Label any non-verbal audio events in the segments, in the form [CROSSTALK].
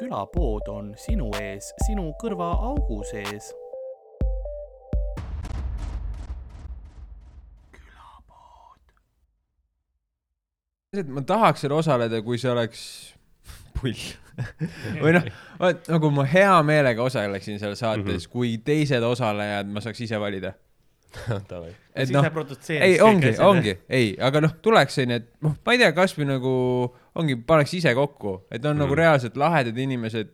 külapood on sinu ees, sinu kõrvaaugu sees. ma tahaks seal osaleda, kui see oleks pull või noh, vot nagu ma hea meelega osaleksin seal saates mm, -hmm. kui teised osalejad ma saaks ise valida. Et noh ei ongi, ongi, ei, aga noh, tuleks onju, et noh, ma ei tea, kasvõi nagu ongi, paneks ise kokku, et on mm. nagu reaalselt lahedad inimesed,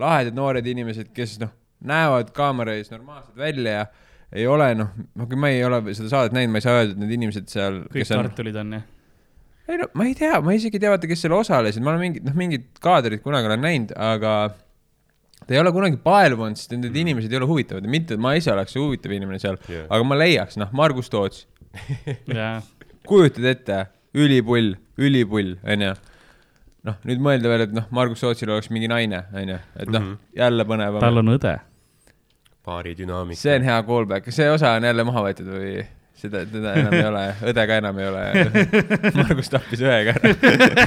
lahedad noored inimesed, kes noh, näevad kaamera ees normaalsed välja ja ei ole noh, kui ma ei ole seda saadet näinud, ma ei saa öelda, et need inimesed seal, kõik kes on, kartulid on jah. ei no ma ei tea, ma isegi ei tea, vaata, kes seal osalesid, ma olen mingit, noh, mingid kaadrid kunagi olen näinud, aga ta ei ole kunagi paelunud, sest need inimesed ei ole huvitavad ja mitte, et ma ise oleks see huvitav inimene seal yeah., aga ma leiaks, noh, Margus Toots [LAUGHS] jaa, kujutad ette, ülipull, ülipull, onju. noh, nüüd mõelda veel, et noh, Margus Sootsil oleks mingi naine, onju, et noh mm. -hmm. jälle põnevam tal. on õde. paari dünaamika. see on hea callback, kas see osa on jälle maha võetud või seda, teda enam ei ole, õde ka enam ei ole. [LAUGHS] Margus tappis õega ära.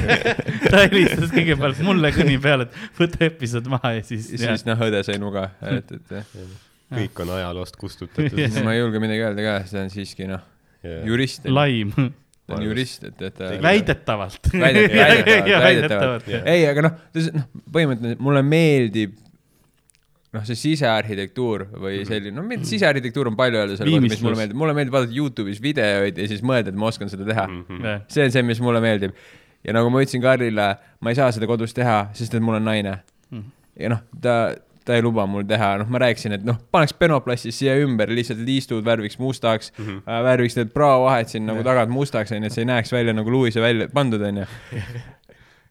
[LAUGHS] ta helistas kõigepealt mulle kõni peale, et võta episood maha ja siis. siis noh, õde sai nuga, et, et kõik on ajaloost kustutatud Jah. ma ei julge midagi öelda ka, see on siiski noh, jurist, ta laim, on jurist, et, et ta väidetavalt. Väidetavalt, väidetavalt, väidetavalt. [LAUGHS] Ei, aga noh, noh, põhimõtteliselt mulle meeldib noh, see sisearhitektuur või selline, no mitte sisearhitektuur on palju öelda selle kohta, mis mulle meeldib, mulle meeldib vaadata Youtube'is videoid ja siis mõelda, et ma oskan seda teha. Mhm. see on see, mis mulle meeldib. ja nagu ma ütlesin Karlile, ma ei saa seda kodus teha, sest et mul on naine. Mhm. ja noh, ta, ta ei luba mul teha, noh, ma rääkisin, et noh, paneks penoplastis siia ümber lihtsalt liistud värviks mustaks mm, Mhm. -hmm. värviks need praovahed siin nagu tagant mustaks, onju, et see ei näeks välja nagu luise välja pandud, onju.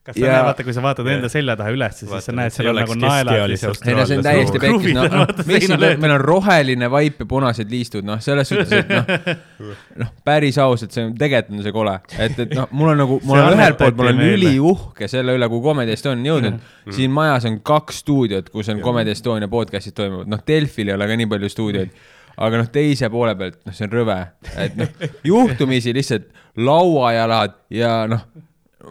Kas sa Ja- näed, vaata, kui sa vaatad enda selja taha üles, siis Vaata, sa näed, seal on nagu naelad ei no see on täiesti pekkis, noh, seina siin meil on roheline vaip ja punased liistud, noh, selles suhtes, et noh, [LAUGHS] noh, päris ausalt, see on, tegelikult on see kole, et, et noh, mul on nagu, mul See on ühelt poolt, mul on annetati meile. üliuhke selle üle, kuhu Comedy Estonia on jõudnud. siin majas on kaks stuudiot, kus on Comedy Estonia podcast'id toimuvad, noh, Delfil ei ole ka nii palju stuudioid. aga noh, teise poole pealt, noh, see on rõve, et noh, juhtumisi lihtsalt lauajalad ja noh,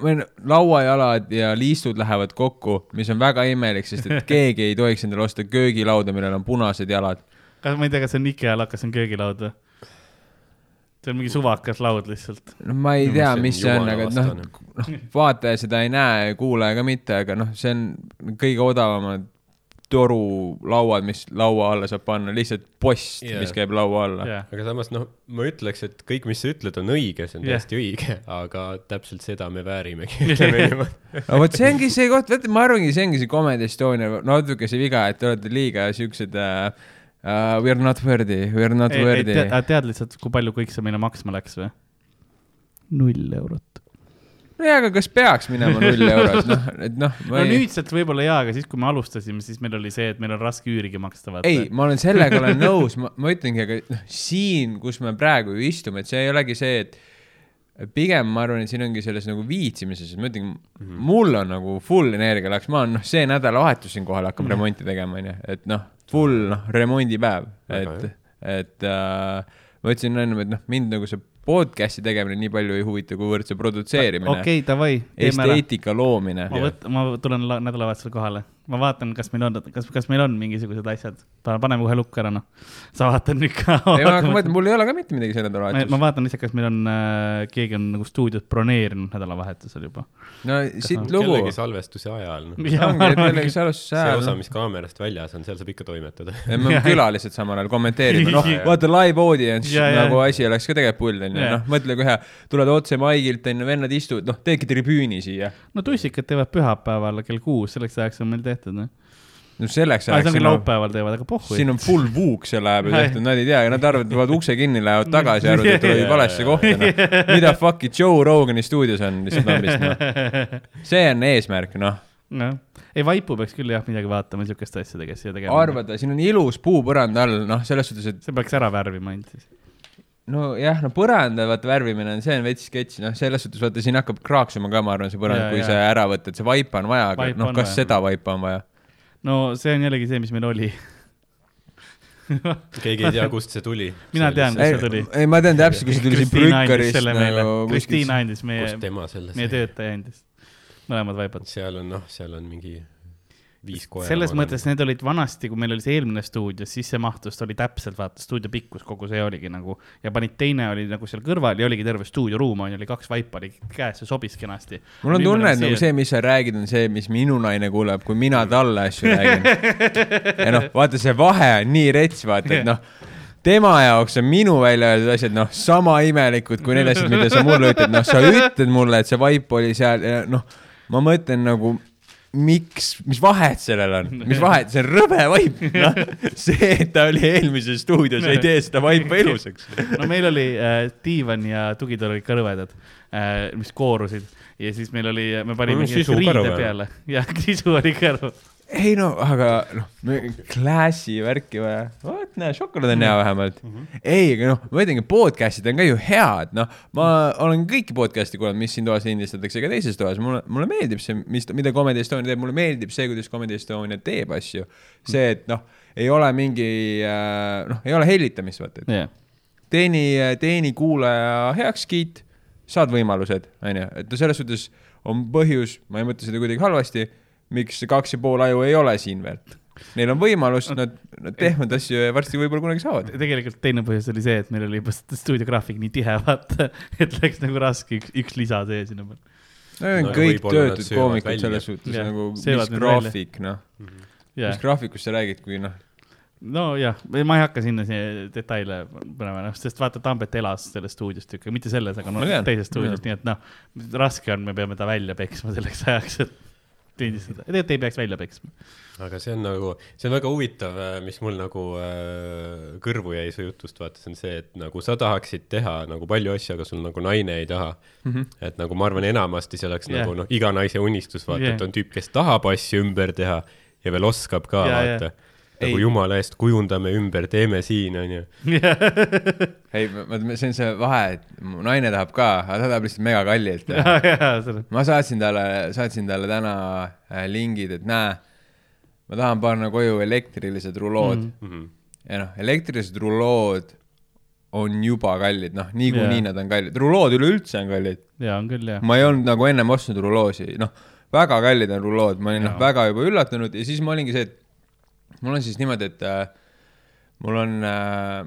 või lauajalad ja liistud lähevad kokku, mis on väga imelik, sest et [LAUGHS] keegi ei tohiks endale osta köögilauda, millel on punased jalad. kas ma ei tea, kas see on IKEA laud, kas see on köögilaud või? see on mingi suvakas laud lihtsalt. no ma ei tea, mis see on, aga noh noh, vaataja seda ei näe, kuulaja ka mitte, aga noh, see on kõige odavamad torulauad, mis laua alla saab panna, lihtsalt post yeah., mis käib laua alla yeah.. aga samas noh, ma ütleks, et kõik, mis sa ütled, on õige, see on Jah. täiesti õige, aga täpselt seda me väärimegi, [LAUGHS] ütleme niimoodi. no vot, see ongi see koht, vaata, ma arvangi, see ongi see Comedy Estonia natuke see viga, et te olete liiga siuksed uh, uh, we are not worthy, we are not ei, worthy. tead, tead lihtsalt, kui palju kõik see meile maksma läks või? null eurot. nojah, aga kas peaks minema null eurot, noh, [LAUGHS] et noh, no ei, nüüdselt võib-olla jaa, aga siis, kui me alustasime, siis meil oli see, et meil on raske üürigi maksta, vaata. ei, ma olen sellega olen nõus, ma, ma ütlengi, aga noh, siin, kus me praegu ju istume, et see ei olegi see, et pigem ma arvan, et siin ongi selles nagu viitsimises, et ma ütlen mm. -hmm. mul on nagu full energia läks, ma olen noh, see nädalavahetus siinkohal hakkab mm -hmm. remonti tegema, onju, et noh, full noh, remondipäev, et, et äh, ma ütlesin ennem, et noh, mind nagu see podcast'i tegemine nii palju ei huvita, kuivõrd see produtseerimine okay., okei, davai, teeme ära. esteetika loomine ma võt-, ma tulen la- nädalavahetusel kohale, ma vaatan, kas meil on, kas, kas meil on mingisugused asjad, paneme kohe lukku ära, noh. sa vaatad nüüd ka. ei, ma hakkan mõtlema, mul ei ole ka mitte midagi see ma, nädalavahetus ma. vaatan lihtsalt, kas meil on äh,, keegi on nagu stuudiot broneerinud nädalavahetusel juba. no siit on lugu. kellegi salvestuse ajal, ongi, et millegi salvestuse see ajal osa, noh. mis kaamerast väljas on, seal saab ikka toimetada. [LAUGHS] me külalised samal ajal kommenteerime, noh, vaata live audience Ja, ja. nagu asi oleks ka tegelikult pull, onju, Ja. noh, mõtle kui hea, tuled otse maigilt, onju, vennad istuvad, noh, teedki tribüüni siia. no tussikad teevad pühapäeval kell kuus, selleks ajaks on meil tehtud, noh. no selleks see ajaks siin on, laupäeval teevad, aga pohhu. siin on full vuuk seal läheb Ai. tehtud, nad ei tea, nad arvavad, tulevad ukse kinni, lähevad tagasi, arvavad, et tulid valesse [LAUGHS] kohta, noh. mida fuck'i Joe Rogani stuudios on lihtsalt lambist, noh. [LAUGHS] see on eesmärk, noh. noh, ei vaipu peaks küll jah midagi vaatama siukeste asjadega siia tegema. arvada, siin on ilus puupõrand all, noh, selles suhtes, et see peaks ära värvima ainult siis. nojah, no põranda vaata värvimine on, see on veits sketš, noh, selles suhtes vaata siin hakkab kraaksuma ka, ma arvan, see põrand kui see ära võtta, et see vaipa on vaja, aga noh, kas vaja. seda vaipa on vaja? no see on jällegi see, mis meil oli. keegi ei tea, [LAUGHS] kust see tuli. Mina tean, kust ei see tuli., ei ma tean täpselt, kui see tuli siin Brükkarist nagu, Kristiina andis meie kust, meie töötaja andis. mõlemad vaipad. seal on noh, seal on mingi viis koera. selles mõttes need olid vanasti, kui meil oli see eelmine stuudio, siis see mahtus, ta oli täpselt vaata stuudio pikkus, kogu see oligi nagu ja panid teine oli nagu seal kõrval ja oligi terve stuudioruum on ju, oli kaks vaipa oli käes ja sobis kenasti. mul on tunne, et nagu see, mis sa räägid, on see, mis minu naine kuuleb, kui mina talle asju räägin. ja noh, vaata see vahe on nii rets, vaata, et noh, tema jaoks on minu välja öeldud asjad noh, sama imelikud kui need asjad, mida sa mulle ütled, noh, sa ütled mulle, et see vaip oli seal ja noh, ma mõtlen nagu miks, mis vahet sellel on, mis vahet, see on rõve vaip, noh. see, et ta oli eelmises stuudios, ei tee seda vaipa ilusaks. no meil oli äh, diivan ja tugitool olid ka rõvedad äh,, mis koorusid ja siis meil oli, me panime riide peale ja [LAUGHS] sisu oli ka rõve. Ei no, aga noh, klassi värki vaja, vot näe, šokolaad on hea vähemalt. Mm. -hmm. ei, aga noh, ma ütlengi, podcast'id on ka ju head, noh, ma olen kõiki podcast'e kuulanud, mis siin toas lindistatakse, ka teises toas, mulle, mulle meeldib see, mis, mida Comedy Estonia teeb, mulle meeldib see, kuidas Comedy Estonia teeb asju. see, et noh, ei ole mingi, noh, ei ole hellitamist, vaata, et jah, teeni, teeni kuulaja heakskiit, saad võimalused, onju, et no selles suhtes on põhjus, ma ei mõtle seda kuidagi halvasti, miks see kaks ja pool aju ei ole siin veel. Neil on võimalus, nad, nad teevad asju ja varsti võib-olla kunagi saavad. tegelikult teine põhjus oli see, et meil oli juba stuudiograafik nii tihe, vaata, [LAUGHS] et läks nagu raske üks, üks lisa see sinna peale. no kõik töötud koomikud selles suhtes Jah, nagu, mis graafik, noh, jah mis, graafikust sa räägid, kui noh, nojah, ma ei hakka sinna siia detaile panema, noh, sest vaata, Tambet elas sellest stuudiost ikka, mitte selles, aga no, teisest stuudiost, nii et noh, raske on, me peame ta välja peksma selleks ajaks, et lindistada, tegelikult ei peaks välja peksma. aga see on nagu, see on väga huvitav, mis mul nagu äh, kõrvu jäi su jutust, vaata, see on see, et nagu sa tahaksid teha nagu palju asju, aga sul nagu naine ei taha mm. -hmm. et nagu ma arvan, enamasti see oleks yeah. nagu noh, iga naise unistus, vaata yeah., et on tüüp, kes tahab asju ümber teha ja veel oskab ka, Jaa, vaata. Nagu jumala eest kujundame ümber, teeme siin, onju. [LAUGHS] ei, see on see vahe, et mu naine tahab ka, aga ta tahab lihtsalt megakallilt [LAUGHS] seda, ma saatsin talle, saatsin talle täna äh, lingid, et näe, ma tahan panna koju elektrilised rulood mm. Mhm. ja noh, elektrilised rulood on juba kallid, noh, niikuinii Jaa. nad on kallid, rulood üleüldse on kallid. ja on küll jah. ma ei olnud nagu ennem ostnud ruloosi, noh, väga kallid on rulood, ma olin noh, Jaa. väga juba üllatunud ja siis ma olingi see, et mul on siis niimoodi, et äh, mul on äh,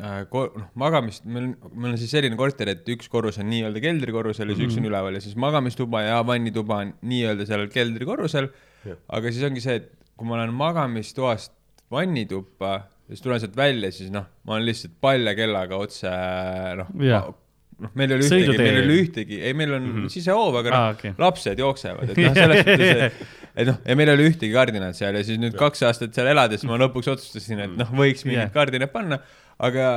äh, ko- noh, magamist, meil on, meil on siis selline korter, et üks korrus on nii-öelda keldrikorrusel ja siis üks on üleval ja siis magamistuba ja vannituba on nii-öelda seal keldrikorrusel. aga siis ongi see, et kui ma lähen magamistoast vannituppa, siis tulen sealt välja, siis noh, ma olen lihtsalt palja kellaga otse noh Jah., noh, meil ei ole ühtegi, meil ei ole ühtegi, ei, meil on mm -hmm. sisehoov, aga noh ah, okay., lapsed jooksevad, et [LAUGHS] noh, selles suhtes, et et noh, ja meil ei ole ühtegi kardinat seal ja siis nüüd kaks aastat seal elades ma lõpuks otsustasin, et noh, võiks mingid yeah. kardinad panna, aga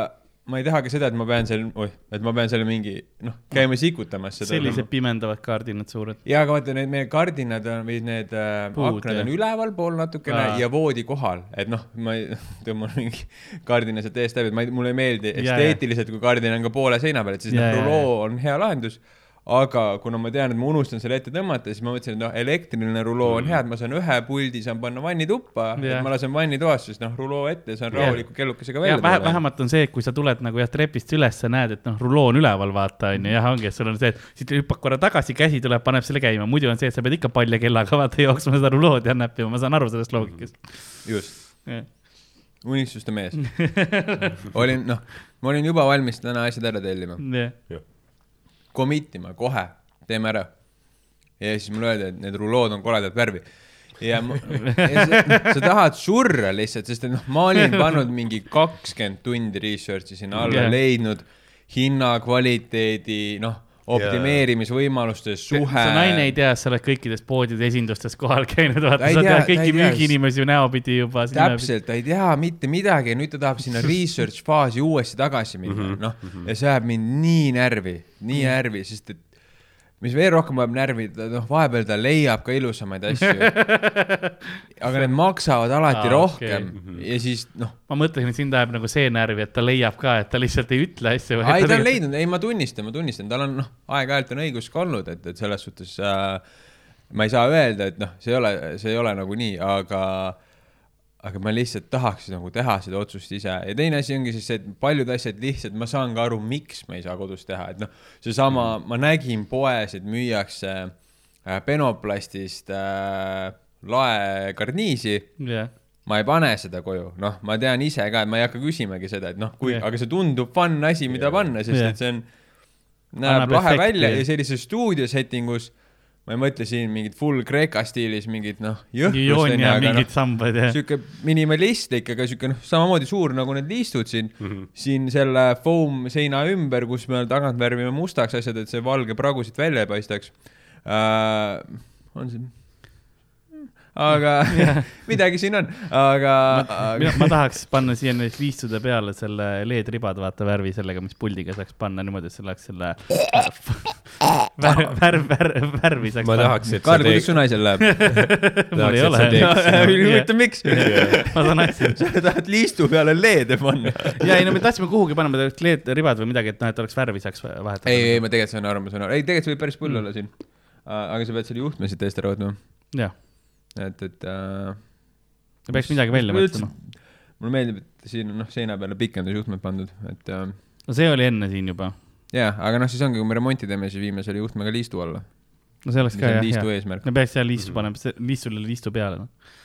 ma ei taha ka seda, et ma pean seal, oih, et ma pean seal mingi noh, käima sikutamas seda. sellised pimendavad kardinad suured. ja aga vaata, need meie kardinad on või need äh, Puud, aknad on ülevalpool natukene Aa. ja voodi kohal, et noh, ma [LAUGHS] tõmban mingi kardina sealt eest läbi, et ma ei, mulle ei meeldi esteetiliselt, kui kardin on ka poole seina peal, et siis Ja, noh, ruloo on hea lahendus. Aga kuna ma tean, et ma unustan selle ette tõmmata, siis ma mõtlesin, et noh, elektriline ruloo on hea, et ma saan ühe puldi saan panna vannituppa yeah., ma lasen vannitoas, siis noh, ruloo ette, saan Jah. rahuliku kellukesega ja välja tulla. vähemalt on see, et kui sa tuled nagu jah, trepist üles, sa näed, et noh, ruloo on üleval, vaata onju, jah, ongi, et sul on see, et siit hüppad korra tagasi, käsi tuleb, paneb selle käima, muidu on see, et sa pead ikka palja kellaga vaata jooksma seda rulood ja näppima, ma saan aru sellest loogikast. just, unistuste mees. [LAUGHS] olin, noh, ma olin juba valmis täna asjad ära tellima. Commit ima kohe, teeme ära. ja siis mulle öeldi, et need rulood on koledat värvi. ja, ma, [LAUGHS] ja sa, sa tahad surra lihtsalt, sest et noh, ma olin pannud mingi kakskümmend tundi research'i sinna alla yeah., leidnud hinna, kvaliteedi, noh, optimeerimisvõimaluste suhe. su naine ei tea, sa oled kõikides poodide esindustes kohal käinud, vaata, sa tea, tead kõiki müügiinimesi ju näopidi juba. täpselt, ta ei tea mitte midagi ja nüüd ta tahab sinna [LAUGHS] research faasi uuesti tagasi minna, noh, ja see ajab mind nii närvi, nii närvi, sest et mis veel rohkem ajab närvi, noh, vahepeal ta leiab ka ilusamaid asju. [LAUGHS] aga need maksavad alati ah, rohkem okay. ja siis noh, ma mõtlesin, et sind ajab nagu see närvi, et ta leiab ka, et ta lihtsalt ei ütle asju. ei ta on leidnud, ei ma tunnistan, ma tunnistan, tal on noh, aeg-ajalt on õigus ka olnud, et, et selles suhtes äh, ma ei saa öelda, et noh, see ei ole, see ei ole nagu nii, aga aga ma lihtsalt tahaks nagu teha seda otsust ise ja teine asi ongi siis see, et paljud asjad lihtsalt ma saan ka aru, miks me ei saa kodus teha, et noh, seesama, ma nägin poes, et müüakse äh, penoplastist äh, lae karniisi, jah, ma ei pane seda koju, noh, ma tean ise ka, et ma ei hakka küsimagi seda, et noh, kui yeah., aga see tundub fun asi, mida Jah. panna, sest Jah. et see on, Annab näeb lahe efekti. välja ja sellises stuudio setting us ma ei mõtle siin mingit full Kreeka stiilis mingit noh, jõhkrust joon ja aga mingid noh, sihuke minimalistlik, aga sihuke noh, samamoodi suur nagu need liistud siin mm, -hmm. siin selle foam seina ümber, kus me tagant värvime mustaks asjad, et see valge pragu siit välja ei paistaks uh,. on see? Aga [LAUGHS] midagi siin on, aga, aga ma tahaks panna siia nüüd liistude peale selle LED-ribad, vaata värvi sellega, mis puldiga saaks panna niimoodi, et see oleks selle värv, värv, värv, värvi saaks ma tahaks, et Kaarel, kuidas su, naisel läheb? [LAUGHS] mul ei ole huvitav, miks? [LAUGHS] ma saan asju. sa tahad liistu peale LED-e panna? ja ei no me tahtsime kuhugi panna, me tahaks LED-ribad või midagi, et noh, et oleks värvi saaks vahetada. ei, ei, ma tegelikult saan aru, ma saan aru, ei, tegelikult võib päris pull olla siin. aga sa pead selle juhtme siit eest ära võtma, jah, et, et äh,. peaks midagi välja mõtlema. mulle meeldib, et siin on noh, seina peale pikendusjuhtmed pandud, et äh, no see oli enne siin juba. jaa, aga noh, siis ongi, kui me remonti teeme, siis viime selle juhtme ka liistu alla. no see oleks ka jah, jah. me peaks seal liistu panema, liistule liistu peale, noh.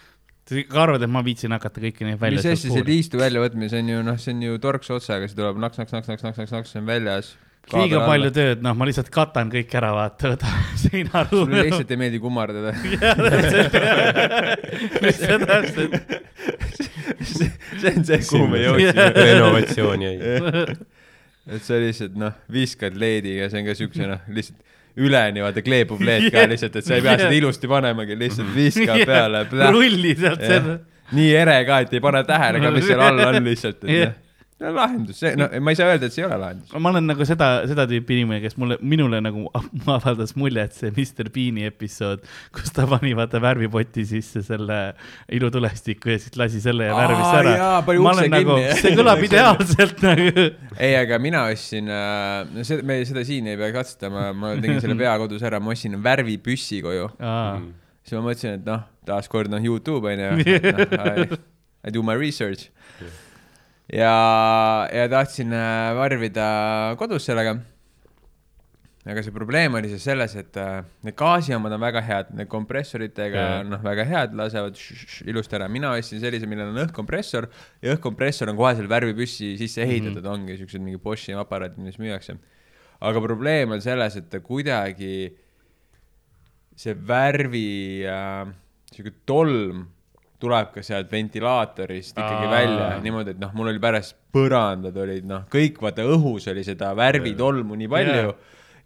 sa ikka arvad, et ma viitsin hakata kõiki neid välja mis asja see liistu väljavõtmine, see on ju noh, see on ju torks otsaga, see tuleb naks, naks, naks, naks, naks, naks, naks, see on väljas. Liiga palju tööd, noh, ma lihtsalt katan kõik ära, vaata, võta [LAUGHS] seinaruumi. sulle lihtsalt ei meeldi kummardada. jah, täpselt, [LAUGHS] lihtsalt täpselt. see on see, kuhu me jõudsime. renovatsioon jäi. [LAUGHS] et sa lihtsalt noh, viskad LED-iga, see on ka siukse noh, lihtsalt üleni vaata kleepub LED ka lihtsalt, et sa ei pea seda ilusti panemagi, lihtsalt viskad peale. rulli sealt selle. nii ere ka, et ei pane tähele ka, mis seal all on lihtsalt, et noh, lahendus, see, no ma ei saa öelda, et see ei ole lahendus. ma olen nagu seda, seda tüüpi inimene, kes mulle, minule nagu [LAUGHS] avaldas mulje, et see Mr Bean'i episood, kus ta pani vaata värvipoti sisse selle ilutulestiku ja siis lasi selle ja värvis ära ma olen nagu see kõlab [LAUGHS] ideaalselt nagu. ei, aga mina ostsin äh,, no seda, me seda siin ei pea katsetama, ma tegin selle pea kodus ära, ma ostsin värvipüssi koju. siis ma mõtlesin, et noh, taaskord noh, Youtube on ju [LAUGHS] no,, I do my research. ja, ja tahtsin äh, värvida kodus sellega. aga see probleem oli siis selles, et äh, need gaasijaamad on väga head, need kompressoritega Jaa. noh, väga head, lasevad ilusti ära. mina ostsin sellise, millel on õhkkompressor ja õhkkompressor on kohe selle värvipüssi sisse ehitatud mm, -hmm. ongi siuksed mingi Boschi aparaadid, mis müüakse. aga probleem on selles, et ta kuidagi, see värvi äh, sihuke tolm tuleb ka sealt ventilaatorist ikkagi Aa. välja niimoodi, et noh, mul oli pärast põrandad olid noh, kõik vaata õhus oli seda värvitolmu nii palju yeah.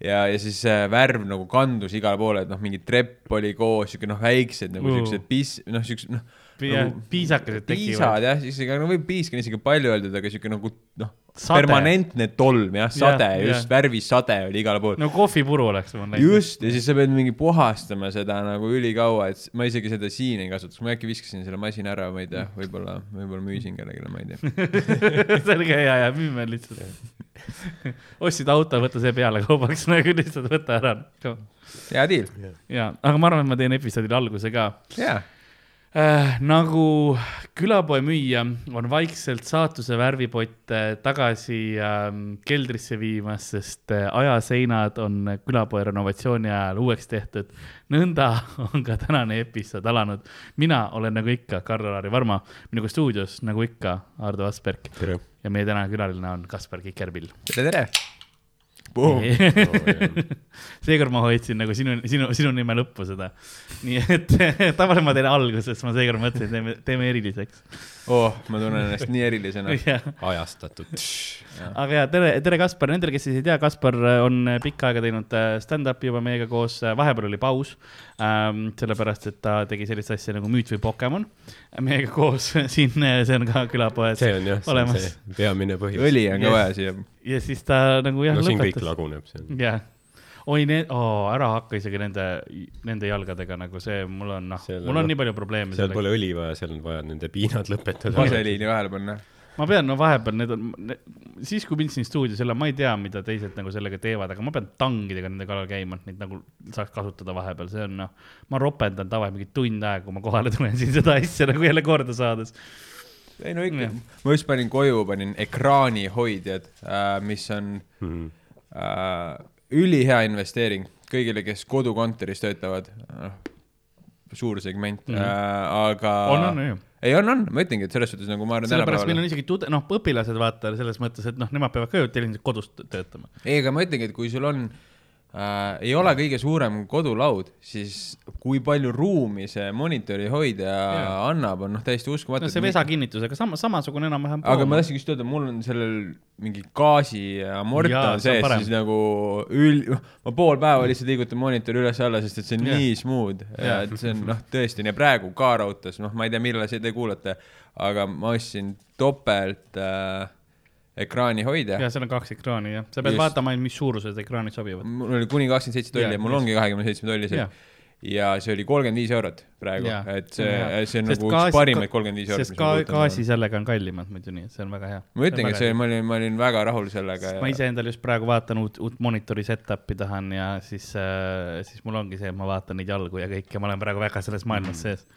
ja, ja siis äh, värv nagu kandus igale poole, et noh, mingi trepp oli koos, siuke noh, väiksed nagu Uh. siuksed pis-, noh, siuksed noh. piisakesed tekivad. piisad jah, isegi, no võib piisk on isegi palju öeldud, aga siuke nagu noh, Sade. permanentne tolm jah, sade Jah, just jah. värvisade oli igal pool no kohvipuru oleks mul läinud. just, ja siis sa pead mingi puhastama seda nagu ülikaua, et ma isegi seda siin ei kasutaks, ma äkki viskasin selle masina ära, ma ei tea, võib-olla, võib-olla müüsin kellelegi, ma ei tea. [LAUGHS] ka hea ja müüme lihtsalt. [LAUGHS] ostsid auto, võta see peale kaubaks [LAUGHS] nagu lihtsalt võta ära. hea deal. ja, aga ma arvan, et ma teen episoodile alguse ka jaa, äh,. nagu külapoe müüja on vaikselt saatuse värvipotte tagasi äh, keldrisse viimas, sest äh, ajaseinad on külapoe renovatsiooni ajal uueks tehtud. nõnda [LAUGHS] on ka tänane episood alanud. mina olen nagu ikka Karl-Lari Varma, minuga stuudios nagu ikka Ardo Asperg ja meie tänane külaline on Kaspar Kikerpill. tere, tere. Boom. [LAUGHS] seekord ma hoidsin nagu sinu, sinu, sinu nime lõppu seda. nii et [LAUGHS] tavaliselt ma teen alguses, ma seekord mõtlesin, et teeme, teeme eriliseks. oh, ma tunnen ennast nii erilisena. [LAUGHS] ajastatud. aga ja tere, tere Kaspar, nendele, kes siis ei tea, Kaspar on pikka aega teinud äh, stand-up'i juba meiega koos, vahepeal oli paus ähm,. sellepärast, et ta tegi sellist asja nagu Müüt või Pokemon meiega koos [LAUGHS] siin, see on ka külapoes see on jah, see on olemas see peamine põhjus. õli on ka vaja siia. ja siis ta nagu jah no siin kõik lõpetas. laguneb, jah, oi need oh,, ära hakka isegi nende, nende jalgadega nagu see, mul on noh, mul on- on nii palju probleeme seal pole õli vaja, seal on vaja nende piinad lõpetada. vaseliini vahele panna. ma pean, no vahepeal need on, siis kui mind siin stuudios ei ole, ma ei tea, mida teised nagu sellega teevad, aga ma pean tangidega nende kallal käima, et neid nagu saaks kasutada vahepeal, see on noh, ma ropendan tavaliselt mingi tund aega, kui ma kohale tulen siin seda asja nagu jälle korda saades. ei no ikka ma just panin koju, panin ekraanihoidjad äh,, mis on Mhm. äh, ülihea investeering kõigile, kes kodukontoris töötavad. suursegment mm, -hmm. aga. on, on ju. ei, on, on, ma ütlengi, et selles suhtes nagu ma arvan sellepärast meil on. isegi tude-, noh, õpilased vaata selles mõttes, et noh, nemad peavad ka ju tihti kodus töötama. ei, aga ma ütlengi, et kui sul on äh,, ei ole kõige suurem kodulaud, siis kui palju ruumi see monitori hoidja yeah. annab, on noh, täiesti uskumatu no see. vesakinnitusega sama, samasugune enam-vähem. aga ma tahtsingi just öelda, mul on sellel mingi gaasiamort Jaa, on see on sees, siis nagu ül-, ma pool päeva lihtsalt liigutan monitori üles-alla, sest et see on Jah. nii smooth ja et see on noh, tõesti, ja praegu ka raudtees, noh, ma ei tea, millal seda kuulate, aga ma ostsin topelt äh, ekraanihoidja. ja seal on kaks ekraani jah, sa pead Just. vaatama ainult, mis suurused ekraanid sobivad. mul oli kuni kakskümmend seitse tolli ja mul ongi kahekümne seitsme tolli see ja see oli kolmkümmend viis eurot praegu et see see on Sest nagu gaasi- üks parimaid kolmkümmend viis eurot. sest ka gaasi sellega on kallimad muidu, nii et see on väga hea. ma ütlengi, et see, ma olin, ma olin väga rahul sellega ma ise endale just praegu vaatan uut, uut monitori setup'i tahan ja siis äh,, siis mul ongi see, et ma vaatan neid jalgu ja kõike, ma olen praegu väga selles maailmas Mm. sees.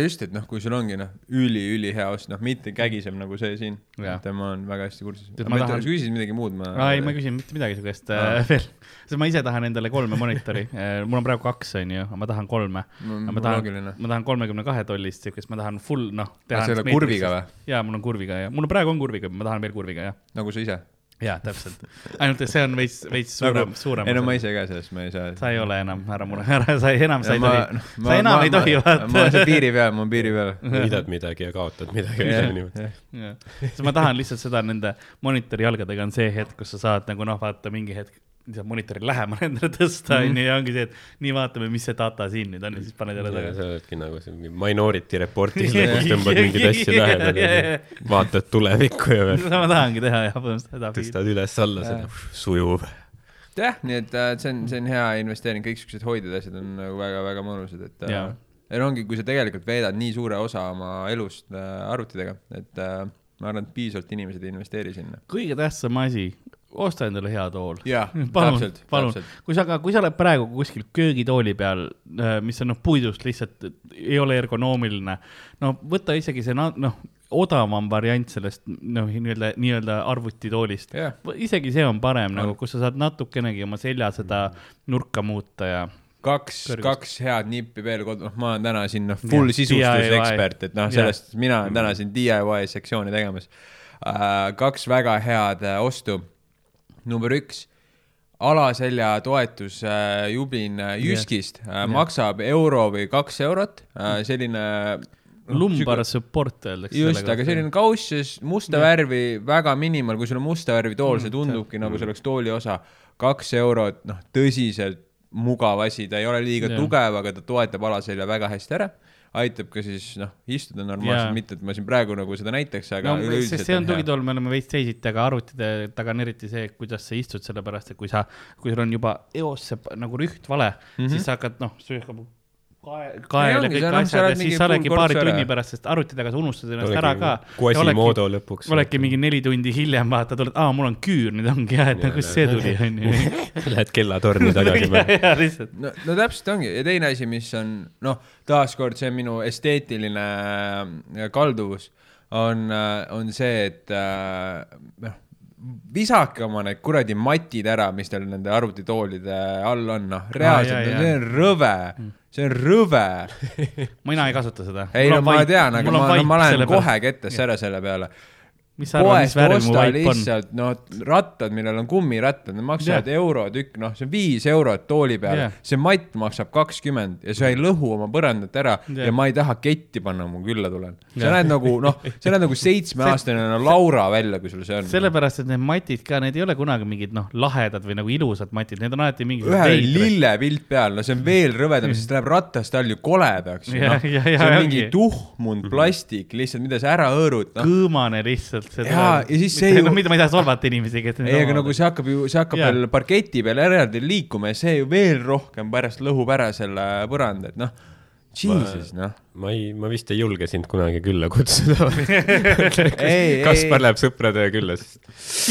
just, et noh, kui sul ongi noh, üli-ülihea ost, noh, mitte kägisem nagu see siin, Jaa. et ma olen väga hästi kursis. Ma tahan... sa küsisid midagi muud, ma. ei, ma ei küsinud mitte midagi siukest Aa. äh, veel, sest ma ise tahan endale kolme monitori, [LAUGHS] mul on praegu kaks, onju, aga ma tahan kolme. ma tahan ma tahan kolmekümne kahe tollist siukest, ma tahan full, noh. selle kurviga või? jaa, mul on kurviga ja, mul praegu on kurviga, ma tahan veel kurviga, jah. nagu sa ise? jaa, täpselt. [LAUGHS] ainult, et see on veits, veits suurem, suurem. Nagu- ei no ma ise ka sellest, ma ei saa. sa ei ole enam, ära mure, ära, sa enam, sa ei ma, tohi, ma, sa enam ma, ei tohi ma, ma olen vaata seal. piiri peal, ma olen piiri peal. [LAUGHS] võidad midagi ja kaotad midagi. sest ma tahan lihtsalt seda nende monitori jalgadega on see hetk, kus sa saad nagu noh, vaata mingi hetk saad monitori lähemale [LAUGHS] endale tõsta, Mhm. onju, ja ongi see, et nii vaatame, mis see data siin nüüd on ja siis paned jälle sa tagasi. oledki nagu see mingi Minority Reportis [LAUGHS] Jaa, kus tõmbad mingeid asju jaa, ja vaatad tulevikku ja seda ma tahangi teha jah, põhimõtteliselt seda. tõstad üles-alla seda, sujuv. jah, nii et äh, see on, see on hea investeering, kõik siuksed hoidjad asjad on nagu väga-väga mõnusad, et äh, ja no ongi, kui sa tegelikult veedad nii suure osa oma elust äh, arvutidega, et ma arvan, et piisavalt inimesed ei investeeri sinna. kõige tähtsam asi, osta endale hea tool. palun palun, kui sa, kui sa oled praegu kuskil köögitooli peal, mis on noh, puidust lihtsalt ei ole ergonoomiline, no võta isegi see noh, odavam variant sellest noh, nii-öelda, nii-öelda arvutitoolist. jah, isegi see on parem On. nagu, kus sa saad natukenegi oma selja seda nurka muuta ja kaks, kaks head nippi veel noh, ma olen täna siin noh, full sisustusekspert, et noh, sellest mina olen täna siin DIY sektsiooni tegemas uh,. kaks väga head uh, ostu. Number üks, alaselja toetus uh, Jubin uh, Jyskist uh, Jah. maksab euro või kaks eurot uh,, selline noh, lumbar sihuke- support öeldakse. just, aga selline kauss, musta Jah. värvi, väga minimal, kui sul on musta värvi tool, see Mm, tundubki nagu see oleks tooli osa. kaks eurot, noh, tõsiselt mugav asi, ta ei ole liiga Jah. tugev, aga ta toetab alaselja väga hästi ära. Aitab ka siis noh, istuda normaalselt mitte et ma siin praegu nagu seda näitaks, aga no üleüldiselt see on tugitool, me oleme veits teisiti, aga arvutide taga on eriti see, kuidas sa istud, sellepärast et kui sa, kui sul on juba eos see nagu rüht vale mm, Mhm. -hmm. siis sa hakkad noh, sul hakkab kae- kael ja ongi, kõik sa asjad ja siis sa oledki paari korps ära. tunni pärast, sest arvuti taga sa unustad ennast ära ka. Quasimodo lõpuks. oledki mingi neli tundi hiljem, vaata, tuled, aa, mul on küür, nüüd ongi jah, et no kust jaa. see tuli, onju. [LAUGHS] Lähed kellatorni tagasi [LAUGHS] ja, peale. ja lihtsalt. no, no täpselt ongi ja teine asi, mis on noh, taaskord see on minu esteetiline äh, kalduvus, on, on see, et äh, noh, visake oma need kuradi matid ära, mis teil nende arvutitoolide all on, noh, reaalselt jaa, no, jaa. see on rõve, see on rõve. [LAUGHS] mina ei kasuta seda. ei no ma tean, aga ma, no, ma lähen kohe kettesse ära selle peale. Mis sa arvad, mis värv mu vaip on? lihtsalt, no rattad, millel on kummirattad, need maksavad Jah. euro tükk, noh, see on viis eurot tooli peal yeah., see matt maksab kakskümmend ja sa ei lõhu oma põrandat ära yeah. ja ma ei taha ketti panna, kui ma külla tulen. sa Jah. näed nagu noh, sa näed nagu [LAUGHS] seitsmeaastane no, Laura välja, kui sul see on. sellepärast, et need matid ka, need ei ole kunagi mingid noh, lahedad või nagu ilusad matid, need on alati mingid. ühel lillepilt peal, no see on veel rõvedam, sest läheb ratast all ju koledaks. Jah, No, jah, see jah, on mingi tuhmunud plastik lihtsalt, mida sa ära hõõrud no.. kõõmane lihtsalt. Jaa, ja siis see [LAUGHS] ju- no mida ma ei taha solvata inimesi, kes. ei, aga nagu see hakkab ju, see hakkab veel parketi peal eraldi liikuma ja see ju veel rohkem pärast lõhub ära selle põranda, et noh, jesus, noh. ma ei, ma vist ei julge sind kunagi külla kutsuda. [LAUGHS] ei, Kaspar läheb sõpradega külla, sest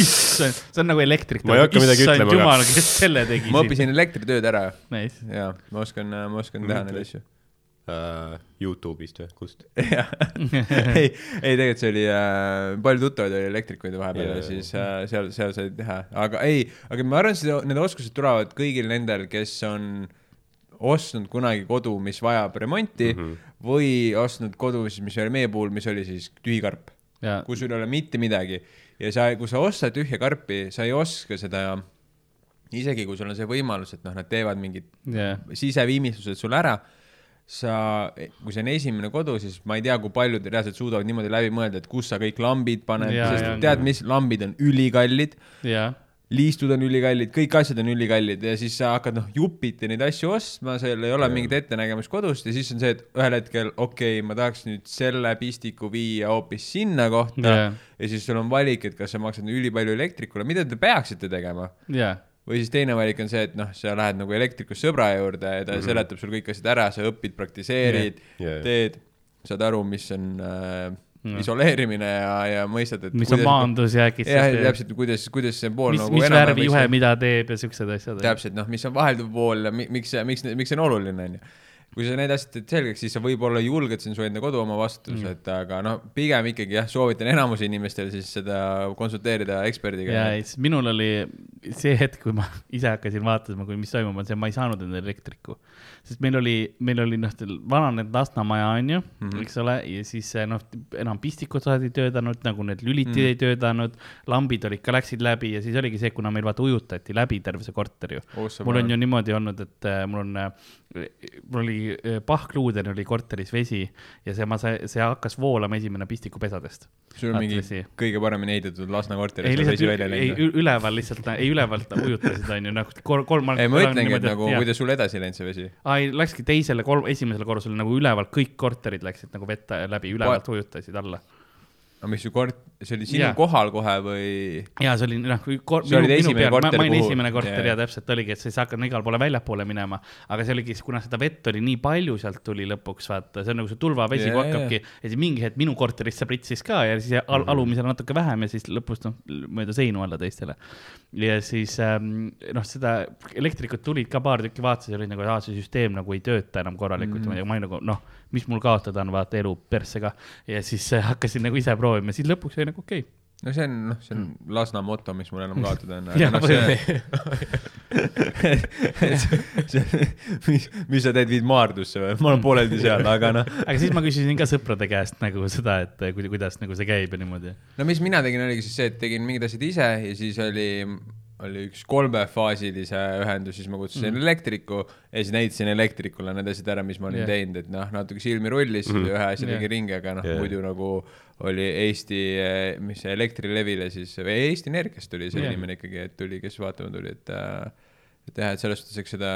issand, see on nagu elektrik. Ma ei hakka midagi ütlema, aga- jumal, kes selle tegi ma õppisin elektritööd ära ja ma oskan, ma oskan teha neid asju. Uh, Youtube'ist või kust? [LAUGHS] jah, ei, ei tegelikult see oli äh,, palju tuttavaid oli elektrikuid vahepeal ja jaa, siis äh, seal, seal sai teha, aga ei, aga ma arvan, et need oskused tulevad kõigil nendel, kes on ostnud kunagi kodu, mis vajab remonti mm. -hmm. või ostnud kodu, siis mis oli meie puhul, mis oli siis tühikarp, ja kus sul ei ole mitte midagi ja sa, kui sa ostad tühja karpi, sa ei oska seda, isegi kui sul on see võimalus, et noh, nad teevad mingid ja siseviimistlused sulle ära, sa, kui see on esimene kodu, siis ma ei tea, kui paljud reaalselt suudavad niimoodi läbi mõelda, et kus sa kõik lambid paned, sest jaa. tead, mis lambid on ülikallid ja liistud on ülikallid, kõik asjad on ülikallid ja siis sa hakkad noh jupiti neid asju ostma, seal ei ole mingit ettenägemist kodust ja siis on see, et ühel hetkel okei okay,, ma tahaks nüüd selle pistiku viia hoopis sinna kohta Jaa. yeah. ja siis sul on valik, et kas sa maksad ülipalju elektrikule, mida te peaksite tegema ja või siis teine valik on see, et noh, sa lähed nagu elektrikust sõbra juurde ja ta mm -hmm. seletab sul kõik asjad ära, sa õpid, praktiseerid Jaa. yeah., teed, saad aru, mis on äh, Jah. isoleerimine ja, ja mõistad, et mis on maandusjäägid jah, siis täpselt, kuidas, kuidas see pool mis, nagu mis värvi juhe mida teeb ja siuksed asjad. täpselt, noh, mis on vahelduv pool ja mi- miks miks, miks see on oluline, onju. Kui sa need asjad teed selgeks, siis sa võib-olla julged, see on su enda kodu oma vastutus mm., et aga noh, pigem ikkagi jah, soovitan enamus inimestel siis seda konsulteerida eksperdiga. ja siis minul oli see hetk, kui ma [LAUGHS] ise hakkasin vaatama, kui mis toimub, on see, ma ei saanud endale elektriku. Sest meil oli, meil oli noh, vananenud Lasna maja on ju mm, -hmm. eks ole, ja siis noh, enam pistikud osad ei töötanud, nagu need lülitid mm -hmm. ei töötanud, lambid olid ka, läksid läbi ja siis oligi see, kuna meil vaata ujutati läbi terve see korter ju. mul on ju niimoodi olnud, et äh, mul on, mul oli äh, pahkluudeni oli korteris vesi ja see, ma, see, see hakkas voolama esimene pistikupesadest. sul on mingi vesi. kõige paremini ehitatud Lasna ei korteris on lihtsalt ei, üleval lihtsalt, ei ülevalt ujutasid onju, noh kolm, kolm. ei, ma ütlengi, et nagu, kuidas sul edasi läinud see vesi? ai, läkski teisele, kolm, esimesele korrusele nagu ülevalt kõik korterid läksid nagu vette läbi, ülevalt ujutasid alla. Aga mis su kort-, see oli sinu Jaa. kohal kohe või? ja see oli noh, kui kor-, See minu esimene korter, ma olin kuhu- esimene korter jaa. ja täpselt oligi, et siis hakkan igale poole väljapoole minema, aga see oligi, kuna seda vett oli nii palju, sealt tuli lõpuks vaata, see on nagu see tulvavesi kui hakkabki ja siis mingi hetk minu korterisse pritsis ka ja siis al Mhm. alumisele natuke vähem ja siis lõpus noh, mööda seinu alla teistele. ja siis ähm, noh, seda elektrikut tulid ka paar tükki, vaatasid, olid nagu, aa see süsteem nagu ei tööta enam korralikult mm, -hmm. ma olin nagu noh, mis mul kaotada on, vaata elu persse ka. ja siis äh, hakkasin nagu ise proovima, siis lõpuks oli nagu okei okay. no see on, noh, see on Lasna moto, mis mul enam kaotada on. Jaa, noh, see, [LAUGHS] see, mis, mis sa teed, viid Maardusse või? ma olen pooleldi seal, aga noh. [LAUGHS] aga siis ma küsisin ka sõprade käest nagu seda, et kuida- kuidas nagu see käib ja niimoodi. no mis mina tegin, oligi siis see, et tegin mingid asjad ise ja siis oli, oli üks kolmefaasilise ühendus, siis ma kutsusin mm. elektriku ja siis näitasin elektrikule need asjad ära, mis ma olin yeah. teinud, et noh, natuke silmi rullis mm., ühe asja Jah. tegin ringi, aga noh yeah. muidu nagu oli Eesti, mis see Elektrilevile siis, või Eesti Energiast tuli see yeah. inimene ikkagi, et tuli, kes vaatama tuli, et äh, et jah, et selles suhtes, eks seda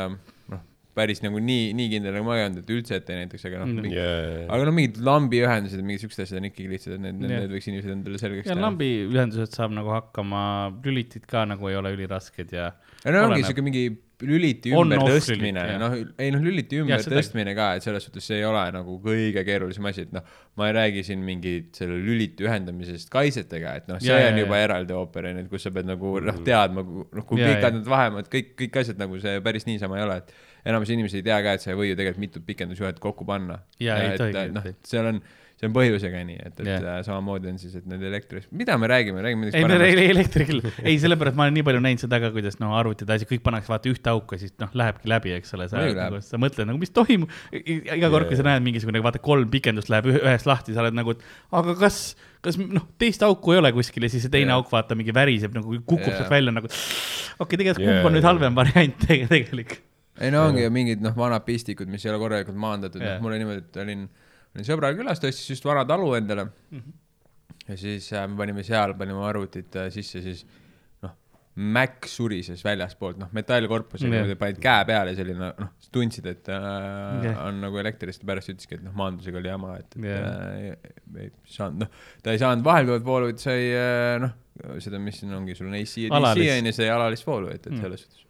päris nagu nii, nii kindel nagu ma ei olnud, et üldse ette ei näitaks, aga noh Mm. mm., yeah. aga no mingid lambiühendused ja mingid siuksed asjad on ikkagi lihtsad, et need, need, Jah. need võiks inimesed endale selgeks ja lambiühendused saab nagu hakkama, lülitid ka nagu ei ole ülirasked ja. ja no ongi siuke mingi lüliti ümbertõstmine noh, ei noh, lüliti ümbertõstmine ka, et selles suhtes see ei ole nagu kõige keerulisem asi, et noh, ma ei räägi siin mingit selle lüliti ühendamisest kaisetega, et noh, see Jaa, on jaa, juba jaa. eraldi ooper, onju, et kus sa pead nagu noh, teadma, noh, kui pikad need vahemaad, kõik, kõik asjad nagu see päris niisama ei ole, et enamus inimesi ei tea ka, et sa ei või ju tegelikult mitut pikendusjuhet kokku panna. Jaa, ei et tohigi, noh seal on, see on põhjusega nii, et, et yeah. samamoodi on siis, et need elektris, mida me räägime, räägime ei, midagi ei, ei elektrikil, ei sellepärast ma olen nii palju näinud seda ka, kuidas noh, arvutid ja asjad, kõik pannakse vaata ühte auku, siis noh, lähebki läbi, eks ole, sa, nagu, sa mõtled nagu, mis toimub. iga kord, kui sa näed mingisugune, vaata kolm pikendust läheb ühe- ühest lahti, sa oled nagu, et aga kas, kas noh, teist auku ei ole kuskil ja siis see teine Jaa. auk vaata mingi väriseb nagu kukub Jaa. sealt välja nagu. okei okay,, tegelikult Jaa, kumb on nüüd jaa. halvem variant [LAUGHS] tege- tegelik? Ei no ongi ju mingid noh, vanad pistikud, mis ei ole korralikult maandatud, Jah. noh mul oli niimoodi, et olin, olin sõbral külas, ta ostis just vana talu endale mm. -hmm. ja siis äh, me panime seal, panime arvutid äh, sisse, siis noh, Mac surises väljaspoolt, noh metallkorpusega Jah. yeah., panid käe peale, selline noh, tundsid, et äh, yeah. on nagu elektrist ja pärast ütleski, et noh, maandusega oli jama, et, et yeah. äh, ei saanud, noh, ta ei saanud vahelduvat voolu, vaid sai äh, noh, seda, mis siin ongi, sul on AC ja DC on ju, sai alalist voolu, et, et Mm. selles suhtes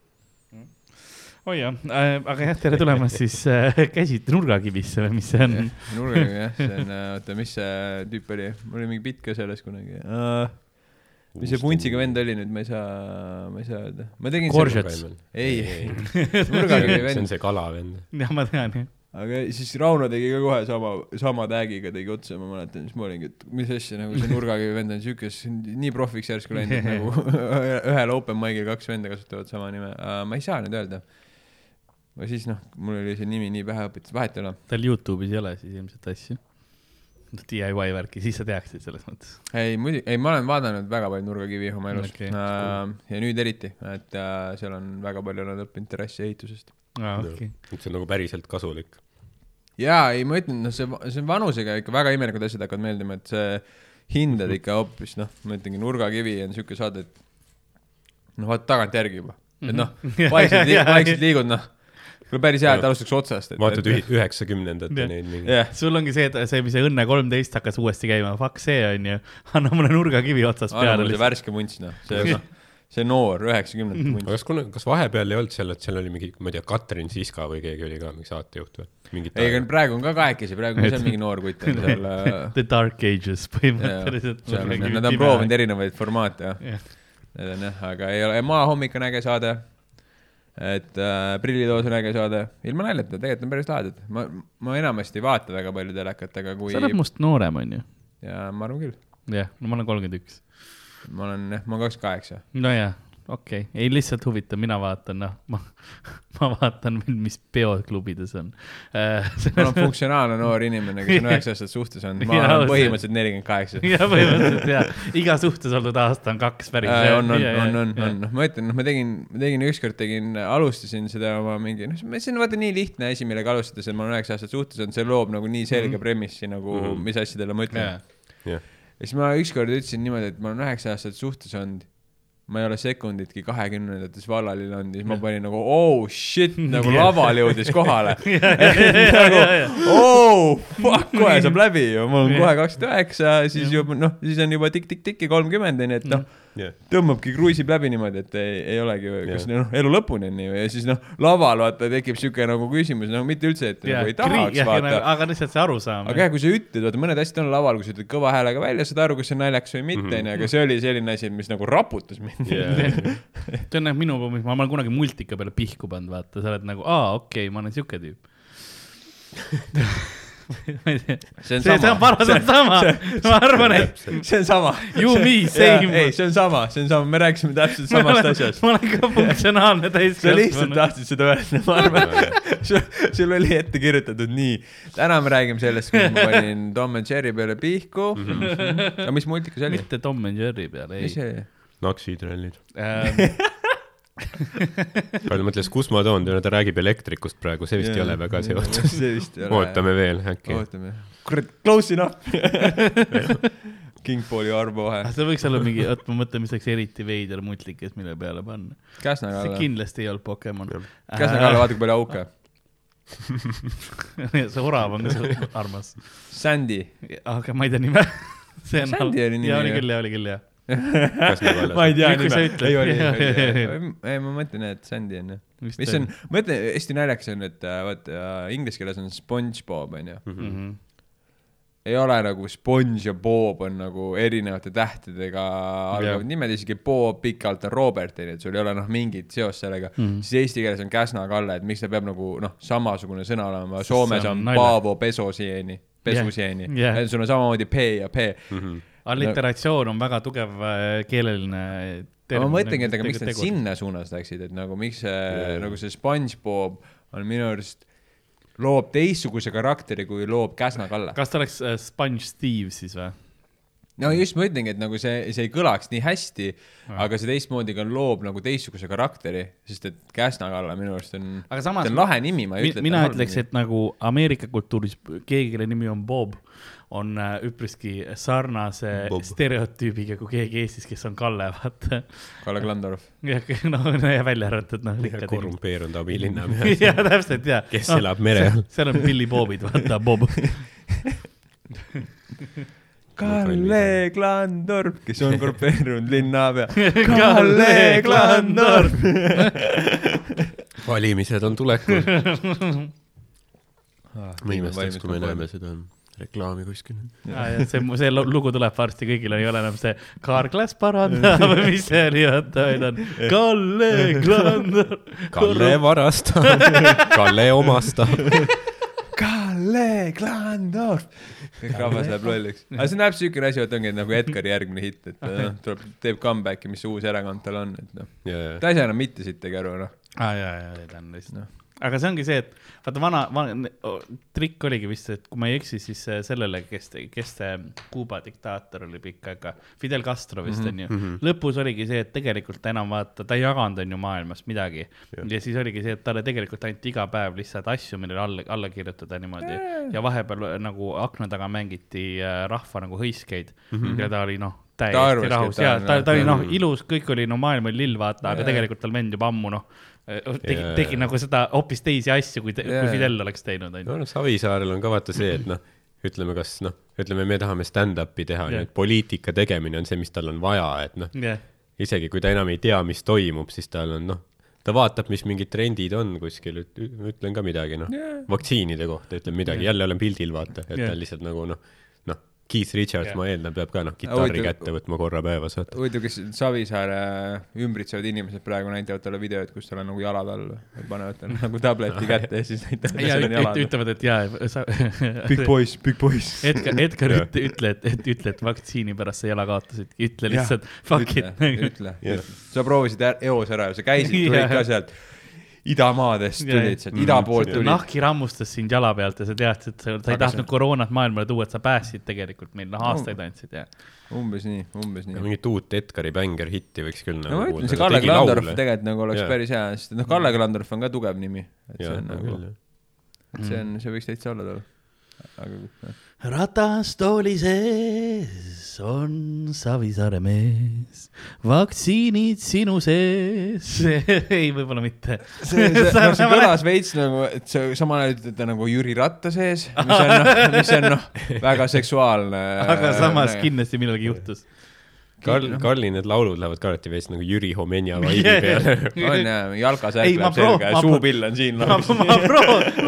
oi jah äh,, aga jah, tere tulemast siis äh, [LAUGHS] käsite nurgakivisse või mis see on? nurgaga jah, see on, oota, mis see tüüp oli, mul oli mingi bitt ka selles kunagi uh,. mis see vuntsiga vend oli nüüd, ma ei saa, ma ei saa öelda. ma tegin Koržets. ei, [LAUGHS] see nurgakivi on vend, see kalavend. jah, ma tean jah. aga siis Rauno tegi ka kohe sama, sama tag'iga tegi otsa, ma mäletan, siis ma olingi, et mis asja, nagu see nurgakivi vend on siuke, nii profiks järsku läinud, et nagu [LAUGHS] ühel open mic'il kaks venda kasutavad sama nime uh,, ma ei saa nüüd öelda. Või siis noh, mul oli see nimi nii pähe õpitud, vahet ei ole. tal Youtube'is ei ole siis ilmselt asju. DIY värki, siis sa teaksid selles mõttes. ei muidugi, ei, ma olen vaadanud väga palju nurgakivi oma elus okay. äh, ja nüüd eriti, et äh, seal on väga palju olen õppinud terrassi ehitusest. aa, okei. et see on nagu päriselt kasulik. jaa, ei ma ütlen, noh, see, see vanusega ikka väga imelikud asjad hakkavad meeldima, et see hindad ikka hoopis noh, ma ütlengi nurgakivi on siuke saade, et noh, vaata tagantjärgi juba, et noh, [LAUGHS] vaikselt liigud, vaikselt liigud, noh, kuule päris hea, et alustaks otsast, et. vaatad üheksakümnendate neid mingi. jah, sul ongi see, et see, mis see Õnne kolmteist hakkas uuesti käima, fuck see onju, [LAUGHS] anna mulle nurgakivi otsast anna peale mulle see lihtsalt. värske munts, noh, see, [LAUGHS] see noor üheksakümnendate aga munts. kas kuna, kas vahepeal ei olnud seal, et seal oli mingi, ma ei tea, Katrin Siska või keegi oli ka mingi saatejuht või? ei, aga praegu on ka kahekesi, praegu on seal mingi noor kutt on seal [LAUGHS] äh, The Dark Ages põhimõtteliselt. on, nad on proovinud erinevaid formaate, jah. Need on jah, aga ei ole, Maahommik on äge saade. Et äh, Prillitoos on äge saade, ilma naljata, tegelikult on päris lahedad. ma, ma enamasti ei vaata väga palju telekat, aga kui sa oled, must noorem onju. ja ma arvan küll, jah, no ma olen kolmkümmend üks. ma olen jah, ma olen kakskümmend kaheksa. nojah, okei okay., ei lihtsalt huvitav, mina vaatan, noh, ma, ma vaatan, mis peod klubides on äh,. ma olen funktsionaalne noor inimene, kes on üheksa aastat suhtes olnud, ma olen põhimõtteliselt nelikümmend kaheksa. [LAUGHS] ja põhimõtteliselt ja, iga suhtes oldud aasta on kaks päris. on, on, on, on, on, noh, ma ütlen, noh, ma tegin, ma tegin ükskord tegin, alustasin seda oma mingi, noh, see on vaata nii lihtne asi, millega alustades, et ma olen üheksa aastat suhtes olnud, see loob nagu nii selge mm -hmm. premissi nagu mm, -hmm. mis asjadele ma ütlen jah, jah, ja siis ma ükskord ütlesin niimoodi, et ma olen üheksa aastat suhtes olnud, ma ei ole sekunditki kahekümnendates vallal elanud ja siis ma panin nagu oh shit [LAUGHS] nagu laval jõudis kohale. [LAUGHS] [LAUGHS] nagu oh fuck, kohe saab läbi ju, mul on kohe kakskümmend üheksa, siis juba noh, siis on juba tikk-tikk-tikk ja kolmkümmend onju, et noh, jah, tõmbabki, kruiisib läbi niimoodi, et ei, ei olegi, kas Jah. noh, elu lõpuni on ju ja siis noh, laval vaata tekib siuke nagu küsimus, no mitte üldse, et nagu ei tahaks vaata. aga lihtsalt see arusaam. aga jah, kui sa ütled, vaata mõned asjad on laval, kui sa ütled kõva häälega välja, saad aru, kas see on naljakas või mitte, onju, aga see oli selline asi, mis nagu raputas mind. see on nagu minu ma olen kunagi multika peale pihku pannud, vaata, sa oled nagu, aa, okei okay,, ma olen siuke tüüp. [LAUGHS] ma ei tea, see on see, see on sama, ma arvan, et see on sama. You me, same. ei, see on sama, see on sama, me rääkisime täpselt [LAUGHS] samast asjast. ma olen ka funktsionaalne sa lihtsalt täiskasvanu. tahtsid seda öelda, ma arvan. sul oli ette kirjutatud nii, täna me räägime sellest, kuidas ma panin Tom and Jerry peale pihku. aga mis multika see oli? mitte Tom and Jerry peale, mis ei. see oli? naksitrallid. [LAUGHS] Äh, Kalle mõtles, kus ma toon, ta räägib elektrikust praegu, see vist ei ole väga seotud. [LAUGHS] see vist ei ole. ootame veel äkki. ootame. kurat, close enough. [LAUGHS] Kingpooli ja Arvo vahe. see võiks olla mingi, oot ma mõtlen, mis oleks eriti veider multikas, mille peale panna. See kindlasti ei olnud Pokemon. Käsna Kalle, vaata kui palju auke. see orav on ka armas. Sandy. aga ma ei tea nime. Sandy oli nimi, jaa, oli küll, jaa, oli küll, jah. Ma ei tea kui sa nime. ütled. ei oli, oli. ei, ma mõtlen, et Sandy on. Vist mis on ma ütlen, hästi naljakas on, et äh, vaata äh, inglise keeles on SpongeBob onju. Mhm. ei ole nagu Sponge ja Bob on nagu erinevate tähtedega algavad nimed, isegi Bob pikalt on Robert onju, et sul ei ole noh mingit seost sellega mm. -hmm. siis eesti keeles on Käsna Kalle, et miks ta peab nagu noh, samasugune sõna olema, Soomes on on. Paavo Pesosieni, Pesusieni jah. yeah., sul on samamoodi P ja P Mhm. Alliteratsioon on väga tugev äh, keeleline. aga ma mõtlengi, et aga miks nad sinna suunas läksid, et nagu miks see Jaa. nagu see SpongeBob on minu arust loob teistsuguse karakteri, kui loob Käsna Kalle. kas ta oleks äh, Sponge Steve siis või? No just ma ütlengi, et nagu see, see ei kõlaks nii hästi, aga see teistmoodi ka loob nagu teistsuguse karakteri, sest et Käsna Kalle minu arust on, see on lahe nimi, ma ei ütle. mina ütleks, et nagu Ameerika kultuuris keegi, kelle nimi on Bob, on äh, üpriski sarnase Bob. stereotüübiga kui keegi Eestis, kes on Kalle, vaata. Kalle Klandorf. jah, no no ja välja arvatud noh, korrumpeerunud abilinnapea. [LAUGHS] jah, täpselt ja. Kes elab mere all. seal on Billy Bobid, vaata Bob. [LAUGHS] [LAUGHS] [LAUGHS] Kalle Klandorf, kes on korrupeerunud linnapea. Kalle Klandorf. [LAUGHS] valimised on tulekul. [LAUGHS] Ah, ma imestaks, kui me näeme seda reklaami kuskil. see, see lu- lugu tuleb varsti, kõigil ei ole enam see Carglass parandab või mis see oli, vaata, vaid on Kalle Klandorf. Kalle varastab, Kalle omastab. Kalle Klandorf. [LAUGHS] kõik rahvas läheb lolliks. aga see on täpselt siukene asi, et ongi et nagu Edgari järgmine hitt, et ta noh, tuleb, teeb comeback'i, mis uus erakond tal on, et noh. ja, ta ei saa enam mitte sittagi aru, noh. aa, jaa, jaa, ta on lihtsalt Noh. Aga see ongi see, et vaata vana, vana, trikk oligi vist, et kui ma ei eksi, siis äh, sellele, kes, kes see Kuuba diktaator oli pikka aega, Fidel Castro vist Mhm, onju mm, -hmm. lõpus oligi see, et tegelikult ta enam vaata, ta ei jaganud onju maailmas midagi ja. ja siis oligi see, et talle tegelikult anti iga päev lihtsalt asju, millele alla, alla kirjutada niimoodi ja vahepeal äh, nagu akna taga mängiti äh, rahva nagu hõiskeid mm -hmm. ja ta oli noh, täiesti rahus ja ta, ta oli noh Mm., ilus, kõik oli no maailm oli lill, vaata, aga tegelikult tal vend juba ammu noh, tegi tegi nagu seda hoopis teisi asju, kui, kui Fidel oleks teinud, no onju. noh, Savisaarel on ka vaata see, et noh, ütleme, kas noh, ütleme, me tahame stand-up'i teha yeah., nüüd poliitika tegemine on see, mis tal on vaja, et noh, jah, isegi kui ta enam ei tea, mis toimub, siis tal on noh, ta vaatab, mis mingid trendid on kuskil, ütlen ka midagi, noh Jaa. vaktsiinide kohta ütlen midagi, Jah. jälle olen pildil, vaata, et Jah. ta lihtsalt nagu noh, Keith Richards Jah. ma eeldan, peab ka noh, kitarri Huvitav- kätte võtma korra päevas, huvitav, kes Savisaare ümbritsevad inimesed praegu näitavad talle videot, kus tal on nagu jalad all, panevad talle nagu tableti [LAUGHS] kätte ja siis näitavad, ja et jalad. ütlevad, et jaa, sa. [LAUGHS] Big boys, big boys. [LAUGHS] Edgar, Edgar ütle, ütle, et, et ütle, et vaktsiini pärast sa jala kaotasid, ütle lihtsalt fuck it. ütle, Jah. ütle, sa proovisid eos ära, sa käisid, tulid ka sealt idamaadest, tulid sealt Mm. ida poolt tulid. nahki rammustas sind jala pealt ja sa teadsid, et sa, sa ei tahtnud see- koroonat maailmale tuua, et sa päästsid tegelikult meil, noh aastaid andsid ja. umbes nii, umbes nii. mingit uut Edgari Bänger hitti võiks küll no nagu ma ütlen, see Kalle Klandorf tegelikult nagu oleks päris hea, sest noh, Kalle Klandorf on ka tugev nimi, et see on nagu, et see on, see võiks täitsa olla tal. aga noh. Ratastooli sees on Savisaare mees, vaktsiinid sinu sees. [LAUGHS] ei, võib-olla mitte. see, see, noh, see kõlas veits nagu, et see samal ajal ütled ta nagu Jüri Ratta sees, [LAUGHS] mis on noh, mis on noh, väga seksuaalne. aga samas. kindlasti millalgi juhtus. Karl, Karli need laulud lähevad ka alati veits nagu Jüri Homenja vaibi [LAUGHS] peale. on jah, jalkasärk läheb selga ja suupill on siin ma, no.. ma proovin.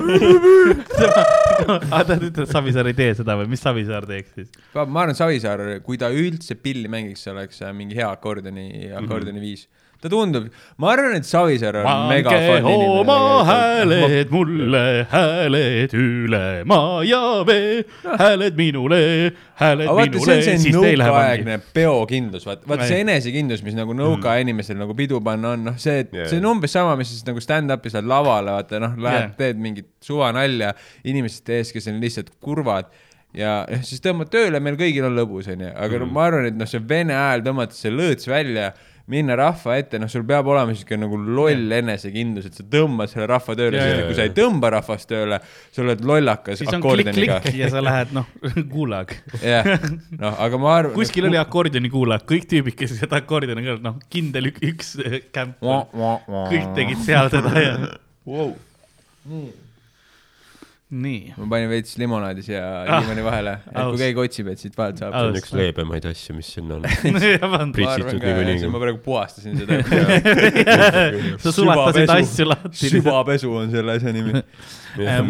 [LAUGHS] aga ta ütleb, et Savisaar ei tee seda või mis Savisaar teeks siis? ma arvan, Savisaar, kui ta üldse pilli mängiks, see oleks äh, mingi hea akordioni, akordioni viis. Ta tundub, ma arvan, et Savisaar on mega pange fun oma inimene. hääled mulle, hääled üle maa ja vee, hääled minule, hääled aga vaata, see minule, on see siis teil läheb nõukaaegne peokindlus, vaata, vaata see enesekindlus, mis nagu nõukaaja inimestel nagu pidu panna on, noh, see, Jaa, see on umbes sama, mis siis nagu stand-up'is lähed lavale, vaata noh, lähed Jaa. teed mingit suvanalja inimeste ees, kes on lihtsalt kurvad ja noh, siis tõmbad tööle, meil kõigil on lõbus, onju, aga Mhm. no ma arvan, et noh, see vene hääl tõmmata see lõõts välja, minna rahva ette, noh, sul peab olema siuke nagu loll enesekindlus, et sa tõmbad selle rahva tööle, sest kui sa ei tõmba rahvast tööle, sa oled lollakas siis on akordioniga. [LAUGHS] ja sa lähed noh, [LAUGHS] gulag. jah, noh, aga ma arvan. kuskil oli akordioni gulag, kõik tüübid, kes seda akordioni kõrval, noh, kindel ük, üks [LAUGHS] kämp. kõik tegid seal seda ja wow.. nii. ma panin veits limonaadi siia Ah, liimani vahele, et kui keegi otsib, et siit vahelt saab. see on üks leebemaid asju, mis siin on. [LAUGHS] ma Pritsitud niikuinii. ma praegu puhastasin seda. [LAUGHS] sa sulatasid asju lahti. süvapesu on selle asja nimi.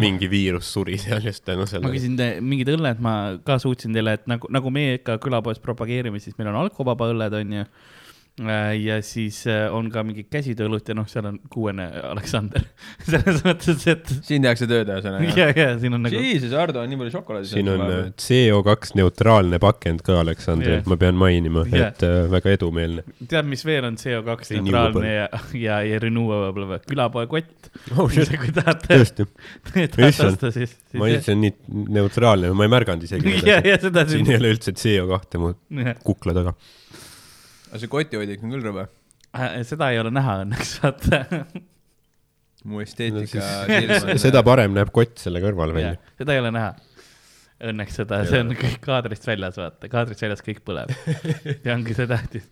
mingi viirus suri seal just tänu ma sellele. küsin te, mingid õlled, ma ka suutsin teile, et nagu, nagu meie ikka külapoes propageerime, siis meil on alkovaba õlled, onju. Ja siis äh, on ka mingid käsitööõlut ja noh, seal on kuuene Aleksander. [LAUGHS] selles mõttes, et siin tehakse tööd ühesõnaga. [LAUGHS] ja, ja siin on nagu, Jesus, Ardo on nii palju šokolaadi siin on äh, CO2 neutraalne pakend ka Aleksandril Jah. ma pean mainima, Jah. et äh, väga edumeelne. tead, mis veel on CO2 Renewable. neutraalne ja, ja, ja renewable või? külapoe kott. Oh, kui tahate, tõesti, Issand. ma ütlesin nii neutraalne, ma ei märganud isegi [LAUGHS] ja, seda. ja seda siin siin ei. ole üldse CO2 mu kukla taga. Aga see kotihoidlik on küll rõve. seda ei ole näha õnneks, vaata. mu esteetika No [LAUGHS] on. seda parem näeb kott selle kõrval välja. seda ei ole näha. Õnneks seda, see on kõik kaadrist väljas, vaata, kaadrist väljas kõik põleb. ja ongi see tähtis.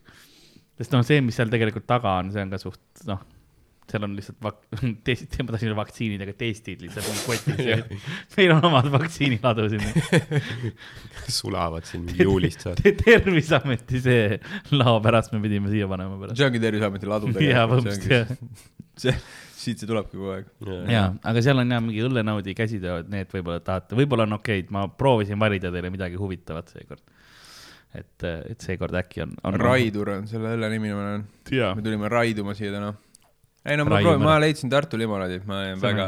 sest noh, see, mis seal tegelikult taga on, see on ka suht, noh, seal on lihtsalt vak-, [LAUGHS] testid, ma tahtsin öelda vaktsiinid, aga testid lihtsalt on kotis. [LAUGHS] meil on omad vaktsiiniladu siin. [LAUGHS] sulavad siin juulist saati. terviseameti see lao pärast me pidime siia panema pärast. see ongi Terviseameti ladu jaa, tegelikult. põhimõtteliselt jah. see, siit see tulebki kogu aeg. jaa, aga seal on jah mingi õllenaudi käsitööd, need võib-olla tahate, võib-olla on okeid, ma proovisin valida teile midagi huvitavat seekord. et, et seekord äkki on, on. Raidur on selle õlle nimi, ma jaa me, tulime raiduma siia täna. Ei no ma proovin, ma leidsin Tartu limonaadi, ma See on väga,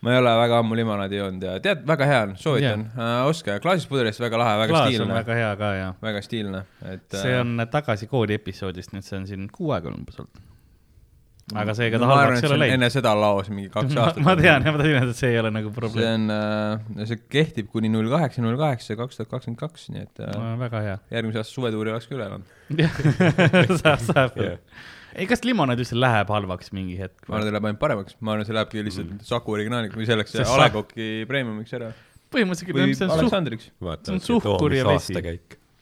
ma ei ole väga ammu limonaadi joonud ja tead, väga hea on, soovitan yeah., ostke, klaasist pudelist väga lahe, väga klaas stiilne, väga hea ka ja väga stiilne, et see on tagasi kooli episoodist, nüüd see on siin kuu aega umbes olnud. aga seega no, ta arvan, halvaks ei see ole läinud. enne seda laos mingi kaks [LAUGHS] aastat. ma tean ja ma tean, et see ei ole nagu see probleem. on, see kehtib kuni null kaheksa, null kaheksa, kaks tuhat kakskümmend kaks, nii et äh, väga hea. järgmise aasta suvetuuri oleks ka üle elanud. [LAUGHS] saab, saab Jah.. ei, kas limonaad üldse läheb halvaks mingi hetk ma arvan, ta läheb ainult paremaks, ma arvan, see lähebki lihtsalt mm. Saku originaaliks või selleks See A Le Coq'i premiumiks ära. põhimõtteliselt või see on Aleksandriks. See on suhkur ja vesi.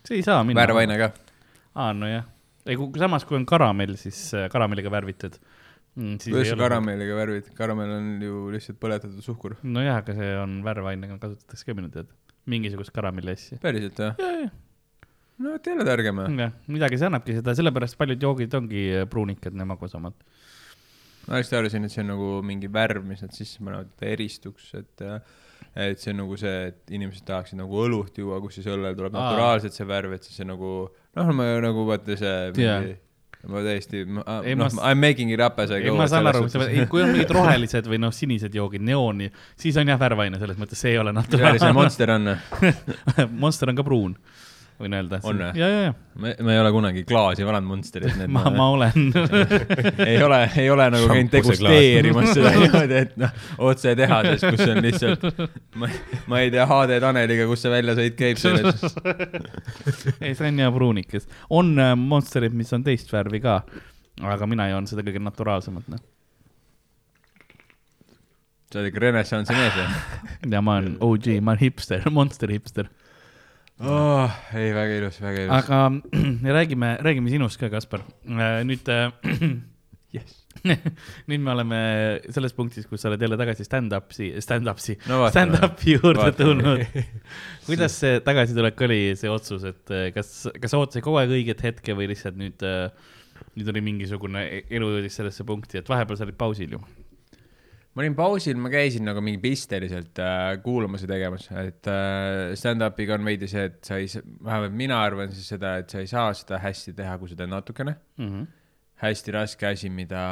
see ei saa minna. värvaine ka. aa, nojah. ei, kui samas, kui on karamell, siis äh, karamelliga värvitud mm,. kuidas karamelliga värvid, karamell on ju lihtsalt põletatud suhkur. nojah, aga see on värvainega kasutatakse ka minu teada. mingisugust karamelli asja. päriselt või? No vot jälle targem. jah, midagi see annabki seda, sellepärast paljud joogid ongi äh, pruunikad ja magusamad. ma hästi arvasin, et see on nagu mingi värv, mis nad sisse panevad, et ta eristuks, et et see on nagu see, et inimesed tahaksid nagu õlut juua, kus siis õllel tuleb Aa. naturaalselt see värv, et siis see nagu noh, ma nagu vaata see mingi, ma täiesti, Ei, noh I m making it up as I ei, go. ma saan aru, kui on mingid [LAUGHS] rohelised või noh, sinised joogid, neooni, siis on jah värvaine, selles mõttes see ei ole naturaalne. Monster on, [LAUGHS] Monster on ka pruun, võin öelda. On või? ja, ja, ja, ma ma ei ole kunagi klaasi valanud Monsterit, ma, ma olen [LAUGHS] ei ole, ei ole nagu käinud degusteerimas seda niimoodi, et noh, otse tehases, kus on lihtsalt, ma, ma ei tea, HD Taneliga, kus see väljasõit käib sellest. [LAUGHS] ei, see on hea pruunikas. on äh, Monsterid, mis on teist värvi ka, aga mina joon seda kõige naturaalsemat, noh. sa oled ikka renessansi mees või [LAUGHS] ja ma olen OG, ma olen hipster, Monster hipster. oh,? ei, väga ilus, väga ilus. aga [CLEARS THROAT] räägime, räägime sinust ka, Kaspar. nüüd äh, [CLEARS THROAT] Yes. [LAUGHS] nüüd me oleme selles punktis, kus sa oled jälle tagasi stand-up'i, stand-up'i No stand-up'i juurde Vaata. tulnud. [LAUGHS] kuidas see tagasitulek oli, see otsus, et äh, kas, kas sa ootasid kogu aeg õiget hetke või lihtsalt nüüd, nüüd oli mingisugune e- elu jõudis sellesse punkti, et vahepeal sa olid pausil ju? Ma olin pausil, ma käisin nagu mingi pisteliselt äh, kuulamas ja tegemas, et äh, stand-up'iga on veidi see, et sa ei, vähemalt mina arvan siis seda, et sa ei saa seda hästi teha, kui sa teed natukene. hästi raske asi, mida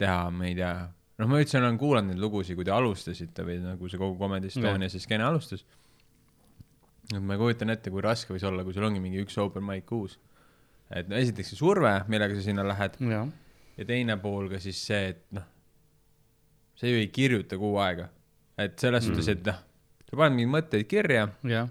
teha, ma ei tea. noh, ma üldse olen kuulanud neid lugusid, kui te alustasite või nagu see kogu Comedy Estonia see skeene alustas. et ma kujutan ette, kui raske võis olla, kui sul ongi mingi üks open mic kuus. et no esiteks see surve, millega sa sinna lähed ja teine pool ka siis see, et noh, sa ju ei kirjuta kuu aega. et selles suhtes, et noh, sa paned mingeid mõtteid kirja, jah.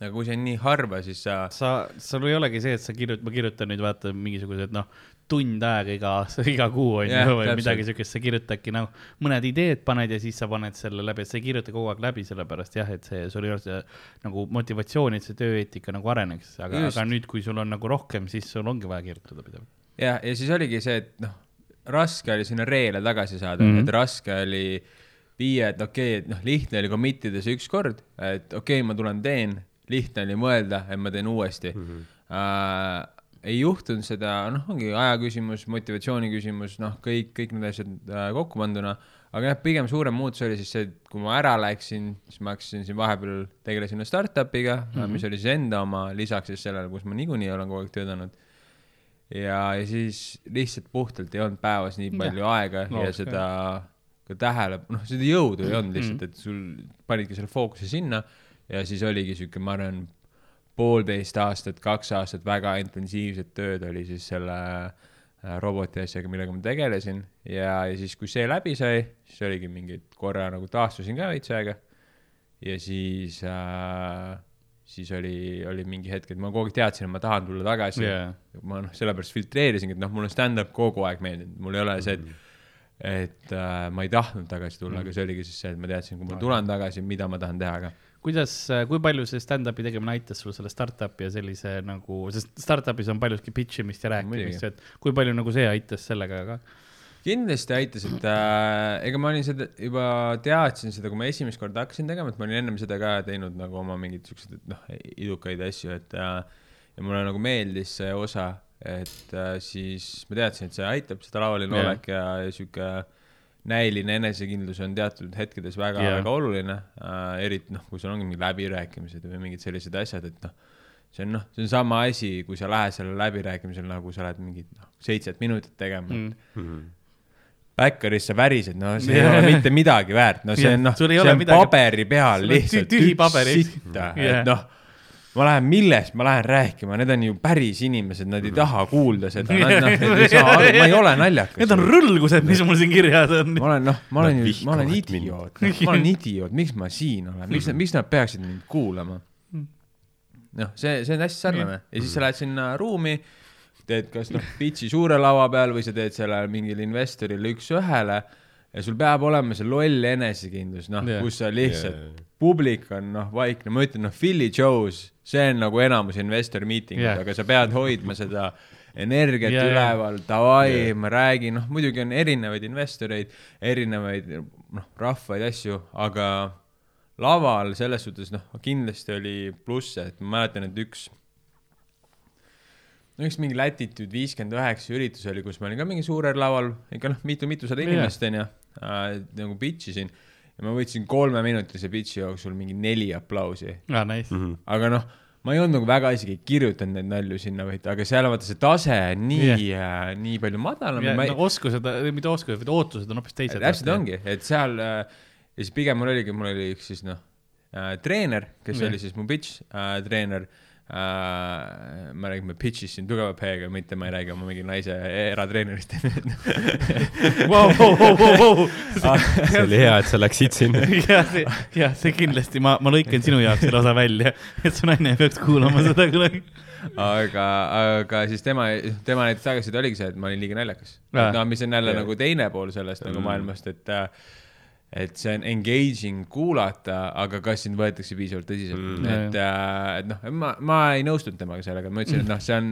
aga kui see on nii harva, siis sa sa, sul ei olegi see, et sa kirjutad, ma kirjutan nüüd vaata mingisugused noh, tund aega iga [LAUGHS] iga kuu on Jah, ju, või täpselt. midagi siukest, sa kirjutadki nagu mõned ideed paned ja siis sa paned selle läbi, et sa ei kirjuta kogu aeg läbi, sellepärast jah, et see, sul ei ole see nagu motivatsiooni, et see tööeetika nagu areneks, aga, aga nüüd, kui sul on nagu rohkem, siis sul ongi vaja kirjutada pidevalt. ja, ja siis oligi see, et noh, raske oli sinna reele tagasi saada mm, Mhm. -hmm. et raske oli viia, et okei okay,, et noh, lihtne oli commit ida see ükskord, et okei okay,, ma tulen teen, lihtne oli mõelda, et ma teen uuesti mm. -hmm. Uh, ei juhtunud seda, noh, ongi aja küsimus, motivatsiooni küsimus, noh, kõik, kõik need asjad uh, kokku panduna, aga jah, pigem suurem muutus oli siis see, et kui ma ära läksin, siis ma hakkasin siin vahepeal, tegelesin startup'iga mm, -hmm. mis oli siis enda oma, lisaks siis sellele, kus ma niikuinii olen kogu aeg töötanud ja, ja siis lihtsalt puhtalt ei olnud päevas nii palju ja. aega No, no, ja seda ka tähele, noh, seda jõudu ei olnud lihtsalt, et sul panidki selle fookuse sinna ja siis oligi sihuke, ma arvan, poolteist aastat, kaks aastat väga intensiivset tööd oli siis selle äh, roboti asjaga, millega ma tegelesin. Ja, ja siis, kui see läbi sai, siis oligi mingi korra nagu taastusin ka veits aega. Ja siis äh, siis oli, oli mingi hetk, et ma kogu aeg teadsin, et ma tahan tulla tagasi Jaa. ma noh, sellepärast filtreerisingi, et noh, mulle stand-up kogu aeg meeldinud, mul ei ole see, et et äh, ma ei tahtnud tagasi tulla mm, -hmm. aga see oligi siis see, et ma teadsin, kui ma tulen tagasi, mida ma tahan teha ka. kuidas, kui palju see stand-up'i tegemine aitas sul selle startup'i ja sellise nagu, sest startup'is on paljuski pitch imist ja rääkimist, et kui palju nagu see aitas sellega ka? Kindlasti aitas, et äh, ega ma olin seda juba teadsin seda, kui ma esimest korda hakkasin tegema, et ma olin ennem seda ka teinud nagu oma mingeid siukseid, noh, idukaid asju, et äh, ja mulle nagu meeldis see osa, et äh, siis ma teadsin, et see aitab, seda lavaline Jah. olek ja, ja sihuke näiline enesekindlus on teatud hetkedes väga Jah. yeah., väga oluline äh,, eriti noh, kui sul ongi mingid läbirääkimised või mingid sellised asjad, et noh, see on noh, see on sama asi, kui sa lähed sellele läbirääkimisele nagu sa lähed mingit noh, seitset minutit tegema mm., Mm. Backeris sa värised, no see Jah. ei ole mitte midagi väärt, no see Jah, on noh, see ole on midagi- paberi peal lihtsalt tü- tühi paber sitta, Jah. et noh, ma lähen, millest ma lähen rääkima, need on ju päris inimesed, nad ei taha kuulda seda, nad noh, nad ei saa aru, ma ei ole naljakas. Need on rõlgused, mis mul siin kirjas on. ma olen, noh, ma olen Nad ju, ma olen idioot, ma olen idioot, miks ma siin olen, miks, miks nad peaksid mind kuulama? noh, see, see on hästi sarnane. Ja siis sa lähed sinna ruumi, teed kas noh, pitch'i suure lava peal või sa teed selle mingile investorile üks-ühele ja sul peab olema see loll enesekindlus, noh yeah., kus sa lihtsalt yeah., publik on noh, vaikne, ma ütlen noh, Philly Joe's, see on nagu enamus investor meeting Jah. yeah., aga sa pead hoidma seda energiat yeah, üleval, davai yeah., ma räägin, noh muidugi on erinevaid investoreid, erinevaid noh, rahvaid, asju, aga laval selles suhtes noh, kindlasti oli plusse, et ma mäletan, et üks üks mingi Latitude viiskümmend üheksa üritus oli, kus ma olin ka mingi suurel laval, ikka noh, mitu-mitusada inimest onju äh,, nagu pitch isin ja ma võtsin kolmeminutilise pitch'i jooksul mingi neli aplausi, aa, nice. aga noh, ma ei olnud nagu väga isegi kirjutanud neid nalju sinna, vaid, aga seal vaata see tase on nii yeah., nii palju madalam ma ei nagu oskused, mitte oskused, vaid ootused on hoopis teised. täpselt. ongi, et seal äh, ja siis pigem mul oligi, mul oli üks siis noh äh,, treener, kes yeah. oli siis mu pitch äh, treener äh,. me räägime pitch'ist siin tugeva P-ga, mitte ma ei räägi oma mingi naise eratreenerist [LAUGHS] see oli hea, et sa läksid sinna. jah, see, jah, see kindlasti, ma, ma lõikan sinu jaoks selle osa välja, et su naine ei peaks kuulama seda kunagi. aga, aga siis tema, tema näiteks tagasiside oligi see, et ma olin liiga naljakas no mis on jälle Jah. nagu teine pool sellest nagu maailmast, et äh, et see on engaging kuulata, aga kas sind võetakse piisavalt tõsiselt Mm. et äh,, et noh, ma, ma ei nõustunud temaga sellega, ma ütlesin, et noh, see on,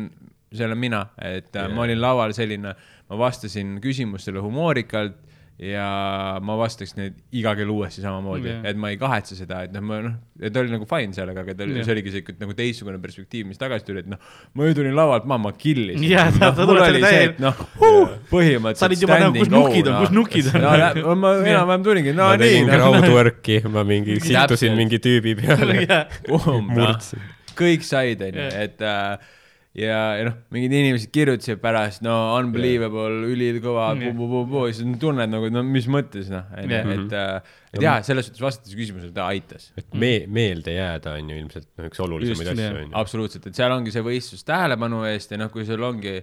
see olen mina, et äh, Jah. ma olin laval selline, ma vastasin küsimustele humoorikalt ja ma vastaks neid iga kell uuesti samamoodi Jah. et ma ei kahetse seda, et noh, ma noh, et ta oli nagu fine sellega, aga ta oli, Jah. see oligi siuke nagu teistsugune perspektiiv, mis tagasi tuli, et noh, ma ju tulin lavalt maha, ma killisin. Sa- sa mul oli see, et noh, põhimõtteliselt. Sa olid juba nagu, kus nukid on, kus nukid on. no,. ma enam-vähem tulingi, no ma nii tegin, noh, crowdwork'i, ma mingi Täpselt. situsin mingi tüübi peale. kõik said, onju, et äh, ja, ja noh, mingid inimesed kirjutasid pärast, no unbelievable, ülikõva, siis tunned nagu, no mis mõttes noh, Jah. et äh, et jaa, selles suhtes vastates küsimusele ta aitas. et me-, meelde jääda on ju ilmselt noh, üks olulisemaid asju on ju. absoluutselt, et seal ongi see võistlus tähelepanu eest ja noh, kui sul ongi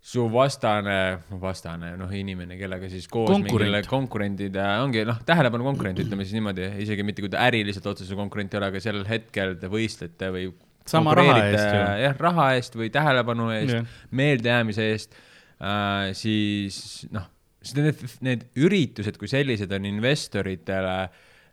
su vastane, vastane, noh, inimene, kellega siis koos Konkurent. mingile konkurendid äh, ongi noh, tähelepanu konkurent, ütleme siis niimoodi, isegi mitte kui ta äriliselt otseselt konkurent ei ole, aga sellel hetkel te võistlete või Sama raha eest ju. jah, raha eest või tähelepanu eest Jah., meeldejäämise eest äh,, siis noh, need, need üritused kui sellised on investoritele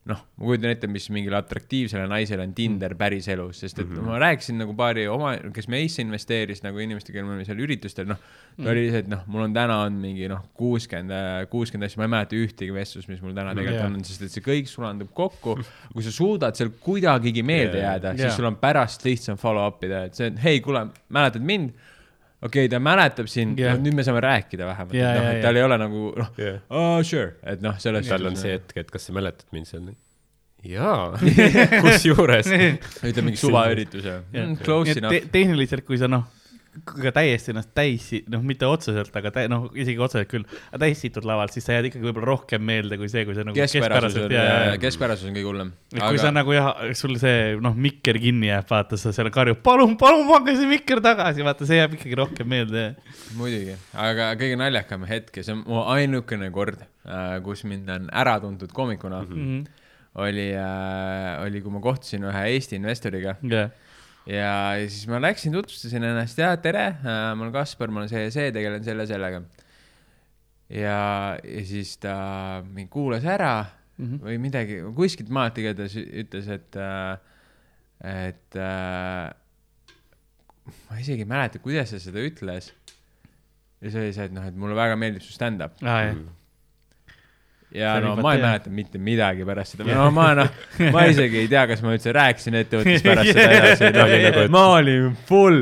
noh, ma kujutan ette, mis mingile atraktiivsele naisele on Tinder päriselus, sest et mm -hmm. ma rääkisin nagu paari oma, kes meisse investeeris nagu inimestega, me olime seal üritustel, noh, ta oli see, et noh, mul on täna on mingi noh, kuuskümmend, kuuskümmend asja, ma ei mäleta ühtegi vestlust, mis mul täna tegelikult Jaa. yeah. on, sest et see kõik sulandub kokku. kui sa suudad seal kuidagigi meelde Jaa. jääda, Jaa. siis sul on pärast lihtsam follow up ida, et see, et hei, kuule, mäletad mind? Okei okay,, ta mäletab sind yeah., nüüd me saame rääkida vähemalt yeah,, noh, jaa, et tal ei ole nagu noh Jah. oh,, sure, et noh, selles tal on see hetk, et kas sa mäletad mind seal? jaa, [LAUGHS] kusjuures. ütleb mingi suvaürituse mm,, close te, enough. tehniliselt, kui sa noh, ka täiesti ennast täis, noh, mitte otseselt, aga tä, noh, isegi otseselt küll, täis situd lavalt, siis sa jääd ikkagi võib-olla rohkem meelde kui see, kui sa nagu keskpärasus on ja, ja, ja, keskpärasus on kõige hullem. et kui sa nagu jah, sul see noh, mikker kinni jääb, vaata, sa seal karjud, palun, palun pange see mikker tagasi, vaata, see jääb ikkagi rohkem meelde. muidugi, aga kõige naljakam hetk ja see on mu ainukene kord, kus mind on ära tuntud koomikuna mm. -hmm. oli äh,, oli, kui ma kohtusin ühe Eesti investoriga jah, ja siis ma läksin, tutvustasin ennast ja tere, ma olen Kaspar, ma olen see ja see, tegelen selle ja sellega. ja, ja siis ta mind kuulas ära mm. -hmm. või midagi, kuskilt maalt igatahes ütles, et, et äh, ma isegi ei mäleta, kuidas ta seda ütles. ja see oli see, et noh, et mulle väga meeldib su stand-up aa jah, ja no ma ei mäleta mitte midagi pärast seda, no ma noh, [LAUGHS] ma isegi ei tea, kas ma üldse rääkisin ettevõttes pärast seda edasi, oli [LAUGHS] nagu, et- ma olin full.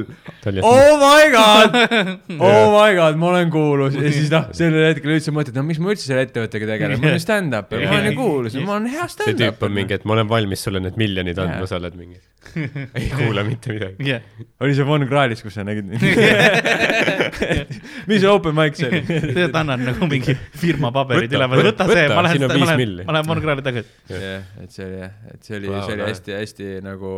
Oh my god, [LAUGHS] oh my god, ma olen kuulus. Ja siis noh, sellel hetkel üldse mõtled, no miks ma üldse selle ettevõttega tegelen, ma olen stand-up ja ma olen ju kuulus, ma olen hea see tüüp stand-up. on. mingi, et ma olen valmis sulle need miljonid andma sa oled mingi. [LAUGHS] ei kuula mitte midagi. jah, oli see Von Krahlis, kus sa nägid [LAUGHS] mind? [LAUGHS] mis see open mic see oli? tegelikult annan nagu mingi firma paberid Võta, üleval, võta see, ma lähen ma lähen ma lähen Mongraali tagasi. jah, et see oli jah, et see oli, see oli hästi-hästi nagu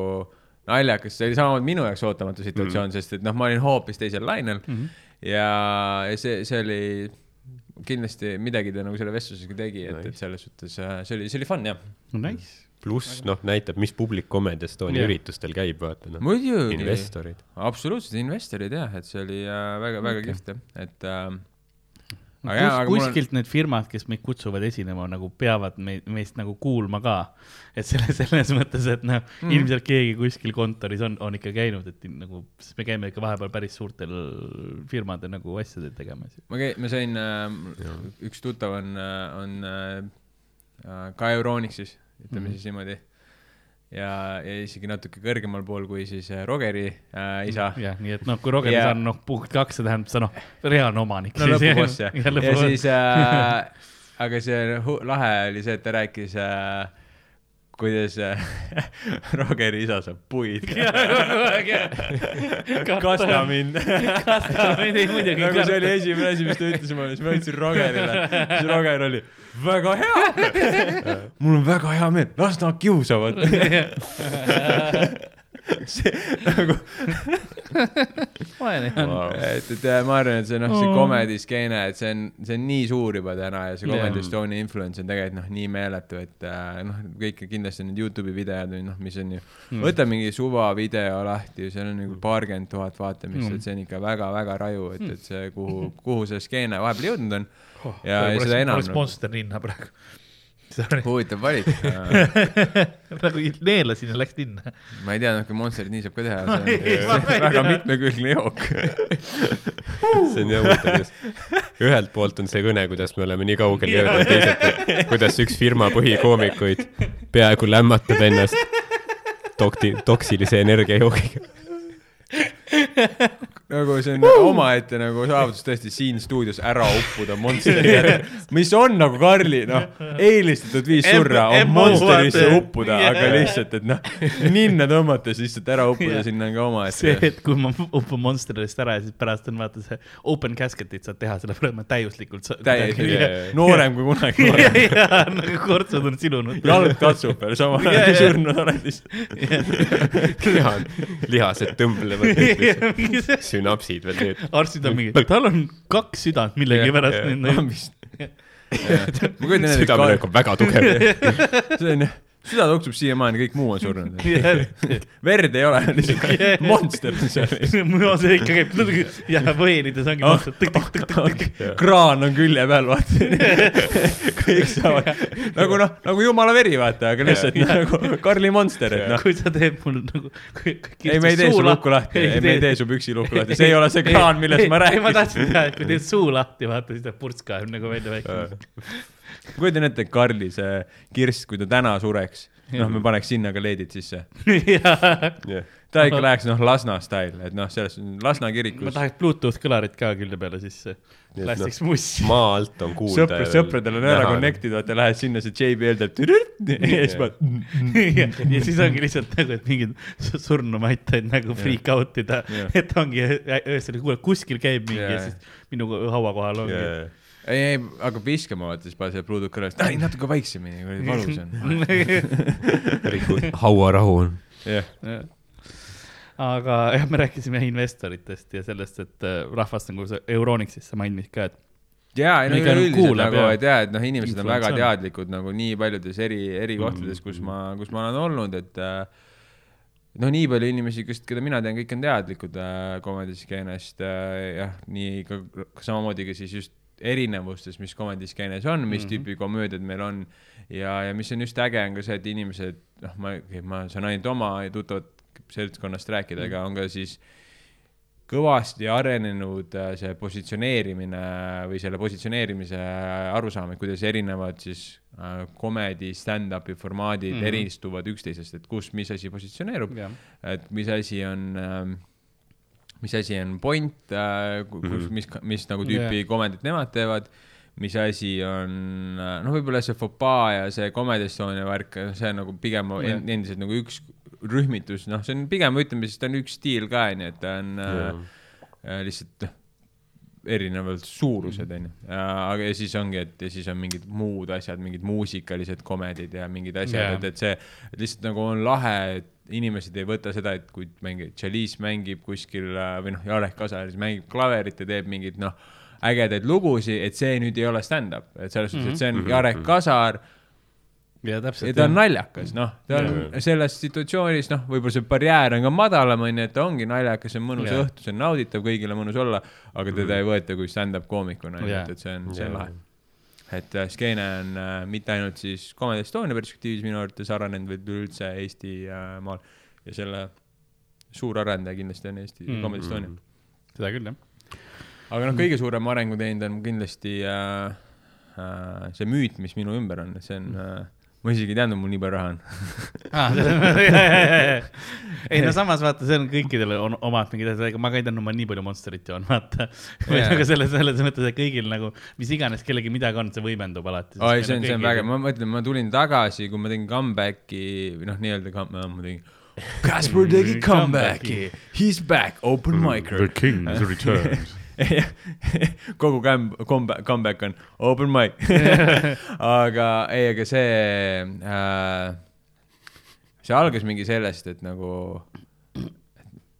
naljakas, see oli samamoodi minu jaoks ootamatu situatsioon mm. -hmm. sest et noh, ma olin hoopis teisel lainel mm. -hmm. ja, ja see, see oli kindlasti midagi ta nagu selle vestlusega tegi, et, et selles suhtes äh, see oli, see oli fun jah. no nice. Pluss noh, näitab, mis publik Comedy Estonia Jah. üritustel käib, vaata noh. muidugi, investorid. absoluutselt investorid jah, et see oli äh, väga, väga Okei. kihvt jah, et äh, Kus, Aga jaa, mul on- kuskilt need firmad, kes meid kutsuvad esinema, nagu peavad meid, meist nagu kuulma ka. et selle, selles mõttes, et noh mm., ilmselt keegi kuskil kontoris on, on ikka käinud, et nagu, sest me käime ikka vahepeal päris suurtel firmadel nagu asjade tegemas. ma käin, ma sain äh,, üks tuttav on, on äh, ka Euronixis, ütleme mm. -hmm. siis niimoodi. ja, ja isegi natuke kõrgemal pool kui siis äh, Rogeri äh, isa. jah, nii et noh, kui Roger Ja- on noh, punkt kaks, see tähendab, sa noh, reaalne omanik. no lõpuboss jah, ja, ja siis äh, [LAUGHS] aga see lahe oli see, et ta rääkis äh, kuidas äh, [LAUGHS] Rogeri isa saab puid. [LAUGHS] kasta mind. kasta mind, ei muidugi. nagu see oli esimene asi, mis ta ütles mulle, siis ma ütlesin Rogerile, siis Roger oli väga hea. [LAUGHS] mul on väga hea meel, las nad kiusavad. [LAUGHS] [LAUGHS] see nagu, vaene on. et, et äh, ma arvan, et see noh, see Oo. comedy skeene, et see on, see on nii suur juba täna ja see. Comedy Estonia influence on tegelikult noh, nii meeletu, et äh, noh, kõik kindlasti need Youtube'i videod või noh, mis on ju Mm. võta mingi suva video lahti, seal on nagu paarkümmend tuhat vaatamist Mm. mm., et see on ikka väga-väga raju, et, et see, kuhu, kuhu see skeene vahepeal jõudnud on ja, ja seda enam oleks nagu, Monster linna praegu. [LAUGHS] Huvitav valik. [LAUGHS] praegu neelasin ja läks linna. ma ei tea, noh, kui Monsterit nii saab ka teha, on [LAUGHS] väga mitmekülgne jook. see on jah huvitav, just ühelt poolt on see kõne, kuidas me oleme nii kaugele jõudnud, teiselt, kuidas üks firma põhikoomikuid peaaegu lämmatab ennast tokti-, toksilise energiajoogiga. Nagu see on omaette nagu saavutus tõesti siin stuudios ära uppuda Monsteri järgi, mis on nagu Karli, noh, eelistatud viis surra on Monsterisse uppuda, Jaa. aga lihtsalt, et noh, ninna tõmmates lihtsalt ära uppuda, sinna on ka see, omaette. et kui ma upun Monsterist ära ja siis pärast on vaata see open casket'it saad teha, sellepärast ma täiuslikult. täiesti Jaa. [LAUGHS] noorem kui kunagi varem. jaa, nagu kortsud on silunud. jalg katsub veel, samal ajal jaa. surnud oled lihtsalt. liha, lihased tõmblevad, [LAUGHS] sünapsid veel need. arstid on mingi, tal on kaks südant millegipärast. [LAUGHS] ma kujutan ette, südamelöök on väga tugev. [LAUGHS] see on jah, süda tuksub siiamaani, kõik muu on surnud. [LAUGHS] verd ei ole, lihtsalt monster [LAUGHS] on seal. no see ikka käib, ja võenides ongi monster. kraan on külje peal, vaata. [LAUGHS] kõik saavad, nagu noh, nagu jumala veri, vaata, aga lihtsalt nagu Karli monster, et noh. kui sa teed mul nagu. ei, me ei tee su lukku lahti, ei, me ei tee su püksi lukku lahti, see ei ole see kraan, millest ma ei, ma rääkisin. tahtsin teha, et kui teed suu lahti, vaata, siis ta purts kaeb nagu välja väike. Kujutan ette, et Karli see kirst, kui ta täna sureks, noh, me paneks sinna ka leedid sisse. ta ikka läheks noh, Lasna style, et noh, selles Lasna ma kirikus tahaks Bluetooth kõlarit ka külje peale sisse. Nii et lastiks mussi. maa alt on kuulda. sõpr, sõpradel on ära. connect'id, vaata, lähed sinna, see JBL teeb tüdürt ja siis paned. ja, siis ongi lihtsalt nagu, et mingid su- surnumaitaid nagu freak out ida et ongi öösel, kuule kuskil käib mingi ja siis minu haua kohal ongi. ei, ei, hakkab viskama, vaata, siis paned selle Bluetooth kõrvale, ei natuke vaiksemini, kui valus on. [LAUGHS] hauarahu on. jah, aga jah, me rääkisime investoritest ja sellest, et äh, rahvast nagu see Euronixis sa mainisid ka, et jaa, ei no Mikä üleüldiselt kuulab, nagu, jah. et jaa, et noh, inimesed on väga teadlikud nagu nii paljudes eri, eri kohtades, kus ma, kus ma olen olnud, et äh, noh, nii palju inimesi, kes, keda mina tean, kõik on teadlikud äh, comedy skeenest äh,, jah, nii ka ka samamoodi ka siis just erinevustes, mis comedy skeenes on, mis mm Mhm. -hmm. tüüpi komöödiad meil on ja, ja mis on just äge, on ka see, et inimesed, noh, ma, ma saan ainult oma tuttavat seltskonnast rääkida, aga on ka siis kõvasti arenenud äh, see positsioneerimine või selle positsioneerimise arusaam, et kuidas erinevad siis äh, comedy, stand-up'i formaadid mm Mhm. -hmm. eristuvad üksteisest, et kus, mis asi positsioneerub, et mis asi on ähm, mis asi on point äh,, kus mm. -hmm. mis, mis nagu tüüpi yeah. komedit nemad teevad, mis asi on, noh, võib-olla see Fopaa ja see Comedy Estonia värk, see on nagu pigem yeah. endiselt nagu üks rühmitus, noh, see on pigem, ütleme siis, ta on üks stiil ka, onju, et ta on äh, äh, lihtsalt noh, erinevad suurused onju, aga ja siis ongi, et ja siis on mingid muud asjad, mingid muusikalised komedid ja mingid asjad yeah., et, et see et lihtsalt nagu on lahe, et inimesed ei võta seda, et kui mingi Chalice mängib kuskil äh, või noh, Jarek Kasar siis mängib klaverit ja teeb mingeid noh, ägedaid lugusid, et see nüüd ei ole stand-up, et selles suhtes, et see on Jarek Kasar ja ja täpselt. ta on naljakas, noh, ta on Jaa. selles situatsioonis, noh, võib-olla see barjäär on ka madalam, onju, et ta ongi naljakas, see on mõnus Jaa. õhtu, see on nauditav, kõigil on mõnus olla, aga teda ei võeta kui stand-up koomikuna, et, et see on, see on lahe. et äh, skeene on äh, mitte ainult siis Comedy Estonia perspektiivis minu arvates arenenud, vaid üleüldse Eesti äh, maal ja selle suur arendaja kindlasti on Eesti Mm. mm. Comedy Estonia. seda küll, jah. aga noh, kõige suurem arengu teinud on kindlasti äh, äh, see müüt, mis minu ümber on, see on äh,, ma isegi ei teadnud, mul nii palju raha on. [LAUGHS] [LAUGHS] ei no samas vaata, see on kõikidel on omad mingid asjad, ega ma ka ei teadnud, ma nii palju Monsterit joon, vaata. Jaa. nagu selles, selles mõttes, et kõigil nagu, mis iganes kellelgi midagi on, see võimendub alati. oi, see on, see on vägev, ma mõtlen, ma tulin tagasi, kui ma tegin comeback'i või noh, nii-öelda come-, ma tegin. Kaspar tegi [LAUGHS] comeback'i, he's back, open micer. king has returned. [LAUGHS] kogu cam-, comeback, comeback on open mic. [LAUGHS] aga ei, aga see äh,, see algas mingi sellest, et nagu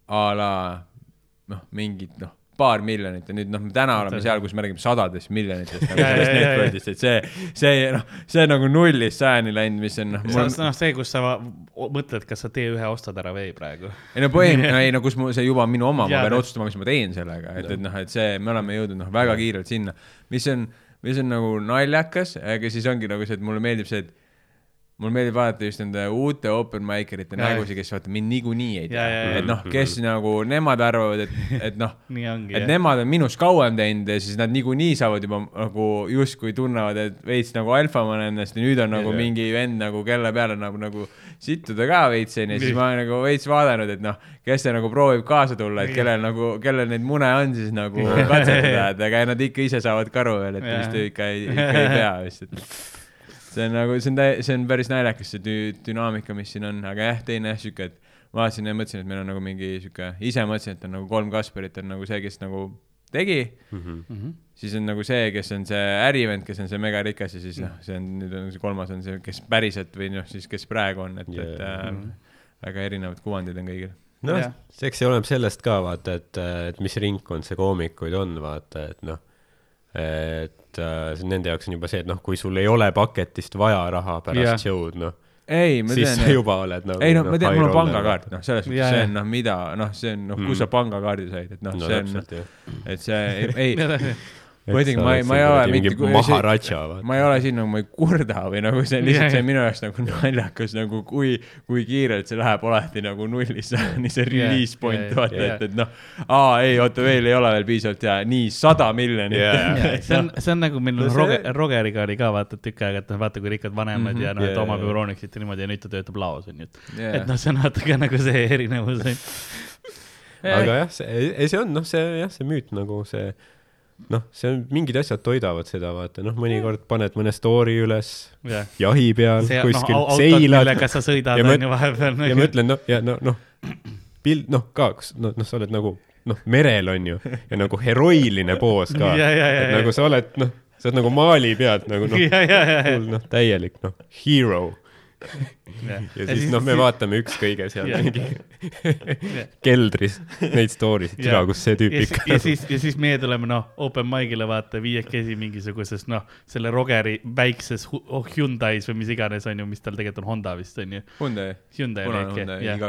a la noh, mingid noh, paar miljonit ja nüüd noh, täna oleme seal, kus me räägime sadadest miljonitest nagu [LAUGHS] sellest networth'ist, et see, see noh, see nagu nullist sajani läinud, mis on noh, see on noh, see, kus sa mõtled, kas sa T1 ostad ära või praegu. ei no põhim-, [LAUGHS] ei no kus mu see juba on minu oma, ma pean otsustama, mis ma teen sellega, et, et noh, et see, me oleme jõudnud noh, väga kiirelt sinna, mis on, mis on nagu naljakas, aga siis ongi nagu see, et mulle meeldib see, et mulle meeldib vaadata just nende uute open micerite Jaa. nägusid, kes vaata mind niikuinii ei tea, et noh, kes nagu nemad arvavad, et, et noh, [LAUGHS] et nemad on minust kauem teinud ja siis nad niikuinii saavad juba nagu justkui tunnevad, et veits nagu alfa ma olen ennast ja nüüd on nagu Jaa. mingi vend nagu, kelle peale nagu, nagu sittuda ka veits onju, siis ma olen nagu veits vaadanud, et noh, kes see nagu proovib kaasa tulla, et kellel nagu, kellel neid mune on siis nagu [LAUGHS] katsetada, et aga nad ikka ise saavad ka aru veel, et vist ikka ei, ikka ei pea vist, et [LAUGHS] see on nagu, see on täi-, see on päris naljakas, see dü- dünaamika, mis siin on, aga jah, teine jah, sihuke, et vaatasin ja mõtlesin, et meil on nagu mingi sihuke, ise mõtlesin, et on nagu kolm Kasparit on nagu see, kes nagu tegi Mhm. siis on nagu see, kes on see ärivend, kes on see megarikas ja siis noh, see on nüüd on see kolmas on see, kes päriselt või noh, siis kes praegu on, et yeah., et äh, väga erinevad kuvandid on kõigil. noh Jah., eks see oleneb sellest ka vaata, et, et mis ringkond see koomikuid on, vaata, et noh, et äh, nende jaoks on juba see, et noh, kui sul ei ole paketist vaja raha pärast show'd, noh, ei, ma siis tean sa. juba oled nagu ei no ma tean, mul on pangakaart, noh, selles mõttes see on noh, mida, noh, see on noh, kus Mm. sa pangakaardi said, et noh no see on, et see ei, ei, [LAUGHS] ma ütlengi, ma ei, ma ei ole mingi maharatša, ma ei ole siin nagu, ma ei kurda või nagu see on lihtsalt see jah. minu jaoks nagu naljakas nagu kui, kui kiirelt see läheb alati nagu nullisse, [LAUGHS] nii see release point jah, vaata, jah. et, et noh, aa ei, oota veel ei ole veel piisavalt hea, nii sada miljonit Jaa. [LAUGHS] see on, see on nagu meil No Roger, Rogeriga oli ka vaata tükk aega, et noh, vaata kui rikkad vanemad mm -hmm. ja noh, et Jaa, oma ja niimoodi ja nüüd ta töötab laos onju, et Jaa. et noh, see on ka nagu see erinevus on. aga jah, see, see on noh, see jah, see müüt nagu see noh, see on, mingid asjad toidavad seda, vaata noh, mõnikord paned mõne story üles jah, jahi peal see kuskil noh, autod, seilad. millega sa sõidad Ja ma- onju vahepeal ja nagu. ma ütlen noh, ja no noh, pilt noh ka, noh, noh, sa oled nagu noh, merel on ju ja nagu heroiline poos ka, Ja, ja, ja, et ja. nagu sa oled noh, sa oled nagu maali pealt nagu noh, [LAUGHS] ja, ja, ja, ja. noh täielik noh, hero ja ja siis noh, me vaatame ükskõige seal Jah. mingi keldris neid story sid, tea, kus see tüüp ja, ikka ja siis, ja siis meie tuleme noh, open mic'ile vaata viiekesi mingisuguses noh, selle Rogeri väikses oh, Hyundai's või mis iganes on ju, mis tal tegelikult on Honda vist on ju. Hyundai, Hyundai oli äkki jah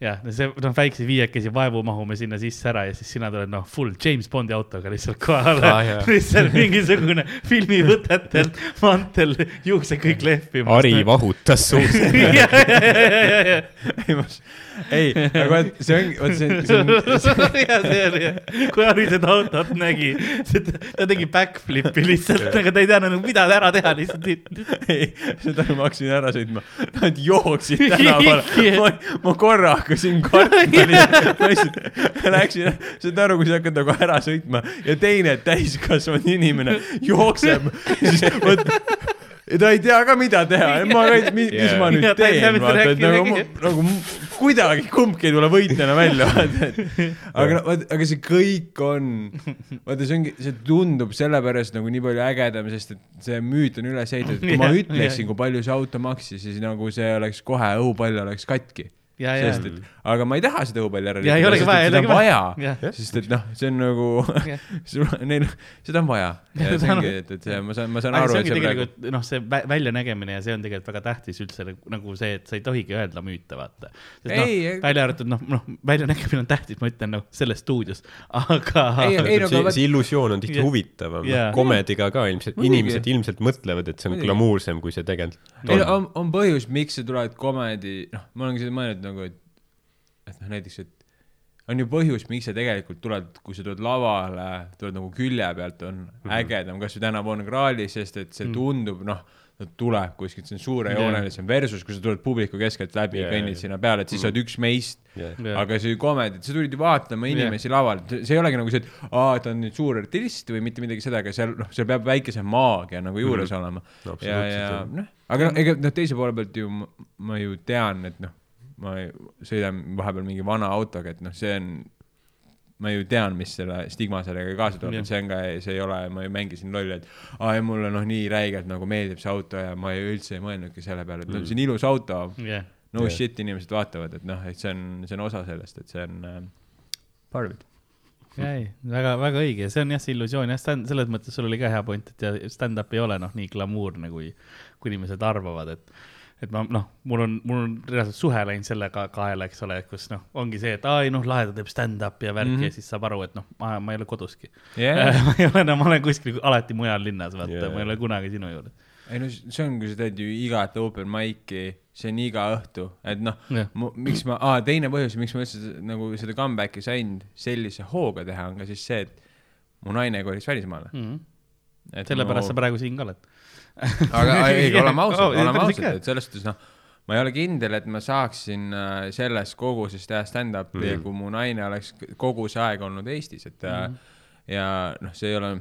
jah, see noh, väikse viiekesi vaevu mahume sinna sisse ära ja siis sina tuled noh, full James Bondi autoga lihtsalt kohale jaa. [LAUGHS] lihtsalt mingisugune filmivõtetel, mantel, juuksed kõik lehvimas. Ari vahutas suus. [LAUGHS] ei, ei, aga vaat see ongi, vot see on, see on, [LAUGHS] ja see oli, kui Harri seda autot nägi, ta tegi backflip'i lihtsalt, aga ta ei teadnud mida ära teha, lihtsalt. Ei, seda ma hakkasin ära sõitma, nad jooksid tänavale, ma, korra hakkasin kartma, [LAUGHS] ma lihtsalt läksin, saad aru, kui sa hakkad nagu ära sõitma. Ja teine täiskasvanud inimene jookseb, siis vot ta ei tea ka, mida teha, ma ka ei, mis Jaa. ma nüüd teen, vaata, et nagu nagu kuidagi kumbki ei tule võitjana välja, vaata, et [LAUGHS] aga, aga see kõik on, vaata, see ongi, see tundub sellepärast nagu nii palju ägedam, sest et see müüt on üles ehitatud, kui ma ütleksin, kui palju see auto maksis, siis nagu see oleks kohe õhupall oleks katki. ja, ja, sest et, aga ma ei taha seda õhupalli ära ei seda on vaja. sest et noh, see on nagu neil, seda on vaja. ja Ja see ongi, et, et see, ma saan, ma saan aga aru, see et ongi see praegu tegelikult noh, see vä- väljanägemine ja see on tegelikult väga tähtis üldse nagu- nagu see, et sa ei tohigi öelda müüte, vaata. noh ei-, välja arvatud noh, noh, väljanägemine on tähtis, ma ütlen noh, selles stuudios, [LAUGHS] aga Ei, ei, no see, see illusioon on tihti Jah. huvitavam yeah., komediga ka ilmselt, inimesed ilmselt mõtlevad, et see on glamuursem, kui see tegelikult on no on, põhjus, miks sa tuled komedi, noh, ma olengi seda mõelnud nagu, et, et noh, näiteks, et on ju põhjus, miks sa tegelikult tuled, kui sa tuled lavale, tuled nagu külje pealt, on mm Mhm. -hmm. ägedam, kasvõi täna Von Krahli, sest et see tundub, noh, ta tuleb kuskilt, see on suurejoonelisem versus, kui sa tuled publiku keskelt läbi ja Jaa, kõnnid jaa. sinna peale, et siis sa oled üks meist yeah.. Jah. aga see komedi, sa tulid ju vaatama inimesi laval, see ei olegi nagu see, et aa, ta on nüüd suur artist või mitte midagi seda, aga seal, noh, seal peab väikese maagia nagu juures mm -hmm. olema No ja, ja noh, aga noh, ega noh, teise poole pealt ju ma, ma ju tean, et noh, ma sõidan vahepeal mingi vana autoga, et noh, see on, ma ju tean, mis selle stigma sellega kaasa tuleb see on ka, see ei ole, ma ei mängi siin lolli, et aa, ja mulle noh, nii räigelt nagu meeldib see auto ja ma ei, üldse ei mõelnudki selle peale, et noh, see on ilus auto, jah, no Jah. shit, inimesed vaatavad, et noh, et see on, see on osa sellest, et see on äh, part of it. ja ei, väga, väga õige, see on jah, see illusioon jah, stand, selles mõttes sul oli ka hea point, et ja stand-up ei ole noh, nii glamuurne, kui, kui inimesed arvavad, et et ma noh, mul on, mul on reaalselt suhe läinud sellega kaela, eks ole, kus noh, ongi see, et aa ei noh, lahe ta teeb stand-up'i ja värki mm Mhm. -hmm. ja siis saab aru, et noh, ma, ma ei ole koduski jah, [LAUGHS] ma ei ole, no ma olen kuskil alati mujal linnas, vaata yeah., ma ei ole kunagi sinu juures. ei no see on, kui sa teed ju igat open mic'i, see on iga õhtu, et noh Jah., miks ma, aa, teine põhjus, miks ma üldse nagu seda comeback'i sain sellise hooga teha, on ka siis see, et mu naine kolis välismaale. Mm -hmm. sellepärast sa praegu siin ka oled. Aga ei, [LAUGHS] oleme ausad Oh, oleme ausad et selles suhtes noh, ma ei ole kindel, et ma saaksin äh, selles koguses teha stand-up'i mm., kui mu naine oleks kogu see aeg olnud Eestis, et mm. ja noh, see ei ole,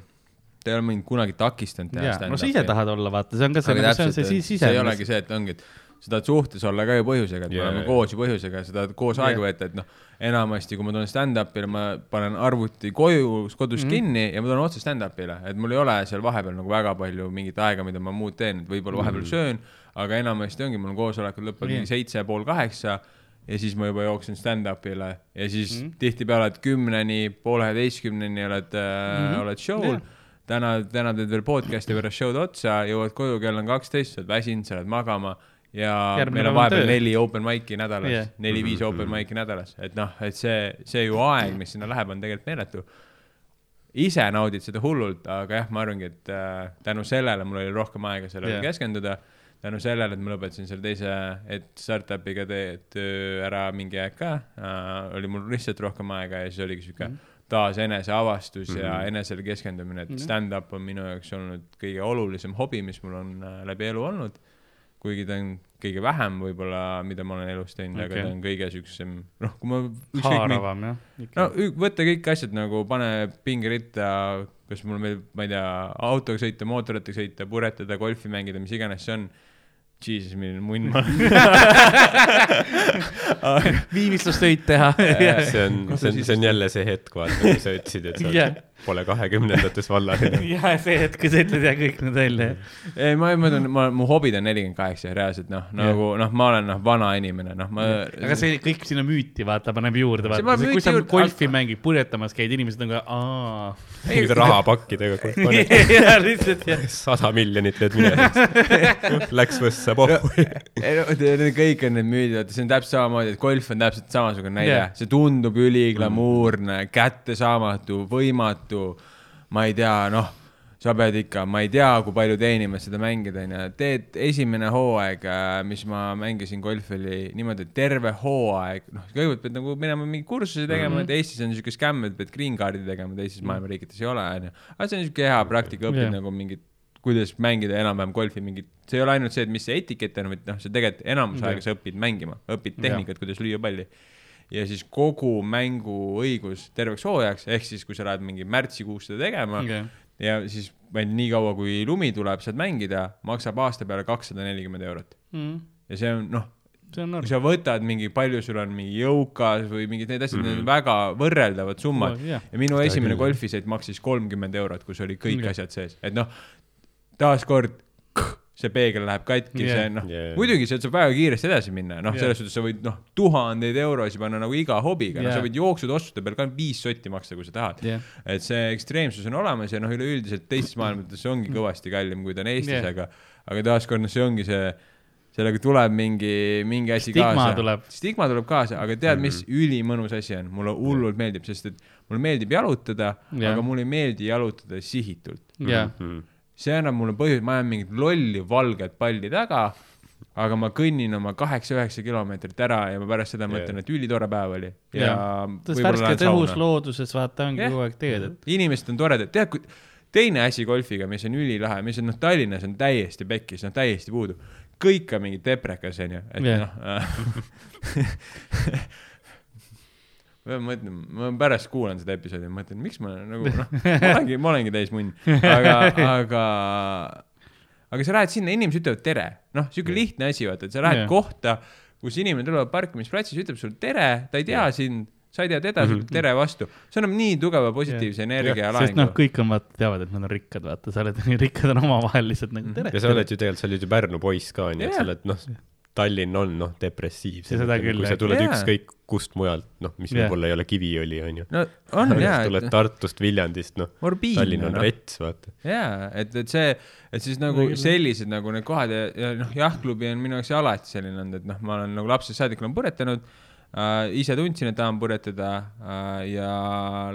ta ei ole mind kunagi takistanud teha stand-up'i. no sa ise tahad olla, vaata, see on ka see, see on see et si- see ei olegi see, et ongi, et sa tahad suhtes olla ka ju põhjusega, et me Jaa, oleme jaa. koos ju põhjusega, sa tahad koos Jaa. aega veeta, et noh, enamasti, kui ma tulen stand-up'ile, ma panen arvuti koju, kodus mm. -hmm. kinni ja ma tulen otse stand-up'ile, et mul ei ole seal vahepeal nagu väga palju mingit aega, mida ma muud teen, et võib-olla vahepeal mm -hmm. söön, aga enamasti ongi, mul on koosolekud lõpevad mingi seitse, pool kaheksa ja siis ma juba jooksen stand-up'ile ja siis mm. -hmm. tihtipeale oled kümneni, poole üheteistkümneni oled äh, mm. -hmm. oled show'l Jah. täna, täna teed veel podcast'i pärast show'd otsa, jõuad koju, kell on kaksteist, sa oled väsinud, sa lähed magama ja Järgmine meil on vahepeal töö. neli open mic'i nädalas yeah., neli-viis open mic'i nädalas, et noh, et see, see ju aeg, mis sinna läheb, on tegelikult meeletu. ise naudid seda hullult, aga jah, ma arvangi, et äh, tänu sellele mul oli rohkem aega sellele yeah. keskenduda. tänu sellele, et ma lõpetasin selle teise, et startup'iga töö ära mingi aeg ka äh,, oli mul lihtsalt rohkem aega ja siis oligi sihuke mm. taas eneseavastus mm -hmm. ja enesele keskendumine, et Mhm. stand-up on minu jaoks olnud kõige olulisem hobi, mis mul on äh, läbi elu olnud. Kuigi ta on kõige vähem võib-olla, mida ma olen elus teinud okay., aga ta on kõige siuksem, noh, kui ma haaravam jah. no võtta kõik asjad nagu pane pingeritta, kas mulle meeldib, ma ei tea, autoga sõita, mootorrattaga sõita, puretada, golfi mängida, mis iganes see on. Jesus, milline munn ma olen. [LAUGHS] viimistlustöid teha. see on, see on, see on jälle see hetk, vaata, kui sa ütlesid, et sa [LAUGHS] Jah. yeah. Pole kahekümnendates vallaline. [LAUGHS] ja see hetk, kui sa ütled ja kõik need välja. ei, ma, ma ütlen, ma, mu hobid on nelikümmend kaheksa reaalselt noh, nagu noh, ma olen noh, vana inimene, noh, ma. aga see kõik sinna müüti, vaata, paneb juurde, See vaata kui sa juurde, golfi mängid, purjetamas käid, inimesed on ka, aa. mingi rahapakkidega ja lihtsalt jah. sada miljonit lööd minema. Läks võssa, pohhu. ei no need kõik on need müüdid, vaata see on täpselt samamoodi, et golf on täpselt samasugune näide yeah., see tundub üliglamuurne, kättesaamatu, võimatu, ma ei tea, noh, sa pead ikka, ma ei tea, kui palju teenima seda mängida, onju, teed esimene hooaeg, mis ma mängisin golfi, oli niimoodi, et terve hooaeg, noh, kõigepealt pead nagu minema mingi kursuse tegema mm, Mhm. -hmm. et Eestis on siuke skämm, et pead green card'i tegema, teistes maailma riikides ei ole, onju. aga see on siuke hea praktika, õpid yeah. nagu mingit kuidas mängida enam-vähem golfi mingit, see ei ole ainult see, et mis see etikett on, vaid noh, sa tegelikult enamus aega sa õpid mängima, õpid tehnikat, kuidas lüüa palli. Ja siis kogu mänguõigus terveks hooajaks, ehk siis kui sa lähed mingi märtsikuus seda tegema okay. ja siis vaid nii kaua, kui lumi tuleb, saad mängida, maksab aasta peale kakssada nelikümmend eurot. Mm. ja see on noh, see on kui sa võtad mingi, palju sul on mingi jõukas või mingid need asjad mm, -hmm. need on väga võrreldavad summad Oh, jah. ja minu Seda esimene golfisett maksis kolmkümmend eurot, kus oli kõik Jah. asjad sees, et noh, taaskord see peegel läheb katki yeah., see noh Yeah. yeah., muidugi sealt saab väga kiiresti edasi minna, noh yeah. selles suhtes sa võid noh, tuhandeid eurosid panna nagu iga hobiga yeah., no sa võid jooksud ostude peal ka viis sotti maksta, kui sa tahad jah, et see ekstreemsus on olemas ja noh, üleüldiselt teistes maailmades see ongi kõvasti kallim, kui ta on Eestis yeah., aga, aga taaskord noh, see ongi see, sellega tuleb mingi, mingi asi Stigma kaasa. tuleb. stigma tuleb kaasa, aga tead, mis ülimõnus asi on, mulle hullult meeldib, sest et mulle meeldib jalutada Jah. aga mulle ei meeldi jalutada sihitult. jah, Mhm. See annab mulle põhjust, ma ajan mingit lolli valget palli taga, aga ma kõnnin oma kaheksa-üheksa kilomeetrit ära ja ma pärast seda mõtlen, et ülitore päev oli. Jah. sest värskes õhus, looduses vaata ongi Jah. kogu aeg teed, et inimesed on toredad, tead, kui teine asi golfiga, mis on ülilahe, mis on noh, Tallinnas on täiesti pekkis, noh täiesti puudu, kõik on mingi teprekas onju, et Jah. noh [LAUGHS] ma mõtlen, ma pärast kuulan seda episoodi ja mõtlen, miks ma nagu noh, [LAUGHS] ma olengi, ma olengi täis munn, aga, aga aga sa lähed sinna, inimesed ütlevad tere, noh, siuke lihtne asi, vaata, et sa lähed Jah. kohta, kus inimene tuleb parkimisplatsis, ütleb sulle tere, ta ei tea sind, sa ei tea teda, sa ütled tere vastu, see annab nii tugeva positiivse energia ja sest noh, laengu. kõik on vaata, teavad, et nad on rikkad, vaata, sa oled, [LAUGHS] rikkad on omavahel lihtsalt nagu tere. ja sa oled ju tegelikult, sa oled ju Pärnu poiss ka onju, et sa oled noh, Tallinn on noh, depressiivsem. Seda küll, kui sa tuled Jaa. ükskõik kust mujalt, noh, mis Jah. võib-olla ei ole Kiviõli onju. no on jaa, tuled Tartust, Viljandist, noh, Tallinn on noh. rets, vaata. jaa, et, et see, et siis nagu No sellised nagu need kohad ja, ja noh, jahtklubi on minu jaoks alati selline olnud, et noh, ma olen nagu lapsest saadik olen puretanud äh,, ise tundsin, et tahan puretada äh, ja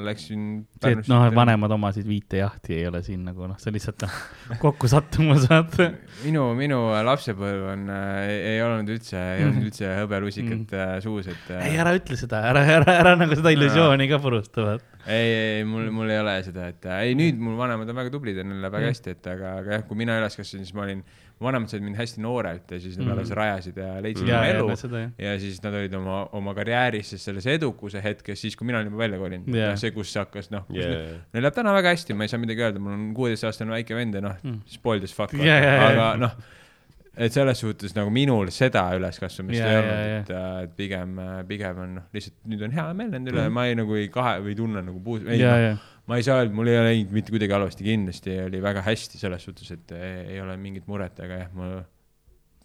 läksin see, et noh, vanemad omasid viite jahti ei ole siin nagu noh, see lihtsalt noh, kokkusattumus, [LAUGHS] vaata. minu, minu lapsepõlv on äh,, ei olnud üldse, ei olnud üldse hõbelusikat äh, suus, et äh, ei, ära ütle seda, ära, ära, ära nagu seda illusiooni ka purusta, vaata. ei, ei, mul, mul ei ole seda, et äh, ei nüüd mul vanemad on väga tublid ja neil läheb väga hästi, et aga, aga jah, kui mina üles kasvasin, siis ma olin, vanemad said mind hästi noorelt ja siis nad Mhm. alles rajasid ja leidsid ja, oma ja elu jah. ja siis nad olid oma, oma karjääris siis selles edukuse hetkes, siis kui mina olin juba välja kolinud yeah., see, kus see hakkas, noh yeah., Yeah. neil läheb täna väga hästi, ma ei saa midagi öelda, mul on kuueteistaastane väike vend ja noh Mm. spoiled as fuck Ja, ja, ja, aga ja. noh, et selles suhtes nagu minul seda üleskasvamist Ja, ei olnud, ja. et, et pigem, pigem on noh, lihtsalt nüüd on hea meel nende üle mm., ma ei nagu ei kahe või tunne nagu puus, ei ja, noh, ja, ma ei saa öelda, mul ei ole läinud mitte kuidagi halvasti, kindlasti oli väga hästi selles suhtes, et ei, ei ole mingit muret, aga jah, ma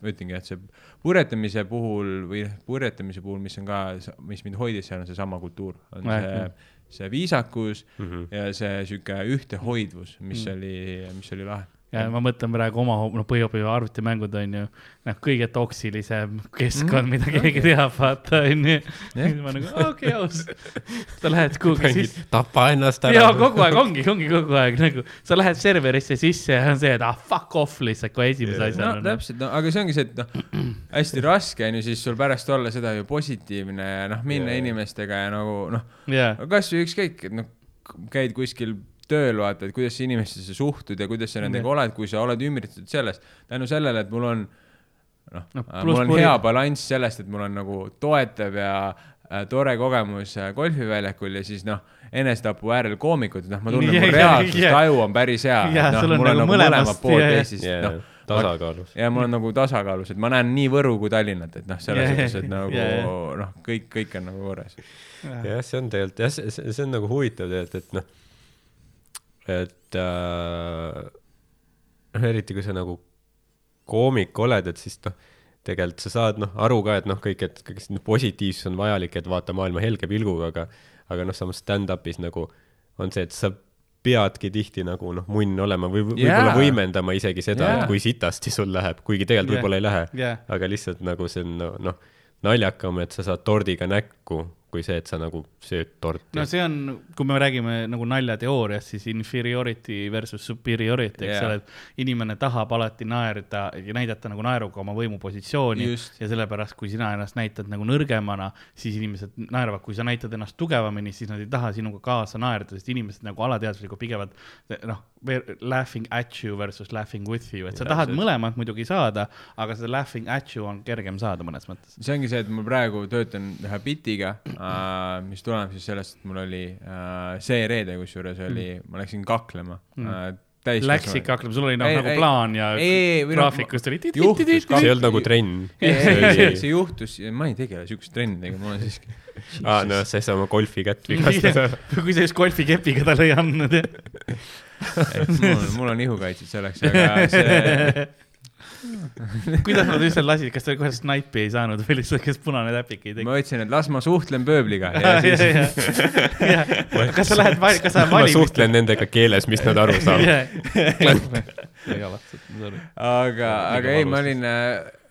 ma ütlengi, et see purjetamise puhul või noh, purjetamise puhul, mis on ka, mis mind hoidis seal, on seesama kultuur, on Jah, see see viisakus Mhm. ja see sihuke ühtehoidvus, mis Mm. mm. oli, mis oli lahe. Ja ma mõtlen praegu oma, noh, põhiõpiva arvutimängud on ju, noh, kõige toksilisem keskkond, mida keegi teab, vaata, on ju. Jah. ma nagu, okei, aus. sa lähed kuhugi sisse. tapa ennast ära. kogu aeg ongi, ongi kogu aeg nagu, sa lähed serverisse sisse ja on see, et ah fuck off lihtsalt kohe esimese Jah. asjana no. täpselt, no aga see ongi see, et noh, hästi raske on ju siis sul pärast olla seda ju positiivne ja noh, minna Jaa. yeah. inimestega ja nagu noh, jaa, kasvõi ükskõik, et noh, käid kuskil tööl, vaata, et kuidas sa inimestesse suhtud ja kuidas sa nendega oled, kui sa oled ümbritsetud sellest, tänu sellele, et mul on noh Noh, no,, pluss mul on puri- hea balanss sellest, et mul on nagu toetav ja äh, tore kogemus äh, golfiväljakul ja siis noh, enesetapu äärel koomikud, noh, ma tunnen, [LAUGHS] Jaa, mu reaalsustaju on päris hea, Jaa, noh, mul on nagu nagu mõlemast- mõlemad pooled jaa. Eestist, Yeah, noh, tasakaalus. ja mul on nagu tasakaalus, et ma näen nii Võru kui Tallinnat, et noh, selles suhtes, et nagu noh, kõik, kõik on nagu korras. jah, see on tegelikult jah, see on nagu huvitav tegelikult, et noh, et äh, noh, eriti kui sa nagu koomik oled, et siis noh, tegelikult sa saad noh aru ka, et noh, kõik, et kõik see positiivsus on vajalik, et vaata maailma helge pilguga, aga aga noh, samas stand-up'is nagu on see, et sa peadki tihti nagu noh, munn olema või või- võib-olla Jaa. võimendama isegi seda yeah., et kui sitasti sul läheb, kuigi tegelikult Jah. võib-olla ei lähe jaa, aga lihtsalt nagu see on no- noh, naljakam, et sa saad tordiga näkku, kui see, et sa nagu sööd torti no see on, kui me räägime nagu naljateooriast, siis inferiority versus superiority, eks Jaa. ole, et inimene tahab alati naerda ja näidata nagu naeruga oma võimupositsiooni Just. ja sellepärast, kui sina ennast näitad nagu nõrgemana, siis inimesed naeravad, kui sa näitad ennast tugevamini, siis nad ei taha sinuga kaasa naerda, sest inimesed nagu alateadvuslikult pigem noh, laughing at you versus laughing with you, et sa tahad Täpselt. mõlemat muidugi saada, aga seda laughing at you on kergem saada mõnes mõttes. see ongi see, et ma praegu töötan ühe bitiga äh,, mis tuleneb siis sellest, et mul oli äh, see reede, kusjuures oli mm., ma läksin kaklema Mm. mm. äh, täiskasvanud. Läks ikka hakkama, sul oli noh Ei, nagu ei, plaan ja noh, graafikust oli. juhtus see ei olnud nagu trenn. see, juhtus, ma ei tegele siukeste trendidega, ma olen siiski. aa, noh, sa ei saa oma golfi kätt vigastada. [LAUGHS] kui sa just golfikepiga talle ei andnud. mul on, mul on ihukaitset selleks, aga see, [LAUGHS] [LAUGHS] kuidas nad üldse lasid, kas ta kohe snaipi ei saanud või lihtsalt, kes punane täpik ei teinud? ma ütlesin, et las ma suhtlen pööbliga. [LAUGHS] Ja siis kas sa lähed, kas sa ma valimistele? suhtlen nendega keeles, mis nad aru saavad. [LAUGHS] aga, aga ei, ma olin,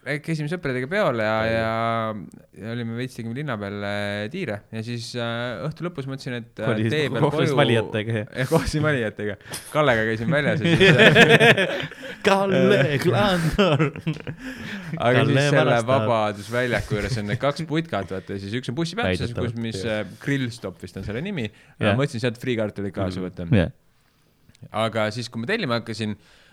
käisime sõpradega peol ja, ja, ja olime veits tegime linna peal äh, tiire ja siis äh, õhtu lõpus mõtlesin, et äh, tee peal koju. valijatega, jah? [LAUGHS] jah, kohtusin valijatega. Kallega käisin väljas ja siis äh, [LAUGHS] Kalle [LAUGHS] Klandor. aga Kalle siis selle. Vabadusväljaku juures on need kaks putkat, vaata, siis üks on bussipeatuses, kus, mis äh, Grillstop vist on selle nimi. Jah. mõtlesin sealt friikartuleid kaasa võtta. aga siis, kui ma tellima hakkasin äh,,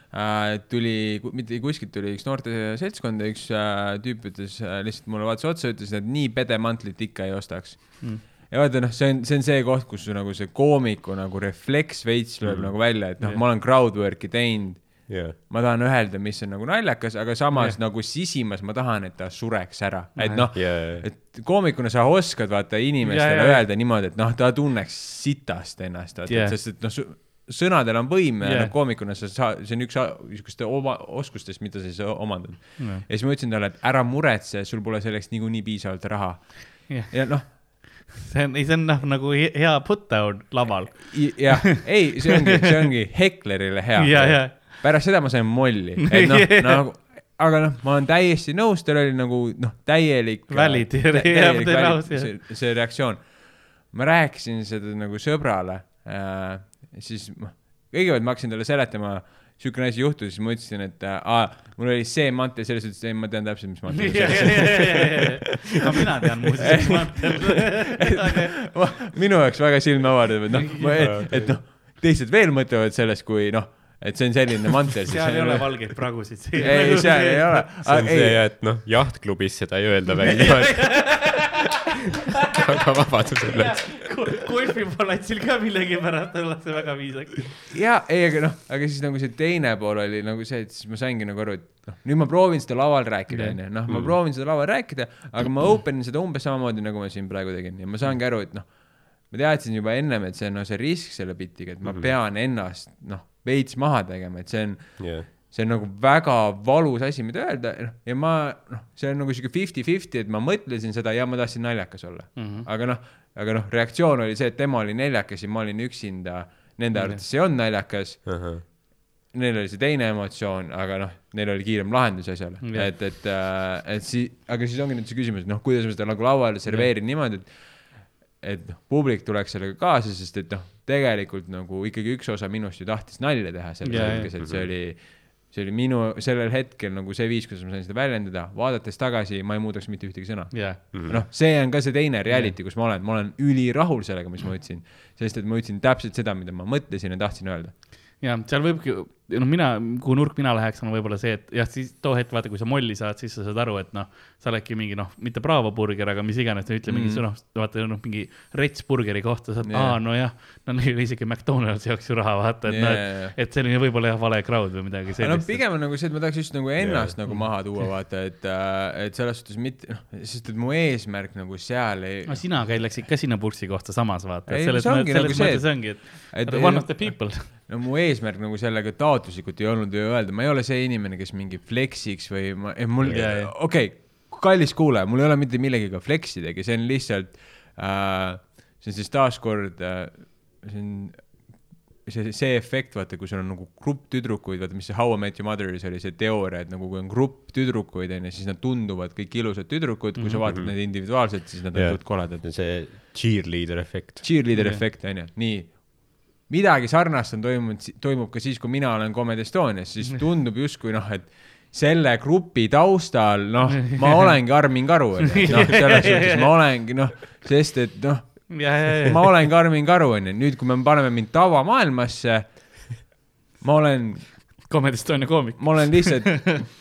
tuli, mitte kuskilt tuli üks noorte seltskond ja üks äh, tüüp ütles äh, lihtsalt mulle vaatas otsa, ütles, et nii pedemantlit ikka ei ostaks Mm. ja vaata noh, see on, see on see koht, kus nagu see koomiku nagu refleks veits lööb Mm. nagu välja, et noh Jah. ma olen crowdwork'i teinud, jah, ma tahan öelda, mis on nagu naljakas, aga samas Jah. nagu sisimas ma tahan, et ta sureks ära, et noh, ja, et koomikuna sa oskad vaata inimestele ja, ja. öelda niimoodi, et noh, ta tunneks sitast ennast, vaata yeah., sest et noh, sõnadel on võim Jah. noh, koomikuna sa saad, see on üks niisuguste oma oskustest, mida sa siis omandad. ja siis ma ütlesin talle, et ära muretse, sul pole selleks niikuinii piisavalt raha. ja noh, see on, see on noh, nagu he- hea put down laval. jah, ei, see ongi, see ongi Heklerile hea ja, ja, pärast seda ma sain molli, [LAUGHS] et noh nagu aga noh, ma olen täiesti nõus, tal oli nagu noh, täielik. Laus, jah. see, see reaktsioon. ma rääkisin seda nagu sõbrale äh,, siis noh, kõigepealt ma hakkasin talle seletama, siukene asi juhtus, siis ma ütlesin, et aa, mul oli see mantel, selles suhtes, et ma tean täpselt, mis mantel see on. ka [LAUGHS] mina tean muuseas, [LAUGHS] minu jaoks väga silme avardav, et noh, et, et noh, teised veel mõtlevad sellest, kui noh, et see on selline mantel. seal ei ole valgeid pragusid. ei, seal ei ole. see on see, et noh, jahtklubis seda ei öelda välja. [LAUGHS] aga vabadusel üldse. golfipallatsil ka millegipärast ollakse väga viisakas. ja ei, aga noh, aga siis nagu see teine pool oli nagu see, et siis ma saingi nagu aru, et noh, nüüd ma proovin seda laval rääkida, onju, noh, ma proovin seda laval rääkida, aga ma open in seda umbes samamoodi, nagu ma siin praegu tegin. Ja ma saangi aru, et noh, ma teadsin juba ennem, et see on no, see risk selle bitiga, et ma pean ennast noh, veits maha tegema, et see on, jah, see on nagu väga valus asi, mida öelda, noh, ja ma noh, see on nagu sihuke fifty-fifty, et ma mõtlesin seda ja ma tahtsin naljakas olla mm. Mhm. -hmm. aga noh, aga noh, reaktsioon oli see, et tema oli naljakas ja ma olin üksinda, nende arvates see on naljakas neil oli see teine emotsioon, aga noh, neil oli kiirem lahendus asjale Jah. yeah., et, et, et siis, aga siis ongi nüüd see küsimus, et noh, kuidas ma seda nagu lauale serveerin yeah. niimoodi, et et noh, publik tuleks sellega kaasa, sest et noh, tegelikult nagu ikkagi üks osa minust ju tahtis nalja teha selles Jaa, hetkes, et see oli, see oli minu sellel hetkel nagu see viis, kuidas ma sain seda väljendada, vaadates tagasi ma ei muudaks mitte ühtegi sõna. jah, noh, see on ka see teine reality, kus ma olen, ma olen ülirahul sellega, mis ma ütlesin, sest et ma ütlesin täpselt seda, mida ma mõtlesin ja tahtsin öelda. Ja seal võibki, noh, mina, kuhu nurk mina läheks, on võib-olla see, et jah, siis too hetk vaata, kui sa molli saad, siis sa saad aru, et noh, sa oledki mingi noh, mitte Bravo burger, aga mis iganes, ütle mingi Mm. noh, vaata noh, mingi rets burgeri kohta saad yeah., aa nojah, no neil isegi McDonalds jaoks ju raha vaata, et yeah. noh, et, et selline võib-olla jah, vale crowd või midagi no sellist. pigem on nagu see, et ma tahaks just nagu ennast Jaa. nagu maha tuua, vaata, et, et selles suhtes mitte, noh, sest et mu eesmärk nagu seal ei no sina käid, läksid ka sinna burssi kohta samas vaata, selles mõttes, nagu selles mõttes ongi, et et one of the people. No mu eesmärk nagu sellega taotluslikult ei olnud ju öelda, ma ei ole see inimene, kes mingi flexiks või ma, mul Jaa, jaa., okei kallis kuulaja, mul ei ole mitte millegagi flex idagi, see on lihtsalt äh,, see on siis taaskord äh,, see on see, see efekt, vaata, kui sul on nagu grupp tüdrukuid, vaata, mis see How I Met Your Mother'is oli see teooria, et nagu kui on grupp tüdrukuid, onju, siis nad tunduvad kõik ilusad tüdrukud, kui sa vaatad neid individuaalselt, siis nad on yeah. koledad. see cheerleader efekt. cheerleader Jah. efekt onju, nii. Midagi sarnast on toimunud, toimub ka siis, kui mina olen Comedy Estonias, siis tundub justkui noh, et selle grupi taustal, noh, ma [LAUGHS] olengi Armin Karu, onju, noh, selles suhtes ma olengi noh, sest et noh, ma olengi Armin Karu, onju, nüüd, kui me paneme mind tavamaailmasse, ma olen, Comedy Estonia koomik. ma olen lihtsalt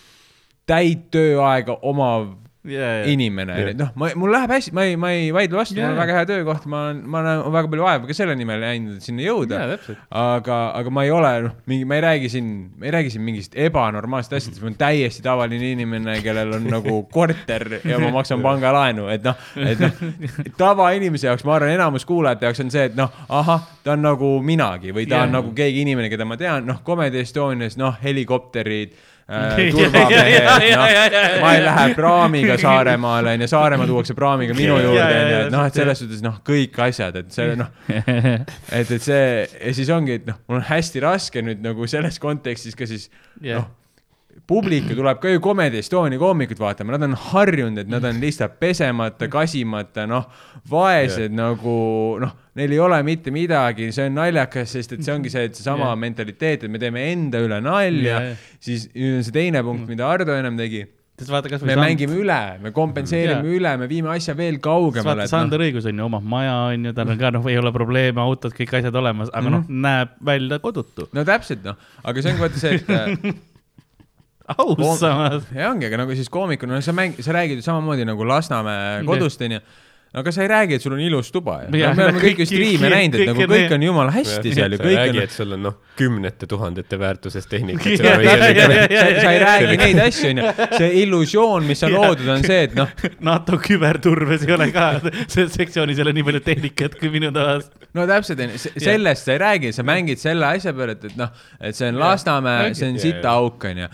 [LAUGHS] täit tööaega omav inimene Jah. onju, et noh, ma, mul läheb hästi, ma ei, ma ei vaidle vastu, mul on väga hea töökoht, ma olen, ma olen väga palju vaeva ka selle nimel läinud, et sinna jõuda täpselt. aga, aga ma ei ole noh, mingi, ma ei räägi siin, ma ei räägi siin mingist ebanormaalsest asjadest, ma olen täiesti tavaline inimene, kellel on nagu korter ja ma maksan pangalaenu, et noh, et noh, tavainimese jaoks, ma arvan, enamus kuulajate jaoks on see, et noh, ahah, ta on nagu minagi või ta on Jah. nagu keegi inimene, keda ma tean, noh, Comedy Estonias, noh, helikopterid turvamehed, [LAUGHS] ja, ja, noh ma ei lähe praamiga Saaremaale onju, Saaremaa tuuakse praamiga minu juurde onju, et noh, et selles suhtes noh, kõik asjad, et see noh, [LAUGHS] et, et see ja siis ongi, et noh, mul on hästi raske nüüd nagu selles kontekstis ka siis Jah. noh, publik ju tuleb ka ju Comedy Estonia koomikut vaatama, nad on harjunud, et nad on lihtsalt pesemata, kasimata, noh, vaesed yeah. nagu noh, neil ei ole mitte midagi, see on naljakas, sest et see ongi see, et seesama [LAUGHS] yeah. mentaliteet, et me teeme enda üle nalja jah. siis nüüd on see teine punkt, mida Ardo ennem tegi sest vaata kasvõi me mängime üle, me kompenseerime Jaa. üle, me viime asja veel kaugemale vaata, Sander õigus on ju, omab maja on ju, tal on ka noh, ei ole probleeme, autod, kõik asjad olemas, aga noh, näeb välja kodutu. no täpselt noh, aga see ongi vaata see, et äh, [LAUGHS] aus samas. ja ongi, aga nagu siis koomikuna, no sa mäng-, sa räägid ju samamoodi nagu Lasnamäe kodust onju. no aga sa ei räägi, et sul on ilus tuba ju. Me oleme kõik ju kõik- striime näinud, et nagu kõik on jumala hästi seal ju, sa ei räägi, et sul on noh, kümnete tuhandete väärtuses tehnikat. [LAUGHS] Sa ei räägi neid asju onju, see illusioon, mis on loodud, on see, et noh, [LAUGHS] NATO küberturbes ei ole ka, selles sektsioonis ei ole nii palju tehnikat kui minu toas. no täpselt onju, sellest sa ei räägi, sa mängid selle asja peale, et, et noh, et see on Lasnamäe, see on Jaa, sita jaa. auk onju.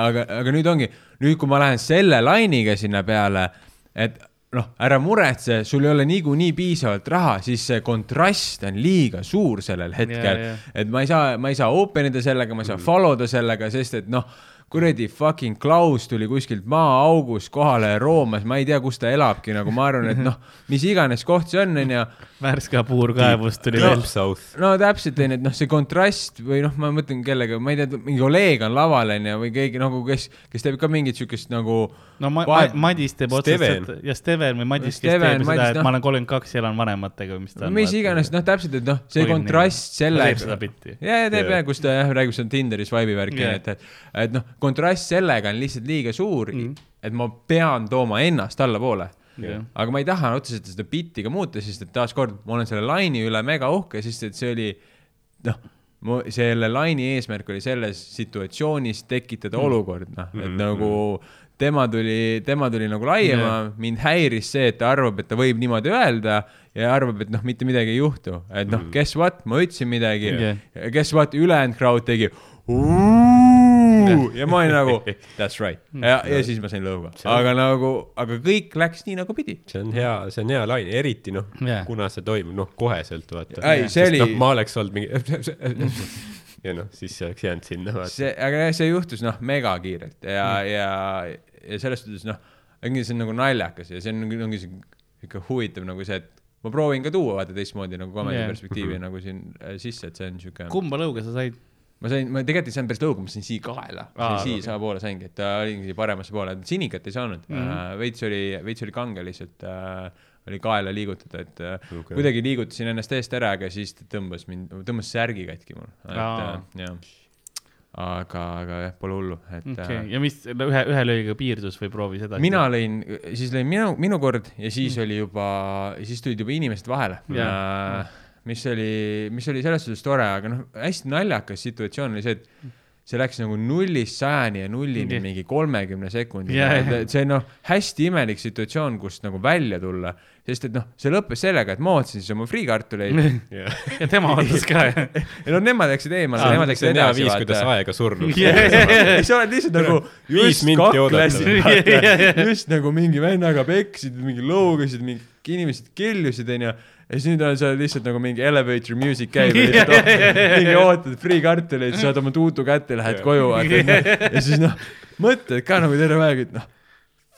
Aga, aga nüüd ongi, nüüd kui ma lähen selle lainiga sinna peale, et noh, ära muretse, sul ei ole niikuinii piisavalt raha, siis see kontrast on liiga suur sellel hetkel. Et ma ei saa, ma ei saa open ida sellega, ma ei saa follow da sellega, sest et noh, kuradi fucking Klaus tuli kuskilt maaaugust kohale roomas, ma ei tea, kus ta elabki, nagu ma arvan, et noh, mis iganes koht see on, onju Värska puurkaevust tuli No. veel. South. no täpselt onju, et noh, see kontrast või noh, ma mõtlen kellega, ma ei tea, mingi kolleeg on laval onju või keegi nagu, kes, kes teeb ka mingit siukest nagu no ma, ma, Madis teeb Steven. otseselt ja Steven või Madis, kes teeb ju seda, Madis, et noh. ma olen kolmkümmend kaks ja elan vanematega või mis ta on. mis iganes, noh, täpselt, et noh, see kontrast nii. selle Ta teeb seda bitti. ja, ja teeb ja, kus ta jah räägib seal Tinderis vaibi värki Jaa. yeah., et, et, et noh, kontrast sellega on lihtsalt liiga suur mm., et ma pean tooma ennast allapoole Jah. aga ma ei taha otseselt seda bitti ka muuta, sest et taaskord ma olen selle laine üle mega uhke, sest et see oli noh, mu selle laine eesmärk oli selles situatsioonis tekitada mm. olukord, noh, et mm -hmm. nagu tema tuli, tema tuli nagu laiema yeah., mind häiris see, et ta arvab, et ta võib niimoodi öelda ja arvab, et noh, mitte midagi ei juhtu, et noh mm., guess what, ma ütlesin midagi yeah., guess what, ülejäänud crowd tegi ja ma olin nagu [LAUGHS] that's right ja, ja siis ma sain lõuga, aga nagu, aga kõik läks nii nagu pidi. see on hea, see on hea laine, eriti noh yeah., kuna see toimub, noh, koheselt vaata. Ei, see oli- noh, ma oleks olnud mingi [LAUGHS] ja noh, siis see oleks jäänud sinna see, aga jah, see juhtus noh, megakiirelt ja mm., ja, ja selles suhtes noh, ongi see on nagu naljakas ja see on, ongi see ikka huvitav nagu see, et ma proovin ka tuua vaata teistmoodi nagu komedi yeah. perspektiivi -hmm. nagu siin äh, sisse, et see on siuke. kumba lõuga sa said? Ma sain, ma tegelikult ei saanud päris lõuga, ma sain siia kaela, Aa, siia okei. saama saingi, et ta oligi paremasse poole, sinikat ei saanud mm. -hmm. veits oli, veits oli kange lihtsalt äh,, oli kaela liigutada, et äh, okay. kuidagi liigutasin ennast eest ära, aga siis ta tõmbas mind, tõmbas särgi katki mul, et äh, jah. aga, aga jah, pole hullu, et okei okay. okay., ja mis ühe, ühe lõiga piirdus või proovis edasi? mina lõin, siis lõin minu, minu kord ja siis mm. oli juba, siis tulid juba inimesed vahele yeah.. Mis oli, mis oli selles suhtes tore, aga noh, hästi naljakas situatsioon oli see, et see läks nagu nullist sajani ja nullini Jah. mingi kolmekümne sekundiga yeah. jah.. see noh, hästi imelik situatsioon, kust nagu välja tulla, sest et noh, see lõppes sellega, et ma ootasin siis oma friikartuleid [LAUGHS] ja tema ootas ka, jah? ja no nemad läksid eemale, Aa, nemad läksid see on hea edasi viis, kuidas aega surnud. [LAUGHS] ja [LAUGHS] sa oled lihtsalt nagu just kaklesid just nagu mingi vennaga peksid, mingi lõugasid, mingi inimesed killusid, onju. Ja siis nüüd on seal lihtsalt nagu mingi elevator music käib ja [LAUGHS] lihtsalt oh, mingi ootad friikartuleid, saad oma tuutu kätte, lähed koju, vaata. ja siis noh, mõtled ka nagu terve aeg, et noh,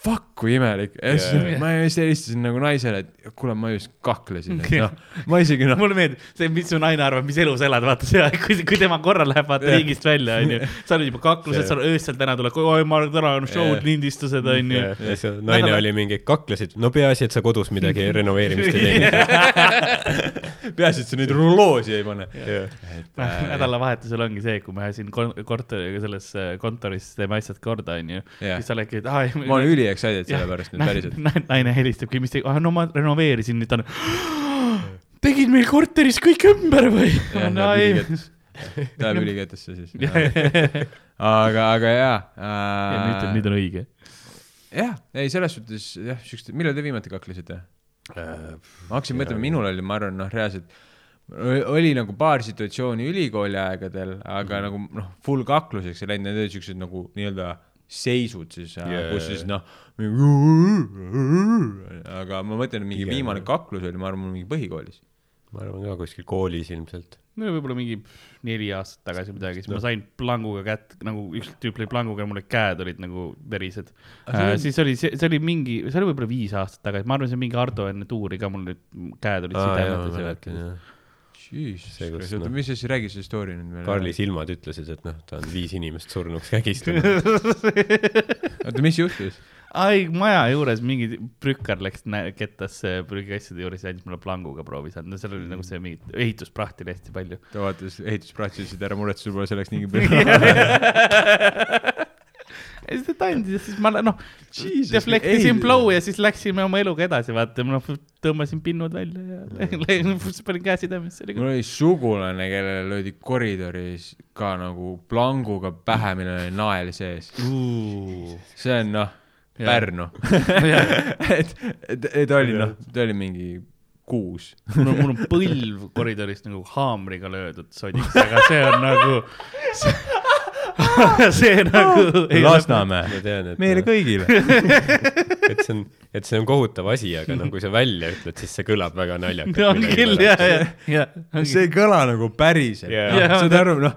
fuck kui imelik. ja siis Jah. ma just helistasin nagu naisele, et kuule, ma just kaklesin, et noh, ma isegi noh, mulle meeldib see, mis su naine arvab, mis elu sa elad, vaata see kui, kui tema korra läheb vaata Jah. riigist välja, onju. sa oled juba kaklused, sa öösel täna tuleb, oi, ma täna on show'd Jah., lindistused, onju. ja ja see naine Nädala- oli mingi, kaklesid, no peaasi, et sa kodus midagi [LAUGHS] renoveerimist ei teinud. [LAUGHS] peaasi, et sa neid rulloosi ei pane. nädalavahetusel ongi see, kui me siin korteriga selles äh, kontoris teeme asjad korda, onju. Siis sa oledki, et aa, ma olen excited selle pärast nüüd päriselt. naine helistabki, mis te, ah no ma renoveerisin, nüüd ta on. tegid meil korteris kõik ümber või? No ei. ta läheb üliketesse [LAUGHS] siis. aga, aga jaa nüüd, nüüd äh,. on õige. jah, ei selles suhtes jah, siukest, millal te viimati kaklesite? Äh, ma hakkasin mõtlema, minul oli, ma arvan, noh, reaalselt oli nagu paar situatsiooni ülikooli aegadel, aga mm -hmm. nagu noh, full kakluseks ei läinud, need olid siuksed nagu nii-öelda seisud siis yeah., Jaa, kus siis noh, aga ma mõtlen, mingi Pigem, viimane kaklus oli, ma arvan, mingi põhikoolis. ma arvan ka kuskil koolis ilmselt. no võib-olla mingi neli aastat tagasi midagi, siis No. ma sain planguga kätt, nagu üks tüüp lõi planguga ja mul olid käed olid nagu verised see äh,. siis oli, see oli mingi, see oli võib-olla viis aastat tagasi, ma arvan, see on mingi Ardo enne tuuri ka, mul need käed olid sidemed ja see See, Christ, oota, noh, mis sa siis räägi selle story nüüd meile. Karli silmad ütlesid, et noh, ta on viis inimest surnuks kägistanud. [LAUGHS] oota, mis juhtus? ai, maja juures mingi prükkar läks, kettas äh, prügiasjade juures ja andis mulle planguga proovis anda, seal oli nagu see mingi ehitusprahti oli hästi palju. ta vaatas ehituspraatsi, ütles, et ära muretse, sul pole selleks [LAUGHS] nii palju. [LAUGHS] ja siis ta andis ja siis ma noh, deflektisin ei. blow ja siis läksime oma eluga edasi, vaata, ma noh, tõmbasin pinnud välja ja [LAUGHS] panin käe sidemesse. mul oli sugulane, kellele löödi koridoris ka nagu planguga pähe, millel oli nael sees. see on noh. Pärnu. [LAUGHS] [LAUGHS] et, et, et oli noh, ta oli mingi kuus. mul on, mul on põlv koridoris nagu haamriga löödud sodiks, aga see on nagu, see [LAUGHS] nagu. Lasnamäe, ma tean, et meile kõigile. [LAUGHS] et see on, et see on kohutav asi, aga no kui sa välja ütled, siis see kõlab väga naljakalt. on küll ja, ja, ja. see ei kõla nagu päriselt yeah.. saad aru, noh,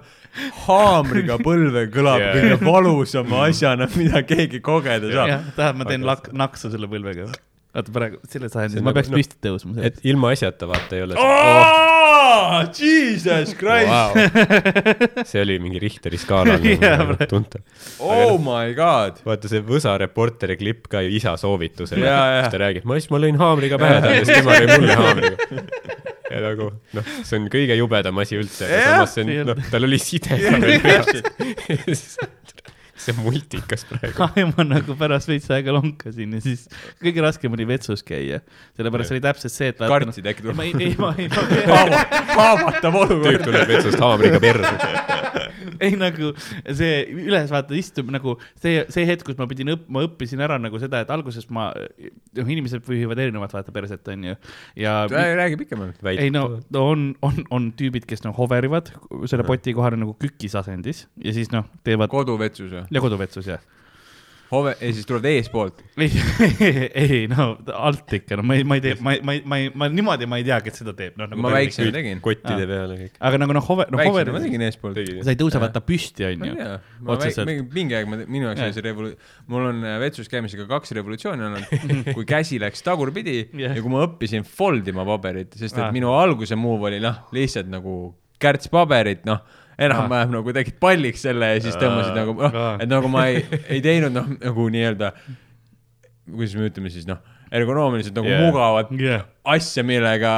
haamriga põlve kõlab yeah. kõige valusama asjana, mida keegi kogeda saab. jah, tahad, ma teen Aga- lak-, naksu selle põlvega. oota, praegu selles See on ma nagu- peaks no- püsti tõusma. et ilma asjata vaata ei ole Oh, Jesus Christ wow. [LAUGHS] see oli mingi Richteri skaalal Jaa, nagu tuntav. oh my god. vaata see Võsa reporteri klipp ka isa soovitusel, Jaa, jaa. kus ta räägib, ma siis, ma lõin haamriga pähe talle, siis tema lõi mulle haamriga. ja nagu noh, see on kõige jubedam asi üldse, aga samas see on, noh, tal oli side. [LAUGHS] see on multikas praegu. [LAUGHS] ma nagu pärast veits aega lonkasin ja siis kõige raskem oli vetsus käia, sellepärast oli täpselt see, et. kartsid äkki ma tuleb ei, ei, ma ei, ma [LAUGHS] haavatav tüüp olukord. tuleb vetsust haamriga perre. [LAUGHS] ei nagu see üles vaata istub nagu see, see hetk, kus ma pidin õpp-, ma õppisin ära nagu seda, et alguses ma, noh, inimesed pühivad erinevat vaata perset, onju. ja räägi pikemalt. ei no, no on, on, on tüübid, kes noh hoverivad selle poti kohal nagu kükis asendis ja siis noh, teevad koduvetsus või? Ja koduvetsus jah. hove, ja siis tulevad eespoolt. [LAUGHS] ei, ei no alt ikka, no ma ei, ma ei tee, ma ei, ma ei, ma ei, ma niimoodi ma ei tea, kes seda teeb, noh nagu. ma väiksena tegin. kottide peale kõik. aga nagu noh, hover, noh hover ma, tegin eespoolt. sa ei tõuse vaata püsti, onju. Otseselt. mingi aeg ma, minu jaoks oli see revolu-, mul on äh, vetsus käimisega kaks revolutsiooni olnud, [LAUGHS] kui käsi läks tagurpidi Jah. ja kui ma õppisin fold ima paberit, sest et minu alguse move oli noh, lihtsalt nagu kärts paberit, noh, enam-vähem nagu tegid palliks selle ja siis tõmbasid nagu, noh et nagu ma ei, ei teinud noh, nagu nii-öelda, kuidas me ütleme siis noh, ergonoomiliselt nagu yeah. mugavat jah, asja, millega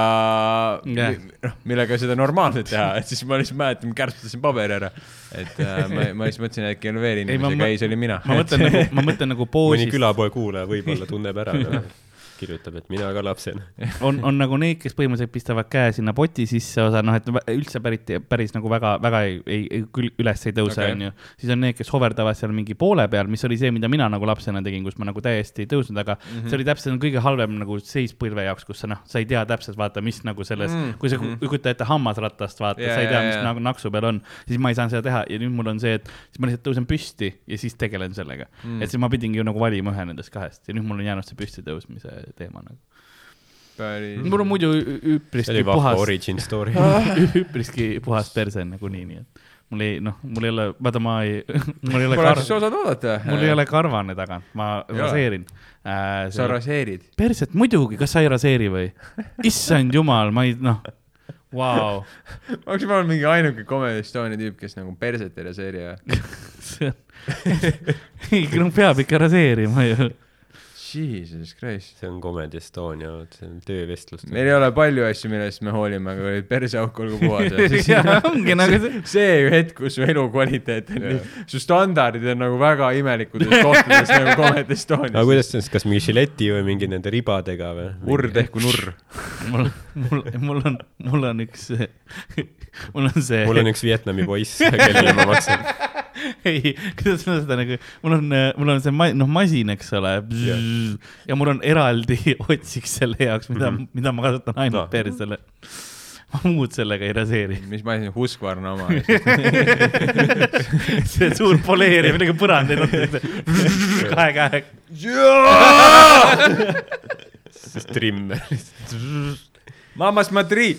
Jah. noh, millega seda normaalselt teha, et siis ma lihtsalt mäletan, kärpstasin paberi ära. et äh, ma, ma siis mõtlesin, et äkki Elveri Ei, ma inimese mõ- käis oli mina. ma mõtlen nagu, ma mõtlen nagu mõni poosis, külapoe kuulaja võib-olla tunneb ära, [LAUGHS] kirjutab, et mina ka lapsena. [LAUGHS] on, on nagu need, kes põhimõtteliselt pistavad käe sinna poti sisse osa, noh, et üldse pärit, päris nagu väga, väga ei, ei, küll üles ei tõuse, Okei. onju. siis on need, kes hoverdavad seal mingi poole peal, mis oli see, mida mina nagu lapsena tegin, kus ma nagu täiesti ei tõusnud, aga mm -hmm. see oli täpselt kõige halvem nagu seis põlve jaoks, kus sa noh, sa ei tea täpselt vaata, mis nagu selles mm, Mm, -hmm. kui sa mhm. kujuta ette hammasratast, vaata Jaa, sa ei tea, mis jaa. nagu naksu peal on, siis ma ei saanud seda teha ja nüüd mul on see, et siis ma lihtsalt tõusen püsti ja siis tegelen sellega mm.. Mm. et siis ma pidingi ju nagu valima ühe nendest kahest ja nüüd mul on jäänud see püsti tõusmise teema nagu. päris. mul on muidu üpriski puhas, origin story. [LAUGHS] üpriski puhas perse nagunii, nii et mul ei, noh, mul ei ole, vaata, ma ei, [LAUGHS] mul ei ole siis, osad oodata. mul ei ole karvane tagant, ma ole. raseerin äh,. sa raseerid. perset muidugi, kas sa ei raseeri või? issand jumal, ma ei, noh, vau. [LAUGHS] ma oleks võib-olla mingi ainuke Comedy Estonia tüüp, kes nagu perset ei raseeri on, ei, no peab ikka raseerima ju. Jesus Christ. see on Comedy Estonia, see on töövestlus. meil ei ole palju asju, millest me hoolime, aga perseauk olgu puhas. [LAUGHS] ongi nagu see, see hetk, kus su elukvaliteet on nii, su standardid on nagu väga imelikutes kohtades nagu Comedy aga Estonias. kuidas see on, kas mingi žileti või mingi nende ribadega või? urr tehku nurr. mul, mul, mul on, mul on üks, mul on see. mul on üks Vietnami poiss, kellele ma maksan. [LAUGHS] ei, kuidas ma seda nagu, mul on, mul on see ma,, noh, masin, eks ole. Ja mul on eraldi [LAUGHS] otsiks selle jaoks, mida mm. -hmm. mida ma kasutan ainult No. persele. ma muud sellega ei raseeri. mis ma siin, Husqvarna oma. [LAUGHS] see suur poleerimine, nagu põrand ei nutta, kahe käega. [LAUGHS] siis trimmer. Mamas Madrid.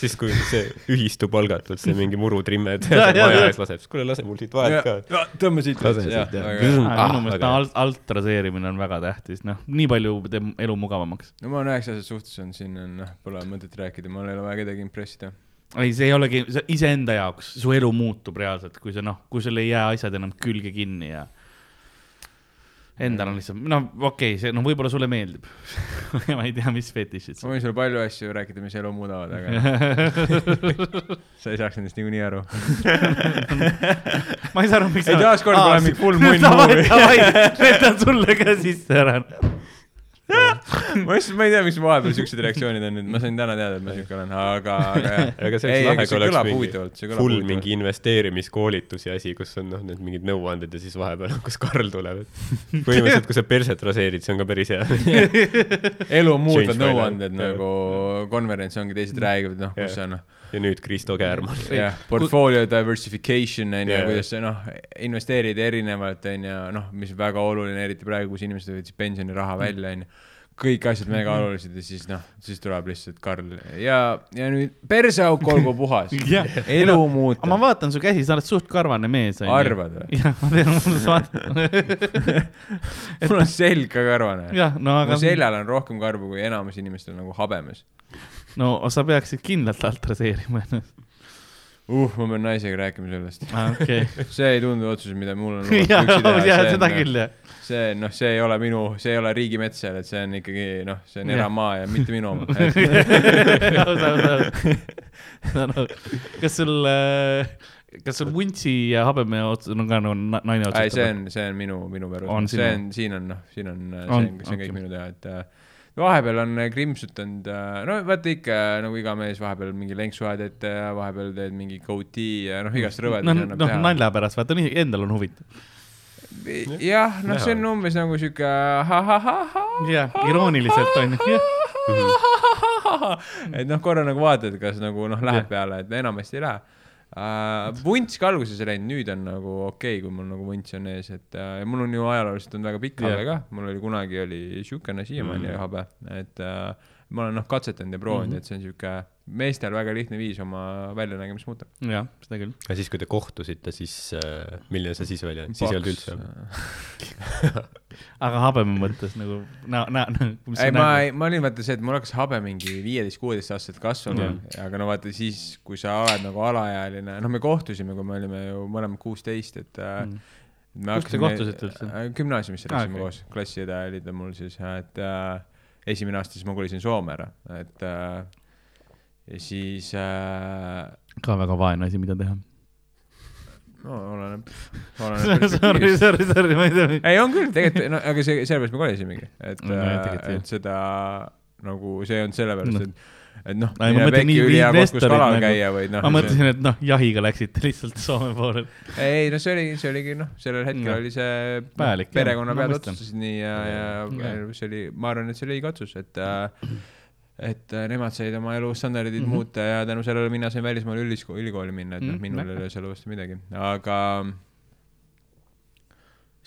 siis, kui see ühistub algatult, see mingi murutrimme maja [LAUGHS] ja. ees laseb, siis kuule, lase mul siit vahelt ka. tõmba siit. Lase siit, jah. minu Ah, meelest alt, alt raseerimine on väga tähtis, noh, nii palju teeb elu mugavamaks. no ma olen üheksa aastat suhtes olnud, siin on, noh, pole mõtet rääkida, mul ei ole vaja kedagi impressida. ei, see ei olegi, see iseenda jaoks, su elu muutub reaalselt, kui sa noh, kui sul ei jää asjad enam külge kinni ja endal on lihtsalt, no okei okay,, see no võib-olla sulle meeldib [LAUGHS] ma ei tea, mis fetišid ma sul. võin sulle palju asju rääkida, mis elu muudavad, aga [LAUGHS] sa ei saaks nendest niikuinii aru. [LAUGHS] ma ei saa aru, miks Ei, taaskord pole mingi full munn movie. jätan sulle ka sisse ära. [LAUGHS] ma just, ma ei tea, miks vahepeal siuksed reaktsioonid on nüüd, ma sain täna teada, et ma siuke olen, aga, aga jah. aga see oleks lahe, kui oleks mingi kõlab full mingi investeerimiskoolitusi asi, kus on noh, need mingid nõuanded ja siis vahepeal, [LAUGHS] kus Karl tuleb, et põhimõtteliselt, kui sa perset raseerid, see on ka päris hea. [LAUGHS] elu muutvad Change my nõuanded nagu konverents ongi, teised räägivad, noh, kus on, noh, ja nüüd Kristo Käärmann. jah, portfolio diversification on ju Jaa., kuidas sa noh, investeerid erinevalt on ju, noh, mis on väga oluline, eriti praegu, kus inimesed võtsid pensioniraha välja on ju kõik asjad mega olulised ja siis noh, siis tuleb lihtsalt Karl ja, ja nüüd perseauk olgu puhas. [LAUGHS] Elu ma muuta. vaatan su käsi, sa oled suht karvane mees. arvad või? jah, ma tean, ma vaatan. [LAUGHS] mul on selg ka karvane. jah, no mu aga, seljal on rohkem karvu kui enamus inimestel nagu habemes. No sa peaksid kindlalt alt raseerima ennast. uh, ma pean naisega rääkima sellest. okei. [LAUGHS] see ei tundu otsus, mida mul on jah, lubatud [LAUGHS] üksi teha. seda küll jah. see noh, see ei ole minu, see ei ole riigimets seal, et see on ikkagi noh, see on eramaa ja mitte minu oma. [LAUGHS] kas sul, kas sul vuntsi ja habeme ots- on ka nagu na- naine ei, see otsustab? on, see on minu, minu sinu? see on, siin on noh, siin on, see On, see on kõik minu teha, et äh, vahepeal on krimpsutanud, no vaata ikka nagu iga mees vahepeal mingi lenksuajad ette ja vahepeal teed mingi goatee ja noh, igast rõvedusi noh, annab noh teha. nalja pärast, vaata nii endal on huvitav. jah, noh, see on umbes nagu sihuke ha-ha-ha-ha. jah, irooniliselt on ju, et noh, korra nagu vaatad, kas nagu noh, läheb peale, et enamasti ei lähe uh,. vunts ka alguses ei läinud, nüüd on nagu okei okay,, kui mul nagu vunts on ees, et ja mul on ju ajalooliselt on väga pikk Jah. habe ka, mul oli kunagi oli siukene, siiamaani mm. habe, et uh, ma olen noh, katsetanud ja proovinud mm, -hmm. et see on siuke meestel väga lihtne viis oma väljanägemist muuta. jah, seda küll. ja siis, kui te kohtusite, siis äh, milline sa siis välja, siis ei olnud üldse? [LAUGHS] aga habeme mõttes nagu, na-, na-, ei, ma ei, ma olin vaata see, et mul hakkas habe mingi viieteist-kuueteist aastaselt kasvama Jah. aga no vaata siis, kui sa oled nagu alaealine, noh, me kohtusime, kui me olime ju mõlemad kuusteist, et mm. me Kus te kohtusite üldse? äh, gümnaasiumisse Aa, läksime okei. koos, klassiõde oli ta mul siis, et äh, esimene aasta siis ma kolisin Soome ära, et äh, ja siis äh, ka väga vaene asi, mida teha. no oleneb, [LAUGHS] oleneb Sorry, sorry, sorry, ma ei tea. ei, on küll, tegelikult, no aga see, sellepärast me kolisimegi, et No, jah. et seda nagu see on sellepärast no., et, et noh, Ei, ma nagu- noh. ma mõtlesin, et noh, jahiga läksite lihtsalt Soome poole. ei, no see oli, see oligi noh, sellel hetkel no, oli see vajalik, perekonna pead otsustasid nii ja, ja Jah. see oli, ma arvan, et see oli õige otsus, et äh, et äh, nemad said oma elustandardid mm. -hmm. muuta ja tänu sellele mina sain välismaale üliskooli, ülikooli minna, et noh, Mhm, minul ei ole selle vastu midagi, aga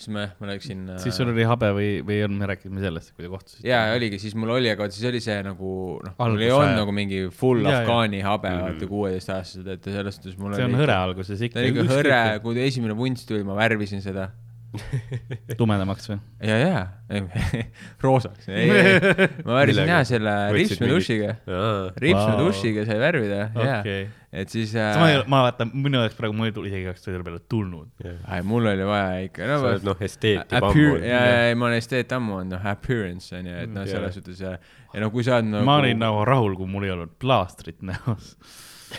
siis ma, ma läksin äh, siis sul oli habe või, või ei olnud, me rääkisime sellest, kui te kohtusite. jaa, oligi, siis mul oli, aga siis oli see nagu noh, mul ei olnud nagu mingi full jaa. afgaani habe Mhm. vaata kuueteistaastased, et selles suhtes mul see on oli hõre alguses ta ikka. oli ikka hõre, kui esimene vunst tuli, ma värvisin seda. [LAUGHS] tumedamaks või? ja, ja, [LAUGHS] roosaks, ei, ei, ma [LAUGHS] värvisin Millega? ja selle Võtsid ripsme mingi- dušiga, aa, ripsme Vau. dušiga sai värvida, ja, okei. et siis ma ei äh,, ma vaatan, minu jaoks praegu mul ei tule isegi oleks selle peale tulnud. ai, mul oli vaja ikka, no sa oled noh, esteet juba ammu ja, ja ma olen esteet ammu olnud, noh, appearance on ju, et noh, Jaa. selles suhtes ja, ja no kui sa oled nagu ma olin nagu rahul, kui mul ei olnud plaastrit näos.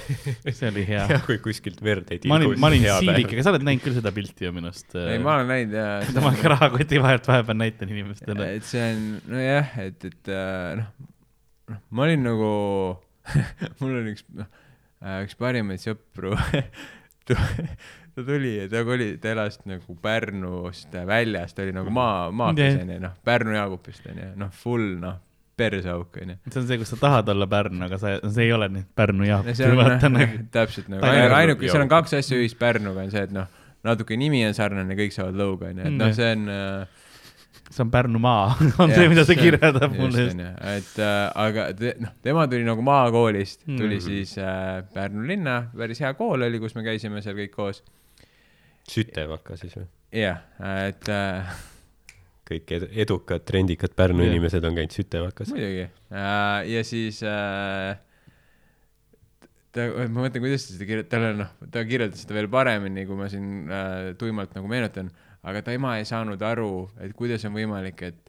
[LAUGHS] see oli hea. ja kui kuskilt verd ei ma olin, ma olin hea siilik, aga sa oled näinud küll seda pilti ju minu arust. ei, ma olen näinud ja [LAUGHS] ma ikka rahakoti vahelt vahepeal näitan inimestele. et see on, nojah, et, et äh, noh, noh, ma olin nagu, [LAUGHS] mul oli üks, noh, üks parimaid sõpru ta tuli ja ta oli, ta elas nagu Pärnust väljas, ta oli nagu maa, maakes Jah. onju, noh, Pärnu Jaagupist onju, noh, full noh, perseauk onju. see on see, kus sa tahad olla Pärnu, aga sa, see ei ole nüüd Pärnu vaata noh [LAUGHS] nagu, täpselt nagu, ainuke, seal on kaks asja ühist Pärnuga on see, et noh, natuke nimi on sarnane, kõik saavad lõuga onju, et noh, Jah. see on äh, see on Pärnumaa, [LAUGHS] on see, mida see kirjeldab mulle just. et äh, aga te, noh, tema tuli nagu maakoolist, tuli mm -hmm. siis äh, Pärnu linna, päris hea kool oli, kus me käisime seal kõik koos. Sütevaka siis või? jah, et äh, [LAUGHS] kõik ed- edukad, trendikad Pärnu Jah. inimesed on käinud Sütevakas. muidugi äh, ja siis äh, ta, ma mõtlen, kuidas ta seda kirjutab, talle noh, ta kirjeldas seda veel paremini, kui ma siin äh, tuimalt nagu meenutan, aga ta ema ei saanud aru, et kuidas on võimalik, et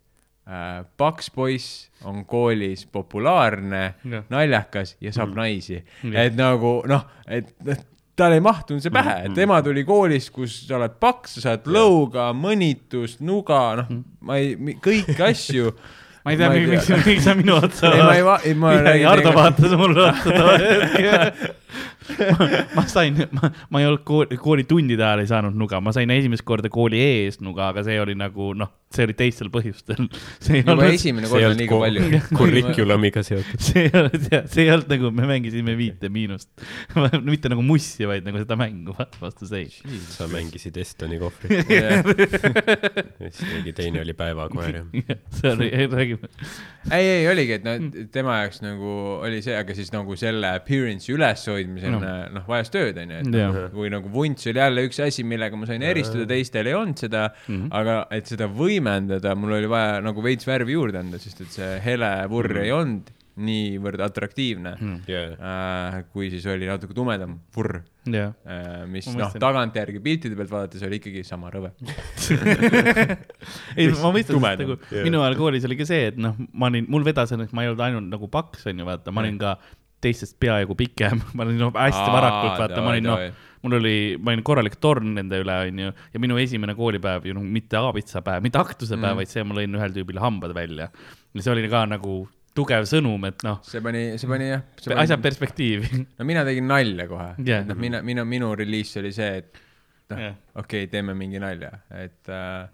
äh, paks poiss on koolis populaarne, naljakas ja saab mm. naisi. Et nagu noh, et noh, tal ei mahtunud see pähe, et tema tuli koolist, kus sa oled paks, sa saad lõuga, mõnitust, nuga, noh, ma ei, kõiki asju. [LAUGHS] ma ei tea, miks, miks sa minu otsa ei, ma ei va-, ei ma ei, räägin Hardo vaatas mulle otsa. [LAUGHS] ma, ma sain, ma, ma ei olnud kooli, koolitundide ajal ei saanud nuga, ma sain esimest korda kooli ees nuga, aga see oli nagu noh, see oli teistel põhjustel. [LAUGHS] see ei juba olnud, esimene kord ei on liiga palju. [LAUGHS] kurrikulumiga seotud. see ei olnud, see ei olnud nagu, me mängisime viite miinust. [LAUGHS] mitte nagu mussi, vaid nagu seda mängu vastu seis. sa mängisid Estoni kohvrit ja siis keegi teine oli päevakoer ja see oli, räägime. ei, ei oligi, et noh, tema jaoks nagu oli see, aga siis nagu selle appearance'i üleshoidmisel No. noh no,, vajas tööd onju, et Jah. noh, kui nagu vunts oli jälle üks asi, millega ma sain eristuda, teistel ei olnud seda mm. -hmm. aga et seda võimendada, mul oli vaja nagu veits värvi juurde anda, sest et see hele vurr mm ei olnud niivõrd atraktiivne mm, -hmm. äh, kui siis oli natuke tumedam vurr jah. äh,, mis noh, tagantjärgi piltide pealt vaadates oli ikkagi sama rõve. [LAUGHS] ei, ma mõistan, Tumedam. nagu Jah. minu ajal koolis oli ka see, et noh, ma olin, mul vedas, et ma ei olnud ainult nagu paks, onju, vaata, ma olin ka teistest peaaegu pikem, [LAUGHS] ma olin no, hästi Aa, varakult, vaata, ma olin noh mul oli, ma olin korralik torn nende üle, onju, ja minu esimene koolipäev ju noh, mitte aabitsapäev, mitte aktusepäev Mm. vaid see, ma lõin ühel tüübil hambad välja. ja see oli ka nagu tugev sõnum, et noh, see pani, see pani jah. asjad perspektiivi. no mina tegin nalja kohe Jah. noh, mina, mina, minu reliis oli see, et noh Jah. okei okay,, teeme mingi nalja, et äh,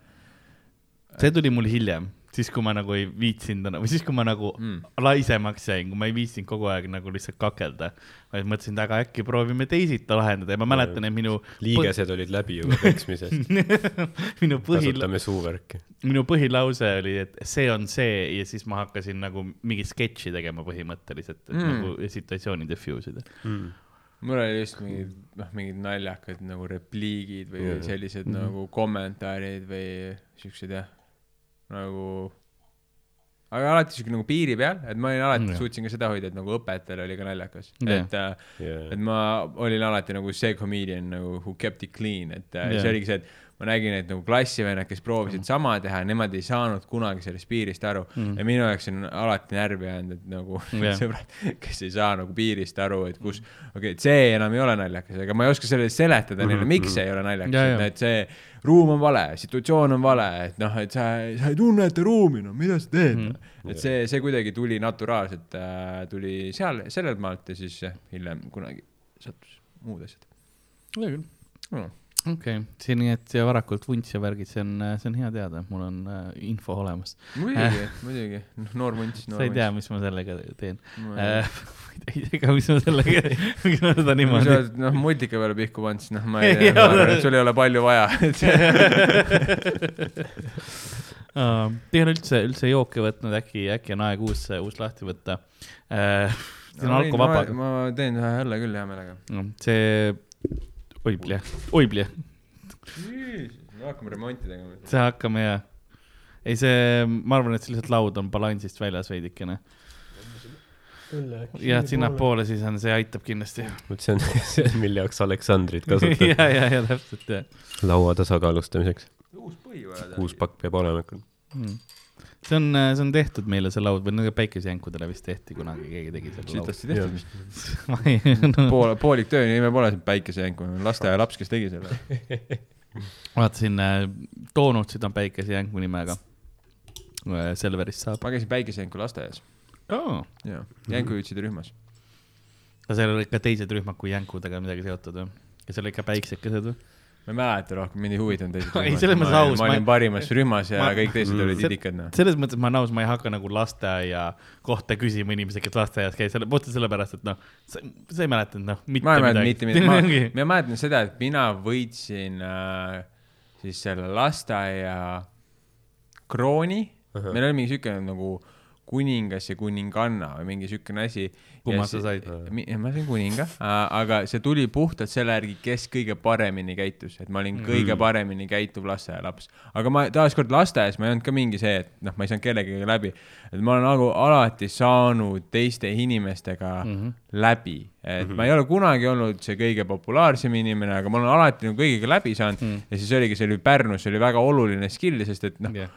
see tuli mul hiljem, siis kui ma nagu ei viitsinud enam või siis, kui ma nagu Mm. mm. laisemaks jäin, kui ma ei viitsinud kogu aeg nagu lihtsalt kakelda, vaid mõtlesin, et aga äkki proovime teisiti lahendada ja ma mäletan, et minu liigesed olid läbi juba peksmisest. [LAUGHS] minu põhi, kasutame suuvärki. minu põhilause oli, et see on see ja siis ma hakkasin nagu mingi sketši tegema põhimõtteliselt, et Mm. mm. nagu situatsiooni diffuse ida. mul oli just mingid, noh, mingid naljakad nagu repliigid või Jaa. sellised Mhm. nagu kommentaarid või siuksed jah, nagu aga alati siuke nagu piiri peal, et ma olin alati Jah. suutsin ka seda hoida, et nagu õpetajal oli ka naljakas, Jah. et äh, Yeah. et ma olin alati nagu see comedian nagu who kept it clean, et yeah. Jah. see oligi see, et ma nägin, et nagu klassivennad, kes proovisid sama teha, nemad ei saanud kunagi sellest piirist aru mm. ja minu jaoks on alati närvi jäänud, et nagu [LAUGHS] yeah. sõbrad, kes ei saa nagu piirist aru, et kus, okei okay,, see enam ei ole naljakas, aga ma ei oska sellele seletada neile, miks see ei ole naljakas Ja,, et, ja. et see ruum on vale, situatsioon on vale, et noh, et sa, sa ei tunneta ruumi, no mida sa teed Mhm. mm.. et see, see kuidagi tuli naturaalselt äh,, tuli seal, sellelt maalt ja siis hiljem kunagi sattus muud asjad hea küll. mm.. Okei okay., see nii, et varakult vunts ja värgid, see on, see on hea teada, mul on äh, info olemas. muidugi, muidugi, noh, noor vunts, noor sa ei tea, vunts. mis ma sellega teen. Ma ei- [LAUGHS] ma ei tea ka, mis ma sellega, miks ma seda kui sa niimoodi. oled noh multika peale pihku pannud, siis noh, ma ei [LAUGHS] tea, ma arvan, et sul ei ole palju vaja, et see Te ei ole üldse, üldse jooke võtnud, äkki, äkki on aeg uus, uus lahti võtta. siin on alkovaba. ma teen ühe õlle küll hea meelega. see, oi plee, oi plee. hakkame remonti tegema. see hakkame ja, ei see, ma arvan, et see lihtsalt laud on balansist väljas veidikene. ja sinnapoole siis on, see aitab kindlasti. vot see on [LAUGHS] see, mille jaoks Aleksandrit kasutad [LAUGHS] ja, ja, ja täpselt jah laua tasakaalustamiseks. uus põhi vaja uus pakk peab olema ikka. mm.. See on, see on tehtud meile see laud või no päikesejänkudele vist tehti kunagi, keegi tegi selle lauda. sitasti tehtud. [LAUGHS] ma ei, no pool, poolik töö nime pole see päikesejänk, lasteaialaps, kes tegi selle. [LAUGHS] vaatasin, Doonutsid on päikesejänku nimega. Selverist saab ma käisin päikesejänku lasteaias oh.. ja jänkujutside rühmas. aga seal olid ka teised rühmad kui jänkudega midagi seotud või? ja seal olid ka päiksekesed või? Ma ei mäleta rohkem, mind ei huvitanud teised Ei, selles mõttes aus, ma olin parimas rühmas ja ma- kõik teised olid idikad noh. selles mõttes ma olen nõus, ma ei hakka nagu lasteaia kohta küsima inimesi, kes lasteaias käis, selle, puhtalt sellepärast, et noh, sa, sa ei mäletanud noh, mitte ma midagi. mitte midagi, ma [LAUGHS] ma mäletan seda, et mina võitsin äh, siis selle lasteaia krooni, meil oli mingi siuke nagu kuningas ja kuninganna või mingi siukene asi. Kumma sa said? ma sain kuninga, aga see tuli puhtalt selle järgi, kes kõige paremini käitus, et ma olin kõige paremini käituv lasteaialaps. aga ma taaskord lasteaias ma ei olnud ka mingi see, et noh, ma ei saanud kellegagi läbi, et ma olen nagu alati saanud teiste inimestega mm -hmm. läbi, et mm -hmm. ma ei ole kunagi olnud see kõige populaarsem inimene, aga ma olen alati nagu kõigiga läbi saanud mm ja siis oligi, see oli Pärnus, see oli väga oluline skill, sest et noh, Jah.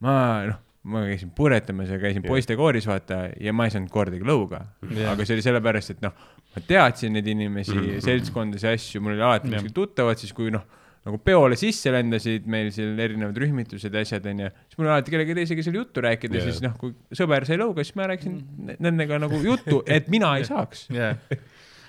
ma noh, ma käisin purjetamas ja käisin poistekooris, vaata, ja ma ei saanud kordagi lõuga yeah.. aga see oli sellepärast, et noh, ma teadsin neid inimesi mm, -hmm. seltskondasid, asju, mul oli alati Jah. kuskil tuttavad, siis kui noh, nagu peole sisse lendasid meil seal erinevad rühmitused ja asjad onju, siis mul oli alati kellegi teisega seal juttu rääkida yeah., siis noh, kui sõber sai lõuga, siis ma rääkisin nendega nagu juttu, et mina ei saaks. jah,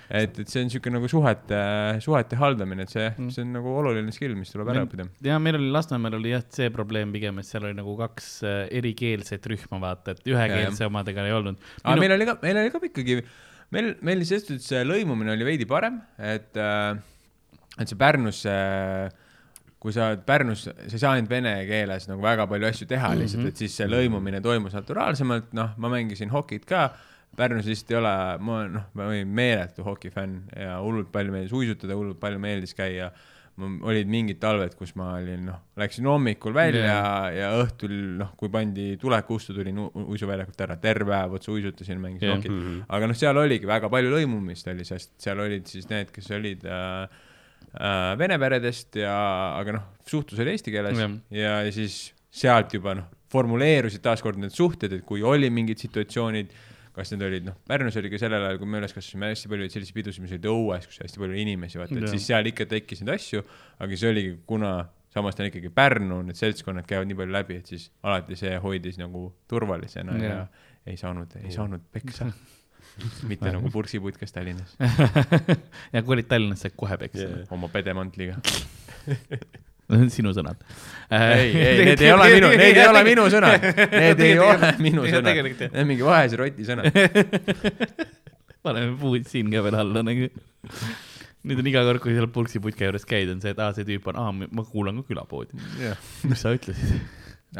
et, et see on siuke nagu suhete, suhete haldamine, et see, Mm. see on nagu oluline skill, mis tuleb ära õppida. ja meil oli Lasnamäel oli jah see probleem pigem, et seal oli nagu kaks äh, erikeelset rühma, vaata, et ühekeelse omadega ei olnud. aga meil oli ka, meil oli ka ikkagi, meil, meil selles suhtes lõimumine oli veidi parem, et, et see Pärnus, kui sa oled Pärnus, sa ei saa ainult vene keeles nagu väga palju asju teha lihtsalt mm, -hmm. et siis see lõimumine toimus naturaalsemalt, noh, ma mängisin hokit ka. Pärnus lihtsalt ei ole, ma noh, ma olin meeletu hokifänn ja hullult palju meeldis uisutada, hullult palju meeldis käia. olid mingid talved, kus ma olin, noh, läksin hommikul välja yeah. ja õhtul, noh, kui pandi tulekustu, tulin u- uisuväljakult ära, terve päev otse uisutasin, mängisin yeah. hokit. aga noh, seal oligi väga palju lõimumist oli, sest seal olid siis need, kes olid äh, äh, vene peredest ja, aga noh, suhtlus oli eesti keeles Jah. ja, ja siis sealt juba noh, formuleerusid taaskord need suhted, et kui oli mingid situatsioonid, kas need olid noh, Pärnus oli ka sellel ajal, kui me üles kasvasime, hästi palju olid selliseid pidusid, mis olid õues, kus hästi palju oli inimesi, vaata, et siis seal ikka tekkis neid asju, aga see oligi, kuna samas ta on ikkagi Pärnu, need seltskonnad käivad nii palju läbi, et siis alati see hoidis nagu turvalisena ja, ja ei saanud, ei saanud peksa. [LAUGHS] mitte nagu purksiputkas Tallinnas [LAUGHS] ja kui olid Tallinnas, said kohe peksa yeah.. oma pedemantliga. [LAUGHS] [LAUGHS] Need on sinu sõnad. ei, ei, [LAUGHS] need ei ole minu, need ei ole minu sõnad, need ei ole minu sõnad, jah. need on mingi vahese roti sõnad. [LAUGHS] paneme puud siin ka veel alla nagu. nüüd on iga kord, kui seal pulksiputka juures käid, on see, et aa, see tüüp on, aa, ma kuulan ka külapoodi. mis sa ütlesid?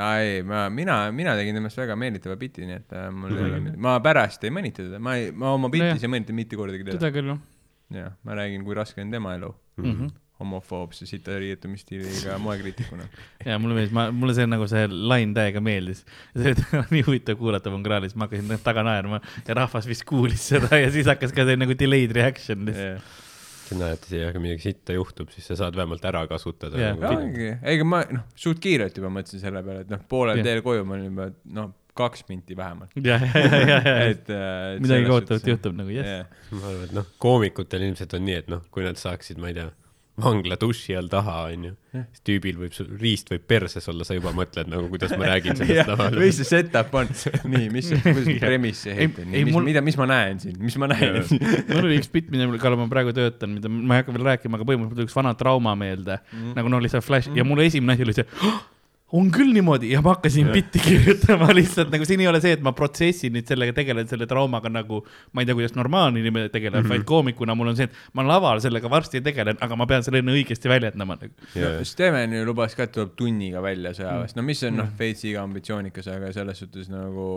aa ei, ma, mina, mina tegin temast väga meelditava biti, nii et äh, mul ei ole ma pärast ei mõnita teda, ma ei, ma oma bitis Nojah. ei mõnita mitte kordagi teda. seda küll, noh jah, ma räägin, kui raske on tema elu mm -hmm.. Homofoobse sita riietumisstiiliga moekriitikuna. [LAUGHS] ja mulle meeldis, ma, mulle see nagu see lain täiega meeldis. see oli [LAUGHS] nii huvitav kuulata Vongraalis, ma hakkasin taga naerma ja rahvas vist kuulis seda ja siis hakkas ka see nagu delayed reaction lihtsalt. sa näed, aga midagi sitta juhtub, siis sa saad vähemalt ära kasutada Jah. nagu, ongi, ega ma noh, suht kiirelt juba mõtlesin selle peale, et noh, poolel Jah. teel koju ma olin juba, noh, kaks minti vähemalt. [LAUGHS] ja, ja, ja, ja, ja, et äh, midagi kohutavat juhtub nagu, jess. jah, ma arvan, et noh, koomikutel ilmselt on nii, et noh, kui nad saaksid, ma ei tea, vangla duši all taha, onju, siis tüübil võib, riist võib perses olla, sa juba mõtled nagu, kuidas ma räägin [LAUGHS] sellest laval. või see setup on, nii, mis, [LAUGHS] kuidas see premise Ei- ehitab, ei, mis mul-, mida, mis ma näen siin, mis ma näen siin. [LAUGHS] mul oli üks bitt, mille kallal ma praegu töötan, mida ma ei hakka veel rääkima, aga põhimõtteliselt üks vana trauma meelde mm., nagu no lihtsalt flash mm. ja mulle esimene asi oli see oh,, on küll niimoodi ja ma hakkasin bitti kirjutama lihtsalt nagu siin ei ole see, et ma protsessin nüüd sellega, tegelen selle traumaga nagu, ma ei tea, kuidas normaalne inimene tegeleb mm, -hmm. vaid koomikuna mul on see, et ma laval sellega varsti tegelen, aga ma pean selle enne õigesti väljendama nagu.. Steven ju lubas ka, et tuleb tunniga välja sõjaväest, no mis on noh, veits liiga ambitsioonikas, aga selles suhtes nagu,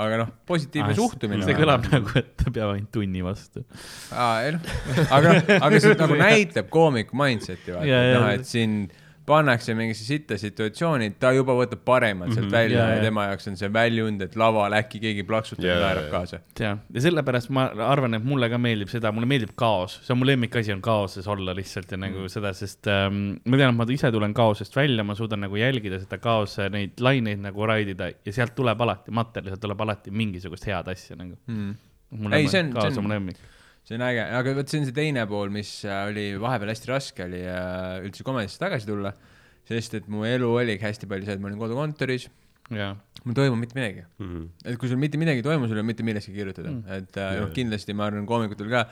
aga noh, positiivne suhtumine. Ah, see kõlab nagu, et ta peab ainult tunni vastu. aa, ei noh, aga, aga see nagu näitab koomiku mindset'i vaata noh, et siin pannakse mingisse sitta situatsiooni, ta juba võtab paremat sealt välja Jaa, ja, ja tema jaoks on see väljund, et laval äkki keegi plaksutab ja Jaa, naerab kaasa. jah, ja sellepärast ma arvan, et mulle ka meeldib seda, mulle meeldib kaos, see on mu lemmikasi on kaoses olla lihtsalt ja nagu Mm. seda, sest ähm, ma tean, et ma ise tulen kaosest välja, ma suudan nagu jälgida seda kaose neid laineid nagu raidida ja sealt tuleb alati, materjalilt tuleb alati mingisugust head asja nagu. Ei, see on- kaos see on mu lemmik. See on äge, aga vot see on see teine pool, mis äh, oli vahepeal hästi raske oli äh, üldse komedisse tagasi tulla, sest et mu elu oligi hästi palju see, et ma olin kodukontoris, jaa, mul ei toimu mitte midagi. Mhm. et kui sul mitte midagi ei toimu, sul ei ole mitte millestki kirjutada mm., et äh, noh, kindlasti ma arvan koomikutel ka,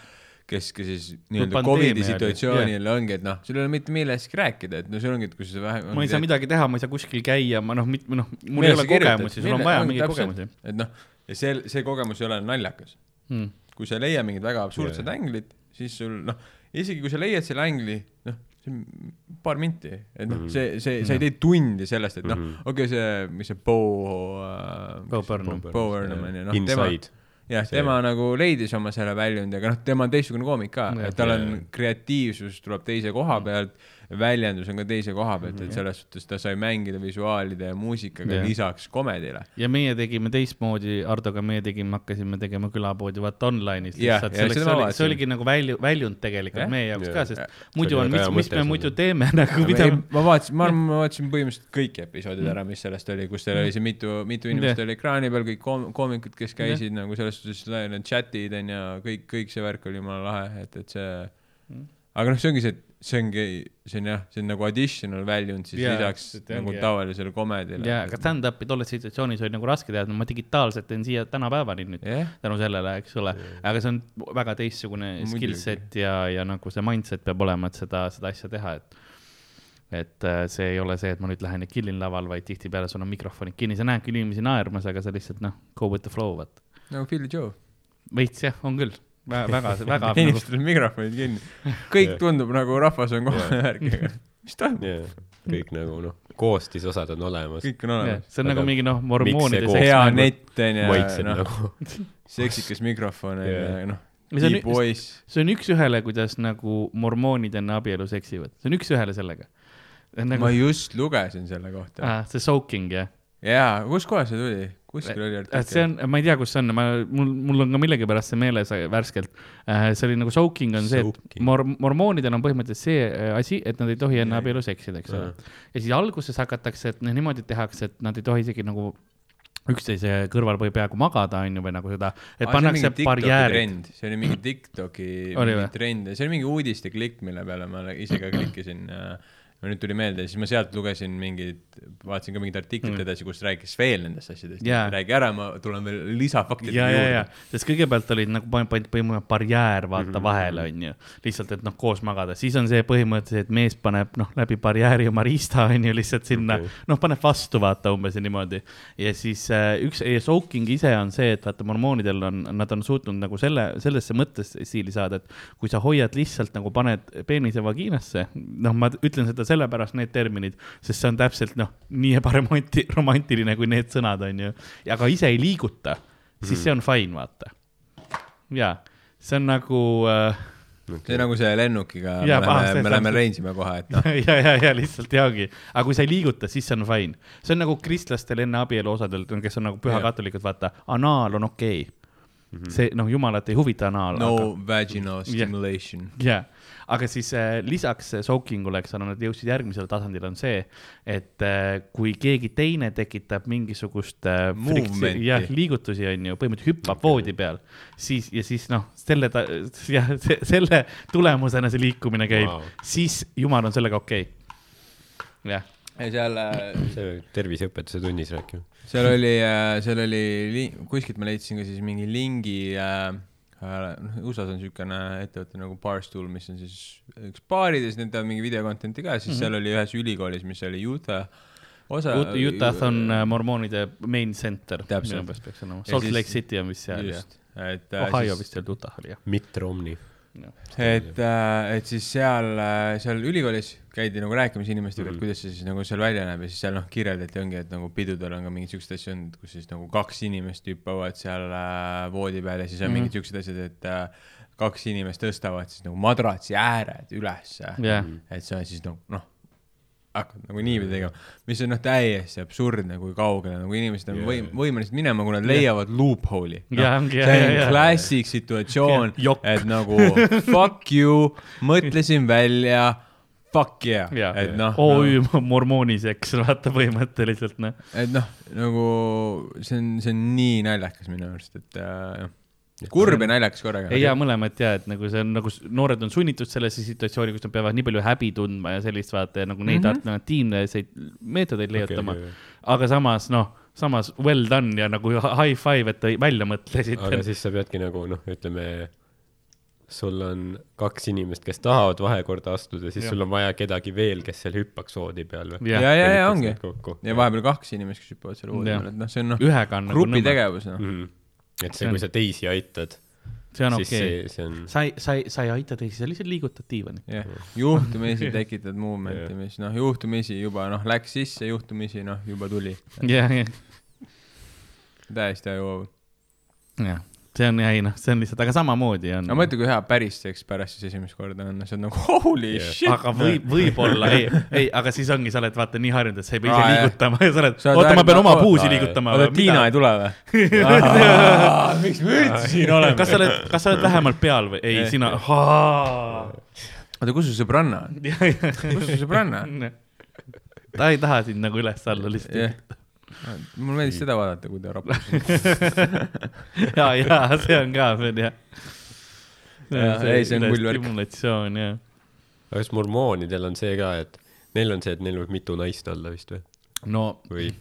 kes ka siis nii-öelda pandeemia Covidi situatsioonil ongi, et noh, sul ei ole mitte millestki rääkida, et no sul ongi, et kui sa vähe. ma ei saa midagi teha, ma ei saa kuskil käia, ma noh, noh, mul ei ole kogemusi, sul on vaja mingeid kogemusi. et noh, ja see, see kogemus ei ole naljakas. Mm. Kui sa ei leia mingit väga absurdsed Jaa. yeah. änglit, siis sul noh, isegi kui sa leiad selle ängli, noh, see on paar minti, et noh, see, see, sa ei tee tundi sellest, et noh mm Mhm. -hmm. okei okay,, see, mis see Bo äh,, Bo Burnham. Bo Burnham on ju, noh, tema, jah, tema nagu leidis oma selle väljundi, aga noh, tema on teistsugune koomik ka, et tal on kreatiivsus tuleb teise koha pealt, väljendus on ka teise koha pealt, et selles suhtes ta sai mängida visuaalide ja muusikaga Jah. lisaks komedile. ja meie tegime teistmoodi, Hardoga meie tegime, hakkasime tegema külapoodi vaata online'is ja seda see ma oli, see oligi nagu välju, väljund tegelikult Jah. meie jaoks Jah. ka, sest Jah. muidu See on, mis, mis me muidu teeme [LAUGHS] nagu, mida ma vaatasin, ma arvan, ma vaatasin põhimõtteliselt kõik episoodid ära, mis sellest oli, kus teil oli see mitu, mitu inimest Jah. oli ekraani peal, kõik koom-, koomikud, kes käisid nagu selles suhtes, need chat'id on ju, kõik, kõik see värk oli jumala lahe, et, et see aga noh, see ongi see, see ongi, see on jah, see on nagu additional väljund siis Jaa, lisaks ongi, nagu jah. tavalisele komedile. jaa, aga stand-up'i tolles situatsioonis oli nagu raske teha, no ma digitaalselt teen siia tänapäevani nüüd jah, tänu sellele, eks ole, aga see on väga teistsugune Muidugi. skill set ja, ja nagu see mindset peab olema, et seda, seda asja teha, et et äh, see ei ole see, et ma nüüd lähen ja killin laval, vaid tihtipeale sul on mikrofonid kinni, sa näed küll inimesi naermas, aga sa lihtsalt noh, go with the flow, vaata. nagu Philly Joe. veits jah, on küll, väga, väga [LAUGHS] nagu, inimestel on mikrofonid kinni. [LAUGHS] kõik tundub nagu rahvas on kohe värkiga. [LAUGHS] mis toimub? kõik nagu noh, koostisosad on olemas. kõik on olemas. see on Aga nagu mingi noh, mormoonide hea nagu- net on ju, noh, nagu. seksikas mikrofon on ju noh, See on- see on üks-ühele, kuidas nagu mormoonid enne abielu seksivad, see on üks-ühele sellega. Nagu, ma just lugesin selle kohta. ah, see soaking jah jaa, kus kohas see tuli? Kuskil oli et see artikkel. on, ma ei tea, kus see on, ma, mul, mul on ka millegipärast see meeles värskelt. see oli nagu soaking on see, et Soaking. mor-, mormoonidel on põhimõtteliselt see äh, asi, et nad ei tohi enne abielu seksida, eks ole. ja siis alguses hakatakse, et noh, niimoodi tehakse, et nad ei tohi isegi nagu üksteise kõrval või peaaegu magada, on ju, või nagu seda, et pannakse barjäärid. see oli mingi Tiktoki trend see oli mingi [CLEARS THROAT] uudisteklikk, mille peale ma ise ka klikkisin ja no nüüd tuli meelde, siis ma sealt lugesin mingeid, vaatasin ka mingit artiklit Mm. edasi, kus rääkis veel nendest asjadest Jaa.. räägi ära, ma tulen veel lisafaktidega ja, ja, ja juurde., sest kõigepealt olid nagu pandi põhimõtteliselt barjäär vaata mm Mhm. -hmm. vahele, onju. lihtsalt, et noh, koos magada, siis on see põhimõtteliselt, et mees paneb noh, läbi barjääri oma riista, onju, lihtsalt sinna okay., noh, paneb vastu vaata umbes ja niimoodi. ja siis äh, üks, soaking ise on see, et vaata mormoonidel on, nad on suutnud nagu selle, sellesse mõttesse stiili saada, et kui sa hoiad lihtsalt nagu paned peenise vagiinasse, noh, ma ütlen seda sellepärast, need terminid, sest see on täpselt noh, nii ebaromanti-, romantiline kui need sõnad on ju, aga ise ei liiguta, siis see on fine, vaata. jaa, see on nagu äh, see on nagu see lennukiga, me läheme, me läheme. Reinsimäe kohe, et noh, [LAUGHS] ja, ja, ja lihtsalt ja ongi, aga kui sa ei liiguta, siis see on fine. see on nagu kristlastel enne abielu osadel, kes on nagu pühakatolikud, vaata, anaal on okei okay.. see noh, jumalat ei huvita anaal no aga..., vaginal stimulation. jaa, aga siis äh, lisaks soaking ule, eks ole, nad jõudsid järgmisele tasandile, on see, et äh, kui keegi teine tekitab mingisugust äh, friksi- jah, liigutusi on ju, põhimõtteliselt hüppab okay. voodi peal, siis ja siis noh, selle jah, selle tulemusena see liikumine käib wow., siis jumal on sellega okei okay.. jah, ja seal äh, see terviseõpetuse tunnis rääkima. seal oli, seal oli, kuskilt ma leidsin ka siis mingi lingi äh,. noh, USA-s on niisugune ettevõte nagu Barstool, mis on siis üks baarides, need teevad mingi videocontent'i ka, siis mm -hmm. seal oli ühes ülikoolis, mis oli Utah osa. Utah on äh, mormoonide main center, Täpselt. minu meelest peaks olema, Salt siis- Lake City on vist seal just, et äh, Ohio siis, vist ei olnud, Utah oli jah Mitt Romney. et, et siis seal, seal ülikoolis käidi nagu rääkimas inimestega mm, -hmm. Mhm. et kuidas see siis nagu seal välja näeb ja siis seal noh, kirjeldati ongi, et nagu pidudel on ka mingeid siukseid asju olnud, kus siis nagu kaks inimest hüppavad seal äh, voodi peal ja siis on mm Mhm. -hmm. mingid siuksed asjad, et äh, kaks inimest tõstavad siis nagu madratsi ääred ülesse jah, et see on siis nagu noh, hakkad nagu niipidi tegema, mis on noh, täiesti absurdne, kui kaugele nagu inimesed on Jaa. võim-, võimelised minema, kui nad leiavad loophole'i no,. Ongi, jaa, see on jaa. klassik situatsioon [LAUGHS] Jokk., et nagu fuck you, mõtlesin välja, fuck yeah, Jaa. et noh, OÜ [LAUGHS] mormooniseks, vaata põhimõtteliselt noh. et noh, nagu see on, see on nii naljakas minu arust, et äh, kurb ja naljakas korraga. ei jaa, mõlemat ja, et nagu see on nagu noored on sunnitud sellesse situatsiooni, kus nad peavad nii palju häbi tundma ja sellist vaata ja nagu neid Mhm. alternatiivseid meetodeid leiutama okei. aga samas noh, samas well done ja nagu high five, et te välja mõtlesite aga. siis sa peadki nagu noh, ütleme, sul on kaks inimest, kes tahavad vahekorda astuda, siis Jah. sul on vaja kedagi veel, kes seal hüppaks voodi peal või? ja, ja, ja, ja ongi. ja vahepeal kaks inimest, kes hüppavad seal voodi peal, et noh, see on noh, ühega on nagu grupi et See see, on- kui sa teisi aitad, see on siis okei okay.. see, see on, sa ei, sa ei, sa ei aita teisi, sa lihtsalt liigutad diivani. jah, juhtumisi tekitad movement'i, mis noh, juhtumisi juba noh, läks sisse, juhtumisi noh, juba tuli. jah, jah, täiesti ajuvabu. jah, see on, ei noh, see on lihtsalt, aga samamoodi on. aga mõtle, kui hea päris seks pärast siis esimest korda on, see on nagu holy Jah. shit. aga võib, võib-olla, ei, [LAUGHS] ei, aga siis ongi, sa oled vaata nii harjunud, et sa ei pea ise liigutama ja sa oled, oota, ma pean oma puusi liigutama. oota, Tiina ei tule või? miks me üldse siin oleme? kas sa oled, kas sa oled vähemalt peal või? ei, sina. oota, kus su sõbranna on? [LAUGHS] kus su sõbranna on? ta ei taha sind nagu üles-alla lihtsalt jah. Mulle meeldis seda vaadata, kui ta rapub. [LAUGHS] ja, ja see on ka veel jah. Ei, see on pull värk. stimulatsioon jah. aga kas mormoonidel on see ka, et neil on see, et neil võib mitu naist olla vist või? no või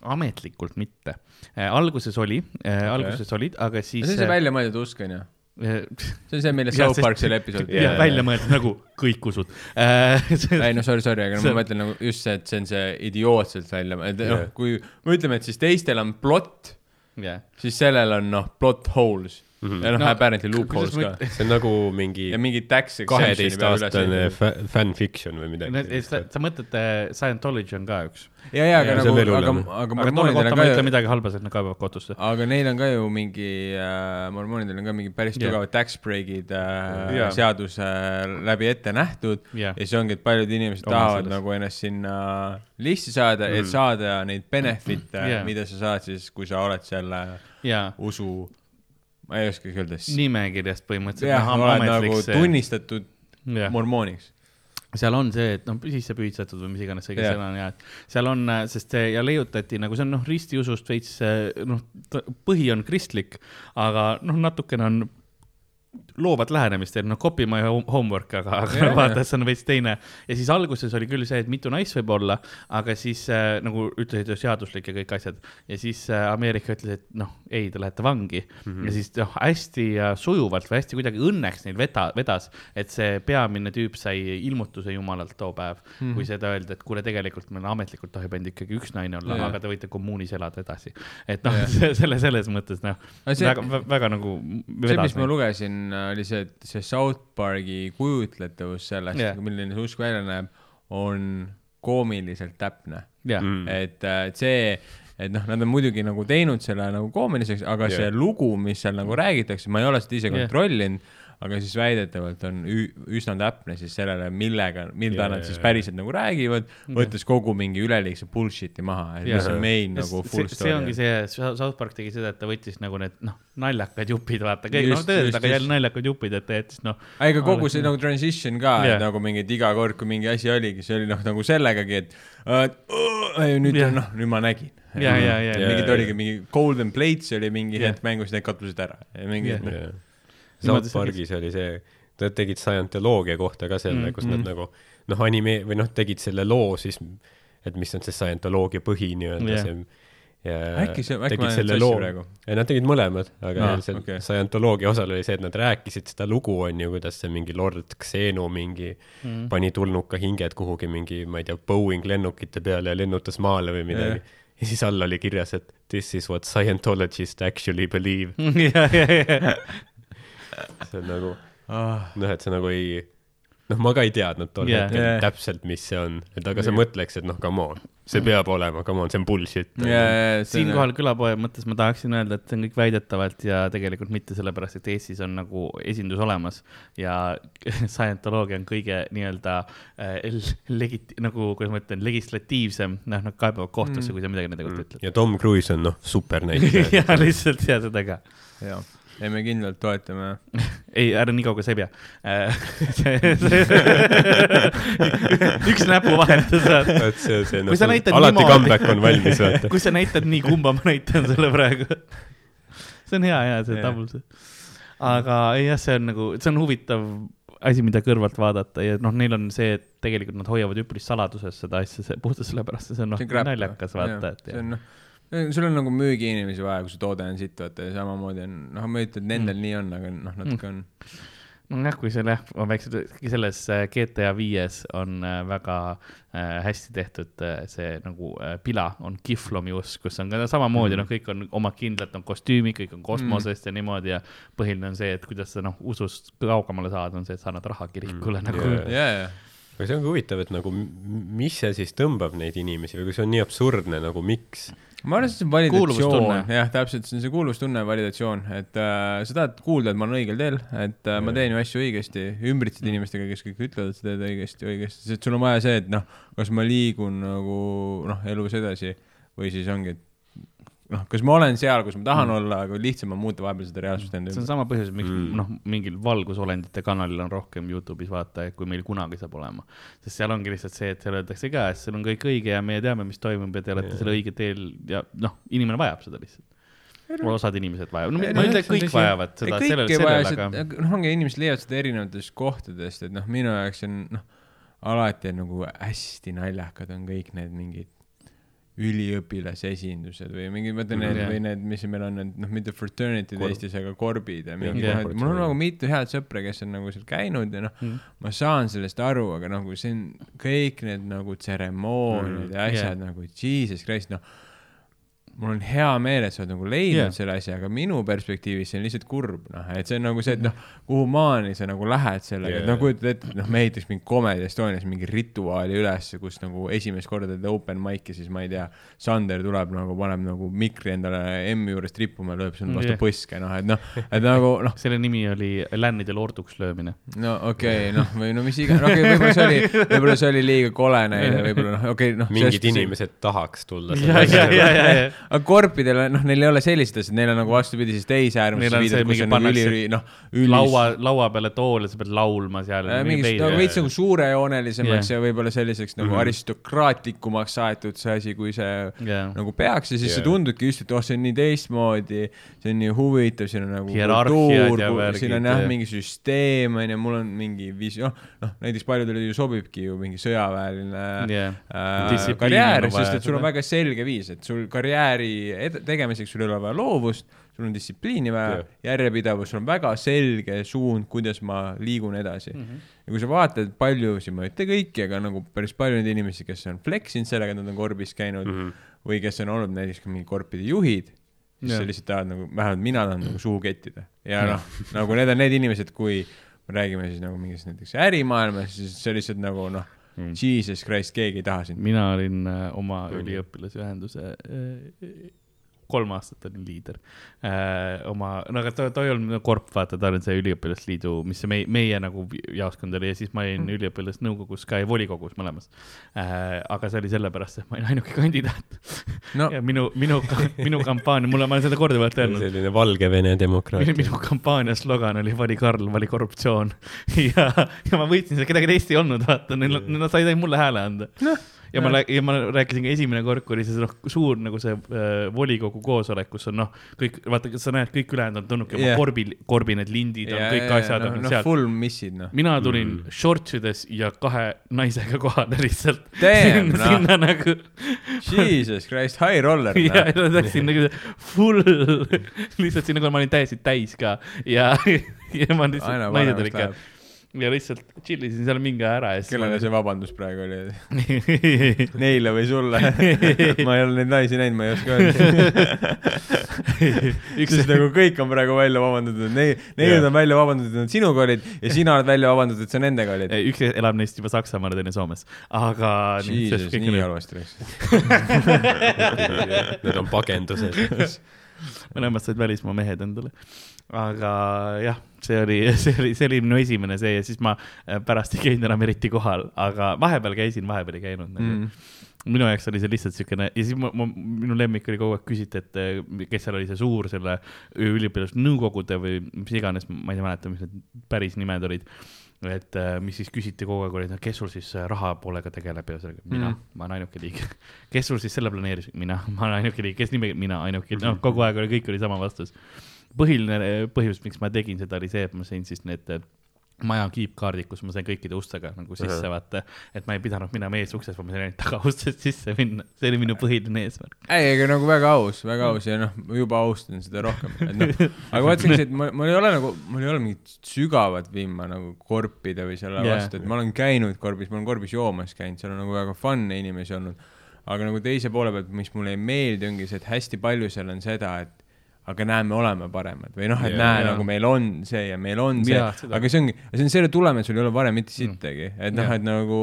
ametlikult mitte. alguses oli, alguses olid, aga siis. see on see väljamõeldud usk onju. jah, see on see, millest South Park selle episoodi Jaa, välja mõeldud nagu kõik usud. Ei no sorry, sorry, aga See- ma mõtlen nagu just see, et see on see idiootselt välja, et noh Jah., kui me ütleme, et siis teistel on plott, jah, siis sellel on noh, plot holes Mhm. ja noh No, no,, apparently loopholes ka. see on nagu mingi ja mingi tax kaheteistaastane fanfiction või midagi sa, sa mõtled, Scientology on ka üks. ja, ja aga Ja, see nagu aga, aga mormoonidel on ma ka ju, midagi halba, sest nad kaebavad kohtusse. aga neil on ka ju mingi äh,, mormoonidel on ka mingi päris tugevad tax break'id äh, Jaa. seaduse läbi ette nähtud jah, ja siis ongi, et paljud inimesed Oma tahavad selles. nagu ennast sinna listi saada mm., et saada neid benefit'e yeah., mida sa saad siis, kui sa oled selle ja usu, ma ei oskagi öelda. nimekirjast põhimõtteliselt. jah, oled nagu tunnistatud jah, mormooniks. seal on see, et noh, sisse pühitsetud või mis iganes see Jah. sõna on ja et seal on, sest see ja leiutati nagu see on noh, ristiusust veits noh, põhi on kristlik, aga noh, natukene on loovat lähenemist, et noh, copy my home- homework, aga, aga yeah, vaata see on veits teine. ja siis alguses oli küll see, et mitu naist võib olla, aga siis äh, nagu ütlesid ju seaduslik ja kõik asjad. ja siis äh, Ameerika ütles, et noh, ei, te lähete vangi mm. -hmm. ja siis noh, hästi äh, sujuvalt või hästi kuidagi õnneks neil veda, vedas, et see peamine tüüp sai ilmutuse jumalalt too päev mm. -hmm. kui seda öeldi, et kuule, tegelikult meil ametlikult tohib ainult ikkagi üks naine olla yeah., aga te võite kommuunis elada edasi. et noh yeah. [LAUGHS] selle, selles mõttes noh, väga, väga nagu see, mis ma lugesin, oli see, et see South Park'i kujutletavus sellest yeah., milline see usk välja näeb, on koomiliselt täpne. jah, Mm. et, et see, et noh, nad on muidugi nagu teinud selle nagu koomiliseks, aga yeah. see lugu, mis seal nagu räägitakse, ma ei ole seda ise kontrollinud aga siis väidetavalt on üsna täpne siis sellele, millega, mida Jaa, nad siis päriselt nagu räägivad, võttes kogu mingi üleliigse bullshit'i maha, et mis Jaa. on main nagu see, full see story. ongi see, South Park tegi seda, et ta võttis nagu need noh, naljakad jupid, vaata, kõik noh, tõeliselt, aga jälle naljakad jupid, et ta jättis noh. ega kogu Alles- see nagu transition ka yeah., nagu mingi, et iga kord, kui mingi asi oligi, see oli noh, nagu sellegagi, et uh, nüüd noh, nüüd ma nägin. Ja, ja, ja, ja, mingid ja. oligi mingi Golden Plates oli mingi hetk mängus, need kadusid ära ja mingi South Parkis oli see, nad tegid Scientoloogia kohta ka selle Mm, kus mm. nad nagu noh, anime- või noh, tegid selle loo siis, et mis on see Scientoloogia põhi nii-öelda Jah. see ja äkki see, äkki ma olen loo, praegu. ja nad tegid mõlemad, aga neil seal okay. Scientoloogia osal oli see, et nad rääkisid seda lugu, on ju, kuidas see mingi lord Xenu mingi Mm. pani tulnuka hinged kuhugi mingi, ma ei tea, Boeing lennukite peale ja lennutas maale või midagi Jah. ja siis all oli kirjas, et this is what Scientologists actually believe. [LAUGHS] see on nagu Ah, noh, et sa nagu ei, noh, ma ka ei teadnud tol yeah. hetkel yeah. täpselt, mis see on, et aga sa mõtleks, et noh, come on, see peab olema, come on, see on bullshit. siinkohal külapoe mõttes ma tahaksin öelda, et see on kõik väidetavalt ja tegelikult mitte sellepärast, et Eestis on nagu esindus olemas ja [LAUGHS] scientoloogia on kõige nii-öelda äh, l- legiti-, nagu, kuidas ma ütlen, legislatiivsem, noh, nad kaebavad kohtusse mm., kui sa midagi nende kohta ütled. ja Tom Cruise on noh, super näitleja. [LAUGHS] ja lihtsalt ja seda ka. jah, ei me kindlalt toetame. [LAUGHS] ei, ära nii kaugele, sa ei pea äh. [LAUGHS] üks näpuvahetus, vot see, see Kui sa noh näitad, alati niimoodi- comeback on valmis, vaata. [LAUGHS] kui sa näitad nii, kumba ma näitan sulle praegu. see on hea, hea, see double see. aga ei jah, see on nagu, see on huvitav asi, mida kõrvalt vaadata ja noh, neil on see, et tegelikult nad hoiavad üpris saladuses seda asja, see puhtalt sellepärast, see on noh see on, crap. naljakas vaata, et see on noh, sul on nagu müügiinimesi vaja, kui su toode on sitt, vaata ja samamoodi on, noh, ma ei ütle, et nendel Mm. nii on, aga noh, natuke on. nojah, kui seal jah, on väiksed, selles äh, GTA viies on äh, väga äh, hästi tehtud see nagu pila on kihvlomiusk, kus on ka samamoodi Mm. noh, kõik on omad kindlad, on kostüümid, kõik on kosmosest ja niimoodi ja põhiline on see, et kuidas sa noh, usust kaugemale saad, on see, et sa annad raha kirikule Mm, nagu jaa. ja, ja, aga see on ka huvitav, et nagu mis see siis tõmbab neid inimesi või kui see on nii absurdne nagu miks? Ma arvan, et see on validatsioon. Jah, täpselt, see on see kuuluvustunne, validatsioon, et äh, sa tahad kuulda, et ma olen õigel teel, et äh, ma teen ju asju õigesti, ümbritsed inimestega, kes kõik ütlevad, et sa teed õigesti, õigesti, sest sul on vaja see, et noh, kas ma liigun nagu noh, elus edasi või siis ongi, et noh, kas ma olen seal, kus ma tahan mm. olla, aga lihtsam on muuta vahepeal seda reaalsust enda see on ümber. sama põhjus, miks Mm. noh, mingil valgusolendite kanalil on rohkem Youtube'is vaatajaid, kui meil kunagi saab olema. sest seal ongi lihtsalt see, et seal öeldakse ka, et seal on kõik õige ja meie teame, mis toimub ja te olete Jaa. selle õige teel ja noh, inimene vajab seda lihtsalt. osad inimesed vajavad, no Ei, ma ei ütle, et kõik vajavad seda kõik sellel, ei vaja sellel, aga, noh, ongi inimesed leiavad seda erinevatest kohtadest, et noh, minu jaoks on noh, alati on nagu hästi naljakad on kõik need mingid üliõpilasesindused või mingi, vaata need Jah. või need, mis meil on need noh, mitte fraternity'd. Eestis, aga korbid ja mingid noh, et mul on nagu mitu head sõpra, kes on nagu seal käinud ja noh, Mm. ma saan sellest aru, aga kui see on kõik need nagu tseremooniad Mm. ja asjad Yeah. nagu jesus christ, noh mul on hea meel, et sa oled nagu leidnud yeah. selle asja, aga minu perspektiivis see on lihtsalt kurb, noh, et see on nagu see, et noh, kuhu maani sa nagu lähed sellega yeah., et noh, kujutad ette, et noh, me ehitaks mingi Comedy Estonias mingi rituaali üles, kus nagu esimest korda teed open mic'i, siis ma ei tea, Sander tuleb nagu, paneb nagu mikri endale M-i juures trippuma, lööb sulle vastu yeah. põske, noh, et noh, et nagu noh, selle nimi oli lännidel orduks löömine. no okei okay,, noh, või no mis iganes, okei okay,, võib-olla see oli, võib-olla see oli liiga kole näide, võib-olla noh, okei okay,, noh. mingid inimesed tahaks tulla. [LAUGHS] ja, ja, ja, ja, ja. Aga korpidel on, noh, neil ei ole sellist asja, neil on nagu vastupidi siis teise äärmusse on see viidud, kus on üli, noh, üli laua, laua peale tool ja sa pead laulma seal. Äh, mingi nagu veits nagu suurejoonelisemaks Jah. ja võib-olla selliseks nagu Mhm. aristokraatlikumaks aetud see asi, kui see jah, nagu peaks ja siis see Jah. tundubki just, et oh, see on nii teistmoodi, see on nii huvitav, siin on nagu värgid siin on jah ja- mingi süsteem onju, mul on mingi visioon, noh näiteks paljudele ju sobibki ju mingi sõjaväeline jah, äh, karjäär on, sest et sul on väga selge viis, et sul karjääri ed- tegemiseks sul ei ole vaja loovust, sul on distsipliini vaja järjepidevus, sul on väga selge suund, kuidas ma liigun edasi mm. -hmm. ja kui sa vaatad paljusid, ma ei ütle kõiki, aga nagu päris palju neid inimesi, kes on flex inud sellega, et nad on korbis käinud mm. -hmm. või kes on olnud näiteks ka mingi korpide juhid, siis sa lihtsalt tahad nagu, vähemalt mina tahan nagu suhu kettida ja noh, nagu need on need inimesed, kui me räägime siis nagu mingist näiteks ärimaailmas, siis see lihtsalt nagu noh Mm. Jesus Christ, keegi ei taha sind. mina olin äh, oma üliõpilasühenduse äh, kolm aastat olin liider. Äh, oma, no aga ta, ta ei olnud korp, vaata, ta oli see üliõpilasliidu, mis see meie, meie nagu jaoskond oli ja siis ma olin üliõpilasnõukogus ka ja volikogus mõlemas. Äh,. aga see oli sellepärast, et ma olin ainuke kandidaat. No. Ja minu, minu, minu kampaania, mulle, ma olen seda korduvalt öelnud. selline Valgevene minu, demokraatia. minu kampaania slogan oli vali Karl, vali korruptsioon. [LAUGHS] Ja, ja ma võitsin seda, kedagi teist ei olnud, vaata, neil, nad said ainult mulle hääle anda ja ma, ja ma rääkisin ka esimene kord, kui oli see noh, suur nagu see äh, volikogu koosolek, kus on noh, kõik, vaata, sa näed, kõik ülejäänud on tulnudki oma Jah. korbi, korbi need lindid on, kõik asjad on no, seal. full missid noh. mina tulin mm. shortsides ja kahe naisega kohale lihtsalt. Damn, sinna, [LAUGHS] noh. sinna nagu Jesus Christ, high roller [LAUGHS] ja noh. ma läksin nagu full, [LAUGHS] lihtsalt sinna, kui ma olin täiesti täis ka ja, ja ma lihtsalt, naised olid ka. Ja lihtsalt chill isin seal mingi aja ära ja siis kellele see vabandus praegu oli? [LAUGHS] Neile või sulle? [LAUGHS] ma ei ole neid naisi näinud, ma ei oska öelda. üks sest nagu kõik on praegu välja vabandatud, neid, neid on välja vabandatud, et nad sinuga olid ja sina oled välja vabandatud, et sa nendega olid. Ei, üks elab neist juba Saksamaal ja teine Soomes, aga. Jesus, nii halvasti läks. [LAUGHS] Need on pagendused. mõlemad said välismaa mehed endale. aga jah, see oli, [LAUGHS] see oli, see oli minu esimene see ja siis ma äh, pärast ei käinud enam eriti kohal, aga vahepeal käisin, vahepeal ei käinud nagu Mm. minu jaoks oli see lihtsalt siukene ja siis ma, ma, minu lemmik oli kogu aeg küsiti, et eh, kes seal oli see suur selle üliõpilasnõukogude või mis iganes, ma ei mäleta, mis need päris nimed olid. et eh, mis siis küsiti kogu aeg oli, et no kes sul siis raha poolega tegeleb ja sellega, mina Mm. ma olen ainuke liige. [LAUGHS] kes sul siis selle planeeris, mina, ma olen ainuke liige, kes nimi, mina ainuke, noh, kogu aeg oli, kõik oli sama vastus. Põhiline eh, põhjus, miks ma tegin seda, oli see, et ma sain siis need eh, maja kiipkaardid, kus ma sain kõikide ustega nagu sisse vaata, et ma ei pidanud minema eesuksest, vaid ma sain ainult tagaustest sisse minna, see oli minu põhiline eesmärk. ei, aga nagu väga aus, väga aus. Ja noh, ma juba austan seda rohkem, et noh, [LAUGHS] aga vaata see, et ma, mul ei ole nagu, mul ei ole mingit sügavat vimma nagu korpida või selle yeah. vastu, et ma olen käinud korbis, ma olen korbis joomas käinud, seal on nagu väga fun'e inimesi olnud. aga nagu teise poole pealt, mis mulle ei meeldi, ongi see, et hästi palju seal on seda, et aga näe, me oleme paremad või noh, et Jaa, näe jaa. nagu meil on see ja meil on see seda. aga see ongi, see on selle tulem, et sul ei ole varem mitte sittagi, et noh, Jaa. et nagu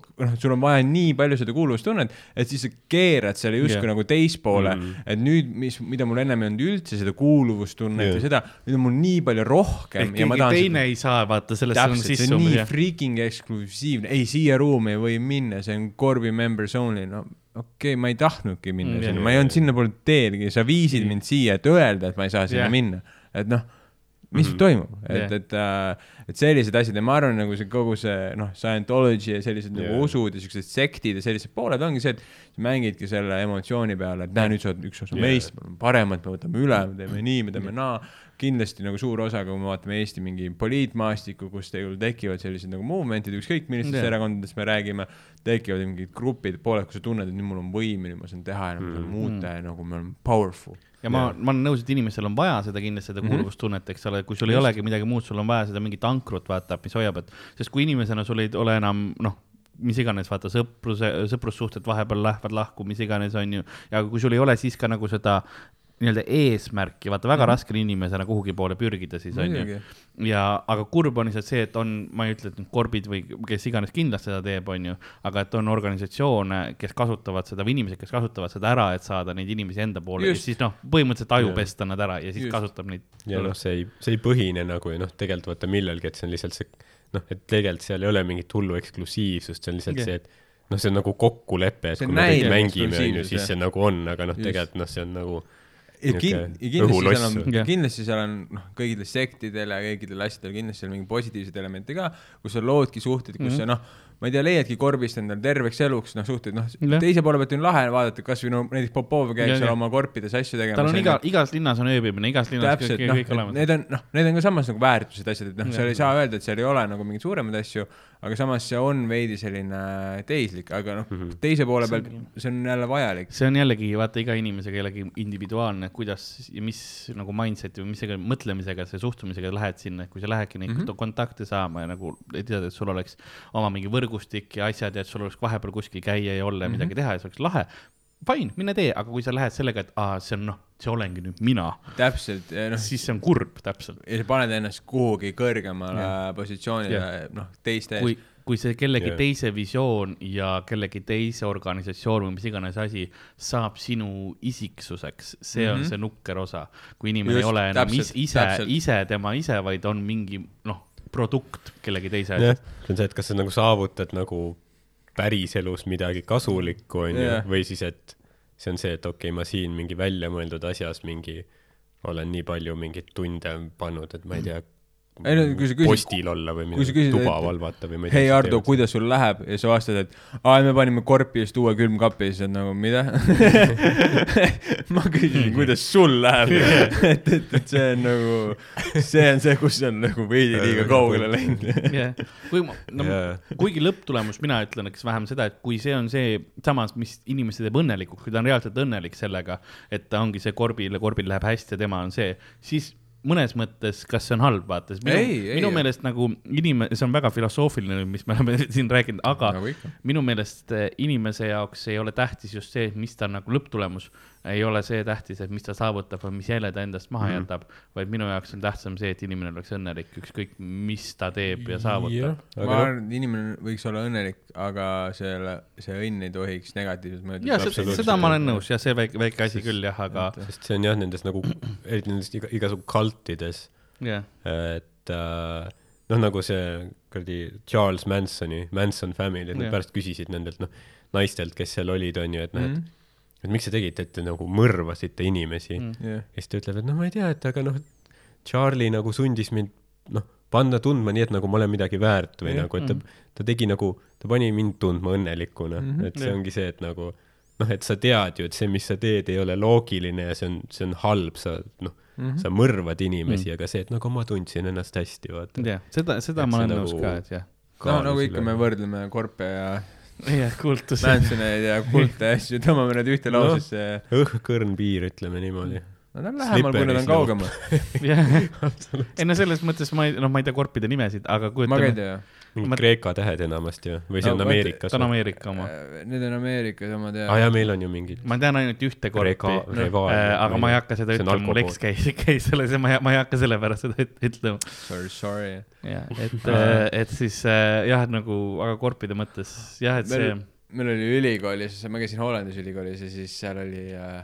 noh, sul on vaja nii palju seda kuuluvustunnet, et siis sa keerad selle justkui Jaa. nagu teispoole Mm. mm., et nüüd, mis, mida mul ennem ei olnud üldse seda kuuluvustunnet yeah. või seda, nüüd on mul nii palju rohkem et keegi teine ei saa vaata sellesse täpselt, see sisse on nii freaking eksklusiivne, ei siia ruumi ei või minna, see on Corbi members only, no okei okay,, ma ei tahtnudki minna Mm, sinna, ma ei olnud sinnapoole teelgi, sa viisid mind siia, et öelda, et ma ei saa sinna yeah. minna, et noh, mis mm. -hmm. toimub, et yeah., et äh,, et sellised asjad ja ma arvan, nagu see kogu see noh, Scientology ja sellised yeah. Nagu usud ja siuksed sektid ja sellised pooled ongi see, et sa mängidki selle emotsiooni peale, et näe, nüüd sa oled üks osa yeah. meist, paremad, me võtame üle, me teeme nii, me teeme naa kindlasti nagu suur osa, kui me vaatame Eesti mingi poliitmaastikku, kus tegelikult tekivad sellised nagu movement'id, ükskõik millistest erakondadest me räägime, tekivad mingid grupid, pooled, kus sa tunned, et nüüd mul on võim nüüd ma saan teha ja ma saan Mm. muuta ja nagu me oleme powerful. ja ma, ma olen nõus, et inimesel on vaja seda kindlasti seda Mhm. kuuluvustunnet, eks ole, kui sul ei Just. olegi midagi muud, sul on vaja seda mingit ankrut vaata, mis hoiab, et sest kui inimesena sul ei ole enam noh, mis iganes, vaata sõpruse, sõprussuhted vahepeal lähevad lahku, mis iganes on ju, ja kui sul ei ole siis ka nagu seda nii-öelda eesmärki, vaata väga Mhm. raske on inimesena kuhugi poole pürgida siis on ju muidugi, ja, aga kurb on lihtsalt see, et on, ma ei ütle, et nüüd korbid või kes iganes kindlasti seda teeb, on ju, aga et on organisatsioone, kes kasutavad seda või inimesed, kes kasutavad seda ära, et saada neid inimesi enda poole ja Just. siis noh, põhimõtteliselt aju Jah. pesta nad ära ja siis Just. kasutab neid. ja noh, see ei, see ei põhine nagu noh, tegelikult vaata millelgi, et see on lihtsalt see noh, et tegelikult seal ei ole mingit hullu eksklusiivsust, see on lihtsalt Jah. see, et noh, see on nagu kokkulepe, et See kui me kõik mängime, on ju, eksklusiivsus, siis see nagu on, aga noh, tegelikult noh, see on nagu ja kin- ja kindlasti seal on kindlasti seal on noh, kõigil sektidel ja kõikidel asjadel kindlasti on mingi positiivseid elemente ka, kus sa loodki suhteid, kus Mhm. mm -hmm. sa noh, ma ei tea, leiadki korbist endale terveks eluks noh, suhteid noh teise poole pealt on lahe vaadata, kasvõi no näiteks Popov käib Jah, seal jah. oma korpides asju tegemas. tal on iga, igas linnas on ööbimine, igas linnas kõik, täpselt, kõik, noh kõik, olemas. need on, noh, need on ka samas nagu väärtused, asjad, et noh, seal ei saa öelda, et seal ei ole nagu mingeid suuremaid asju, aga samas see on veidi selline teislik, aga noh mm. -hmm. teise poole See on pealt see on jälle vajalik. see on jällegi vaata iga inimesega jällegi individuaalne, kuidas ja mis nagu mindset'i või mis ega mõtlemisega, see suhtumisega lähed sinna, et kui sa lähedki neid mm. -hmm. kontakte saama ja nagu tead, et sul oleks oma mingi võrgustik ja asjad ja et sul oleks vahepeal kuskil käia ja olla ja Mhm. midagi teha ja see oleks lahe. Fine, mine tee, aga kui sa lähed sellega, et aa, see on noh, see olengi nüüd mina, täpselt, noh, siis see on kurb, täpselt. ja sa paned ennast kuhugi kõrgemale Jah. positsioonile, noh, teiste ees kui, kui see kellegi yeah. teise visioon ja kellegi teise organisatsioon või mis iganes asi saab sinu isiksuseks, see mm -hmm. on Mhm. see nukker osa. kui inimene Just, ei ole enam täpselt, is, ise ise tema ise, vaid on mingi noh, produkt kellegi teise jah, asjast. see on see, et kas sa nagu saavutad nagu päriselus midagi kasulikku, on ju Jah., või siis, et see on see, et okei okay,, ma siin mingi väljamõeldud asjas mingi, olen nii palju mingeid tunde pannud, et ma ei [CLEARS THROAT] tea, Ei no kui sa küsid- postil olla või midagi, tuba et- valvata või ma ei tea. hei Ardo, kuidas sul läheb? ja sa vastad, et aa, me panime korpi just uue külmkapi, siis on nagu mida? [LAUGHS] Ma küsisin, kuidas sul läheb? [LAUGHS] Et, et, et see on nagu, see on see, kus see on nagu veidi liiga kaugele läinud. [LAUGHS] Jah, kui ma, no Jaa. kuigi lõpptulemus mina ütlen, eks vähem seda, et kui see on see samas, mis inimesi teeb õnnelikuks, kui ta on reaalselt õnnelik sellega, et ta ongi see korbil ja korbil läheb hästi ja tema on see, siis mõnes mõttes, kas see on halb, vaata, sest minu, Ei, ei, minu ei. meelest nagu inimene, see on väga filosoofiline, mis me oleme [LAUGHS] siin rääkinud, aga nagu ikka. minu meelest eh, inimese jaoks ei ole tähtis just see, mis ta nagu lõpptulemus, ei ole see tähtis, et mis ta saavutab või mis jälje ta endast maha mm. jätab, vaid minu jaoks on tähtsam see, et inimene oleks õnnelik, ükskõik mis ta teeb ja saavutab. ma noh, arvan, et inimene võiks olla õnnelik, aga selle, see õnn ei tohiks negatiivselt mõjuda. ja seda, seda ma olen nõus, jah, see väike, väike asi küll jah, aga sest see on jah, nendes nagu, eriti nendes iga, igasugu kultides, jah, et äh, noh, nagu see kuradi Charles Mansoni, Manson Family, et nad pärast küsisid nendelt noh, naistelt, kes seal olid, on ju, et noh, et et miks te tegite, et te nagu mõrvasite inimesi mm.. Jah, ja siis ta ütleb, et noh, ma ei tea, et aga noh, Charlie nagu sundis mind noh, panna tundma nii, et nagu ma olen midagi väärt või Jah. nagu, et ta mm., ta tegi nagu, ta pani mind tundma õnnelikuna mm. -hmm. et see Jah. ongi see, et nagu noh, et sa tead ju, et see, mis sa teed, ei ole loogiline ja see on, see on halb, sa noh mm. -hmm. sa mõrvad inimesi Mm. mm., aga see, et nagu ma tundsin ennast hästi, vaata. jah, seda, seda Et ma olen nagu- nõus ka, et jah. no nagu ikka me võrdleme korpe ja jah, kuultusi. Mansoneid ja kulte asju, tõmbame need ühte lausesse ja õhkõrn piir, ütleme niimoodi. nad on lähemal, kui nad on kaugemal. [LAUGHS] ei no selles mõttes ma ei, noh, ma ei tea korpide nimesid, aga ma ka ei kujutame, tea. Mingid Ma- Kreeka tähed enamasti või, või see No on Ameerikas ta on? Ameerika oma. Need on Ameerikas oma aa teada. jaa, meil on ju mingid. ma tean ainult ühte korpi Rega-, Reval- aga ma ei hakka seda ütlema, mul eks käis, [LAUGHS] käis selles ja ma ei, ma ei hakka sellepärast seda üt- ütlema. Sorry, sorry. jah, et, [LAUGHS] et siis äh, jah, nagu, aga korpide mõttes jah, et see meil, meil oli ülikoolis, ma käisin Hollandis ülikoolis ja siis seal oli äh,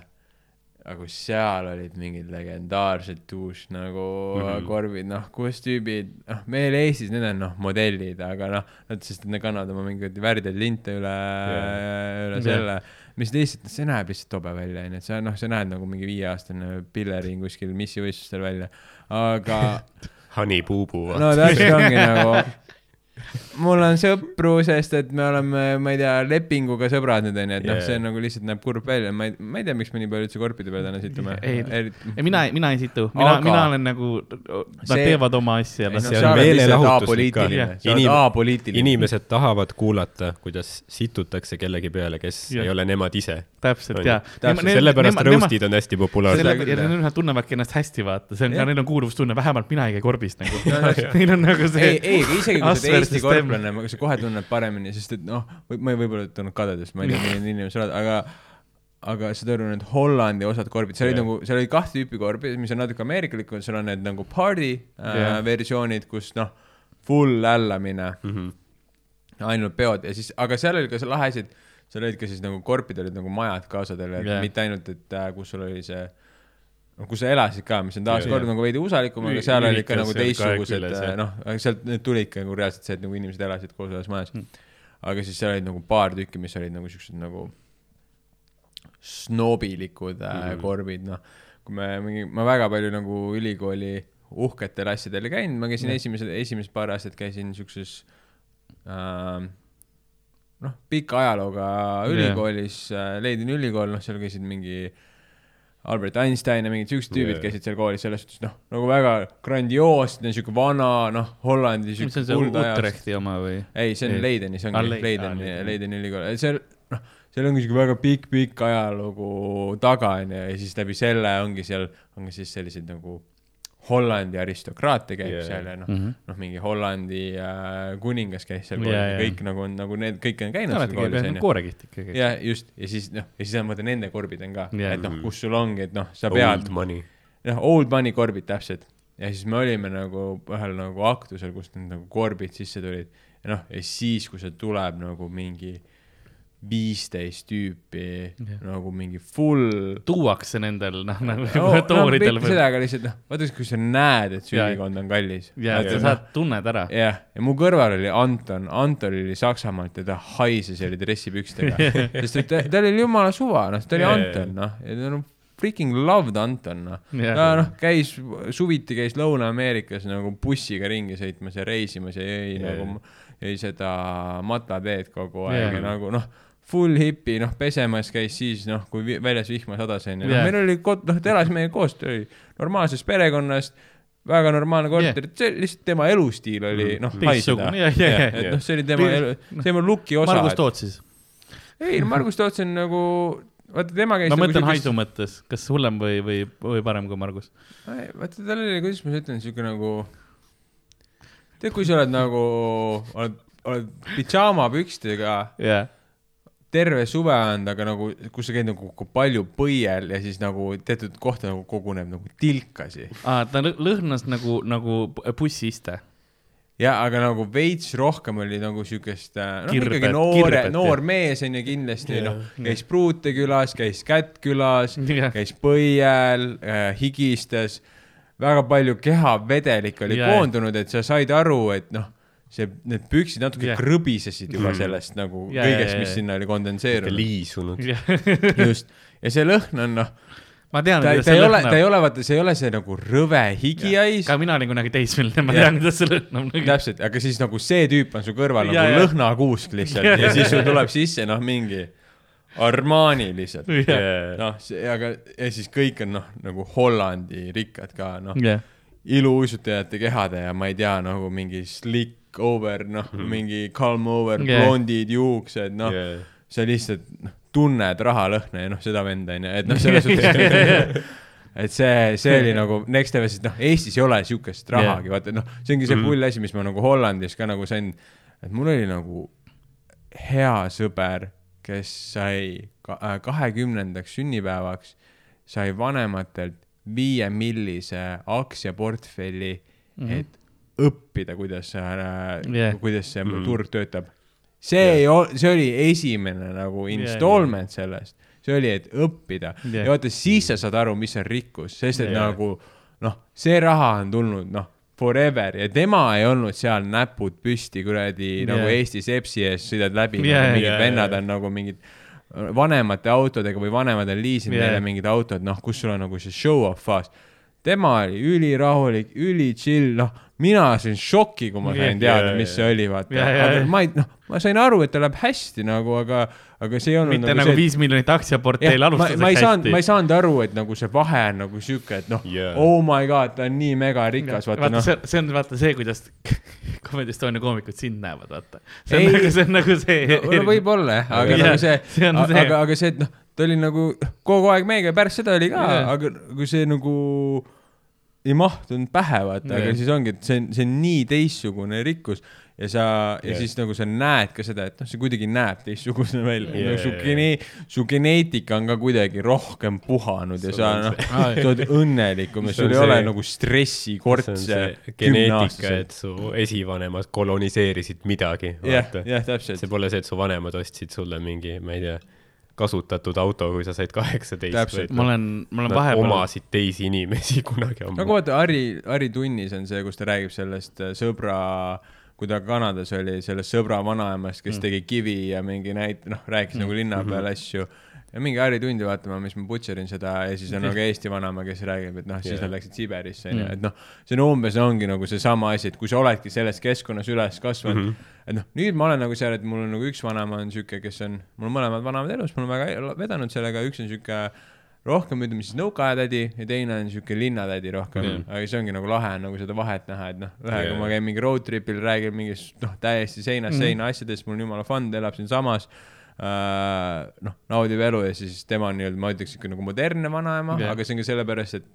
nagu seal olid mingid legendaarsed duš nagu mm. -hmm. korbid, noh, kus tüübid, noh, meil Eestis need on noh, modellid, aga noh, nad, sest nad kannavad oma mingeid värdeid linte üle yeah., üle selle, mis lihtsalt, see näeb lihtsalt tobe välja, onju, et sa noh, sa näed nagu mingi viieaastane pillering kuskil missivõistlustel välja, aga [LAUGHS] Honey Boo Boo, no täpselt ongi nagu, mul on sõpru, sest et me oleme, ma ei tea, lepinguga sõbrad nüüd onju, et noh, Jaa. see on nagu lihtsalt näeb kurb välja, ma ei, ma ei tea, miks me nii palju üldse korpide peale täna situme. Ei, ei, mina, mina ei situ, mina Aga-, mina olen nagu, nad See- teevad oma asja. no apoliitiline Inim- inimesed tahavad kuulata, kuidas situtakse kellegi peale, kes Jah. ei ole nemad ise. täpselt ja. Täpselt, sellepärast roast'id on hästi populaarsed. ja nad tunnevadki ennast hästi, vaata, see on neil on kuuluvustunne, vähemalt mina ei käi korbis nagu. [LAUGHS] Neil on nagu see ei, ei, isegi kui sa Asper Eesti korvlane, sa kohe tunned paremini, sest et noh, ma ei võib-olla tulnud kadedust, ma ei tea, milline inimene sa oled, aga aga saad aru, need Hollandi osad korbid, seal oli Jah. nagu, seal oli kahte tüüpi korbi, mis on natuke ameerikalikud, seal on need nagu party äh, Jah. versioonid, kus noh, full hällamine, Mhm. ainult peod ja siis, aga seal oli ka see lahe asi, et seal olid ka siis nagu korpid olid nagu majad ka osadel, et yeah. mitte ainult, et äh, kus sul oli see noh, kus sa elasid ka, mis on taaskord nagu veidi usalikum, aga seal olid ka ürikas nagu teistsugused jah. noh, sealt need tulidki nagu reaalselt see, et nagu inimesed elasid koos ühes majas Mm. aga siis seal olid nagu paar tükki, mis olid nagu siuksed nagu snobilikud äh, Mhm. korbid, noh. kui me mingi, ma väga palju nagu ülikooli uhketel asjadel ei käinud, ma käisin Jah. esimesed, esimesed paar aastat käisin siukses äh, noh, pika ajalooga ülikoolis äh,, Leideni ülikool, noh, seal käisid mingi Albert Einstein ja mingid siuksed tüübid Jah. käisid seal koolis, selles suhtes noh, nagu väga grandioosne, siuke vana, noh, Hollandi mis on siuke see Utrechti oma või? ei, see on Ei. Leideni, see Ah, ongi Leideni ah,, Leiden. Leideni ülikool, seal noh, seal ongi siuke väga pikk-pikk ajalugu taga onju ja siis läbi selle ongi seal, ongi siis selliseid nagu Hollandi aristokraatia käib yeah. seal ja noh, Mhm. noh mingi Hollandi äh, kuningas käis seal koolis jaa. ja kõik nagu on nagu need kõik on käinud seal koolis jah, onju. koorekiht ikkagi. ja just ja siis noh, ja siis on vaata nende korbid on ka Jaa. et noh, kus sul ongi, et noh, sa pead Old money. noh, old money korbid täpselt. ja siis me olime nagu ühel nagu aktusel, kus need nagu korbid sisse tulid ja noh, ja siis, kui see tuleb nagu mingi viisteist tüüpi Jah. nagu mingi full tuuakse nendel, noh, nagu no, no, tooridel seda, aga lihtsalt noh, vaata, kui sa näed, et Jaa. süülikond on kallis. ja sa saad, tunned ära. jah, ja mu kõrval oli Anton, Anton oli Saksamaalt ja ta haises ja oli dressipükstega, [LAUGHS] sest et ta, tal oli jumala suva, noh, ta oli Jaa, Anton, noh, ja ta noh, freaking loved Anton, noh. Ta noh, käis, suviti käis Lõuna-Ameerikas nagu bussiga ringi sõitmas ja reisimas ja jõi Jaa. nagu, jõi seda matlateed kogu aeg ja nagu noh, full hipi, noh, pesemas käis siis noh, kui väljas vihma sadas onju, noh meil oli kod-, noh, ta elas meiega koos, ta oli normaalsest perekonnast, väga normaalne korter, see lihtsalt tema elustiil oli Mm. noh, haiseda et noh, see oli tema elu, see on luki osa. Margus Toots siis. ei, Margus Toots on nagu vaata tema käis ma nagu mõtlen siukest- haisu mõttes, kas hullem või, või, või parem kui Margus? Vaata tal oli, kuidas ma ütlen, siuke nagu, tead, kui sa oled nagu, oled, oled pidžaamapükstega jah, terve suve olnud, aga nagu, kus sa käid nagu palju põiel ja siis nagu teatud kohta nagu koguneb nagu tilkasi. aa, ta lõ- lõhnas nagu, nagu bussiiste. ja aga nagu veits rohkem oli nagu siukest, noh Kirbet- ikkagi noore noor mees on ju kindlasti, Jah, noh, käis Pruute külas, käis Kätt külas, Jah. käis põiel äh,, higistas, väga palju kehavedelik oli Jah. koondunud, et sa said aru, et noh, see, need püksid natuke Jah. krõbisesid juba Mm. sellest nagu Jah, kõigest, mis sinna oli kondenseerunud. liisunud. [LAUGHS] just, ja see lõhn on noh, ma tean, ta, kuidas ta see ei ole, ta ei ole, vaata, see ei ole see nagu rõve higihais ka mina olin kunagi teismeline, ma Jah. tean, kuidas see lõhnab. täpselt, aga siis nagu see tüüp on su kõrval Ja, nagu ja. lõhnakuusk lihtsalt Ja, ja ja. siis sul tuleb sisse noh, mingi Armani lihtsalt. jah, noh, aga ja siis kõik on noh, nagu Hollandi rikkad ka noh, jah, iluuisutajate kehade ja ma ei tea nagu mingi slick over noh mm, -hmm. mingi calm over Yeah. blondid juuksed, noh yeah., sa lihtsalt noh, tunned rahalõhna ja noh, seda venda onju, et noh, selles [LAUGHS] suhtes et see, see oli nagu next level, sest noh, Eestis ei ole siukest rahagi yeah., vaata noh, see ongi see pull asi, mis ma nagu Hollandis ka nagu sain, et mul oli nagu hea sõber, kes sai äh, kahekümnendaks sünnipäevaks, sai vanematelt viie millise aktsiaportfelli mm, Mhm. -hmm. et õppida, kuidas Yeah. kuidas see mm turg töötab. see yeah. ei ol-, see oli esimene nagu installment yeah, yeah. sellest, see oli, et õppida Yeah. ja vaata, siis sa saad aru, mis on rikkus, sest et Yeah. nagu noh, see raha on tulnud noh, forever ja tema ei olnud seal näpud püsti kuradi yeah. nagu Yeah. Eesti sepsi ees sõidad läbi Yeah, nagu mingid yeah, vennad yeah. on nagu mingid vanemate autodega või vanemad on liisinud yeah. neile mingid autod, noh, kus sul on nagu see show-off faas. tema oli ülirahulik, üli chill, noh, mina sain šoki, kui ma Yeah, sain teada yeah, mis see yeah. oli, vaata Yeah, yeah, aga yeah. ma ei, noh, ma sain aru, et ta läheb hästi nagu, aga, aga see ei olnud mitte nagu see, viis miljonit aktsiaportfell jah, ma, alustuseks ma ei saanud, hästi ma ei. saanud aru, et nagu see vahe on nagu sihuke, et noh yeah., oh my god, ta on nii megarikas, vaata vaata, noh. see, see on vaata see, kuidas [LAUGHS] Comedy Estonia koomikud sind näevad, vaata. see Ei. on nagu, see on nagu see. no võib-olla jah, aga Jah, nagu see, see see. aga, aga see, et noh, ta oli nagu kogu aeg meiega, pärast seda oli ka yeah., aga kui see nagu ei mahtunud pähe, vaata Jah. aga siis ongi, et see on, see on nii teistsugune rikkus ja sa yeah., ja siis nagu sa näed ka seda, et noh, see kuidagi näeb teistsugune välja yeah., su jah, gene-, su geneetika on ka kuidagi rohkem puhanud ja sa on noh sa oled õnnelikum ja sul ei ole see- nagu see on stressikortse geneetika, et su esivanemad koloniseerisid midagi. jah, jah, täpselt see. pole see, et su vanemad ostsid sulle mingi, ma ei tea, kasutatud auto, kui sa said kaheksateist. Ma olen, ma olen vahepeal. omasid teisi inimesi [LAUGHS] kunagi ammu nagu vaata Harri, Harri Tunnis on see, kus ta räägib sellest äh, sõbra, kui ta Kanadas oli, sellest sõbra vanaemast, kes mm. tegi kivi ja mingi näit-, noh, rääkis mm. nagu linna peal asju. Ja mingi Harri Tundi vaatama, mis ma butcherin seda ja siis on [LAUGHS] nagu Eesti vanaema, kes räägib, et noh, siis Jah. nad läksid Siberisse onju, Mm. et noh, see on umbes ongi nagu seesama asi, et kui sa oledki selles keskkonnas üles kasvanud mm, -hmm. et noh, nüüd ma olen nagu seal, et mul on nagu üks vanaema on sihuke, kes on, mul on mõlemad vanemad elus, mul on väga vedanud sellega, üks on sihuke rohkem ütleme siis nõukaajatädi ja teine on sihuke linnatädi rohkem mm., aga see ongi nagu lahe on nagu seda vahet näha, et noh, ühega yeah. ma käin mingi road trip'il, räägin mingist noh, täiesti seinast mm. seina asjadest, mul on jumala fun, ta elab siinsamas. noh, naudib elu ja siis tema on nii-öelda, ma ütleks ikka nagu modernne vanaema yeah., aga see on ka sellepärast, et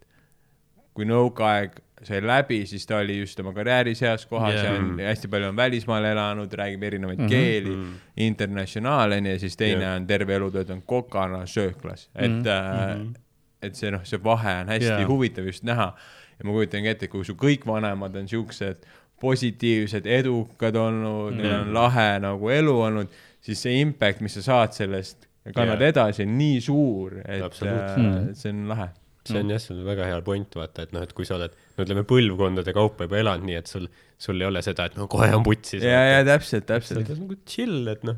kui nõukaaeg sai läbi, siis ta oli just oma karjääris heas kohas yeah. ja on hästi palju on välismaal elanud, räägib erinevaid mm Mhm. -hmm. keeli Mhm. internatsionaal onju ja siis teine Jah. on terve elu töötanud kokana sööklas, et Mhm. mm, -hmm. et see noh, see vahe on hästi yeah. huvitav just näha ja ma kujutangi ette, kui su kõik vanemad on siuksed positiivsed, edukad olnud mm, neil on lahe nagu elu olnud, siis see impact, mis sa saad sellest kannad yeah. edasi, on nii suur, et äh, Mhm. see on lahe. see on jah, see on väga hea point, vaata, et noh, et kui sa oled, no ütleme põlvkondade kaupa juba elanud, nii et sul, sul ei ole seda, et no kohe on putsis. ja, ja täpselt, sa täpselt oled. nagu chill, et noh,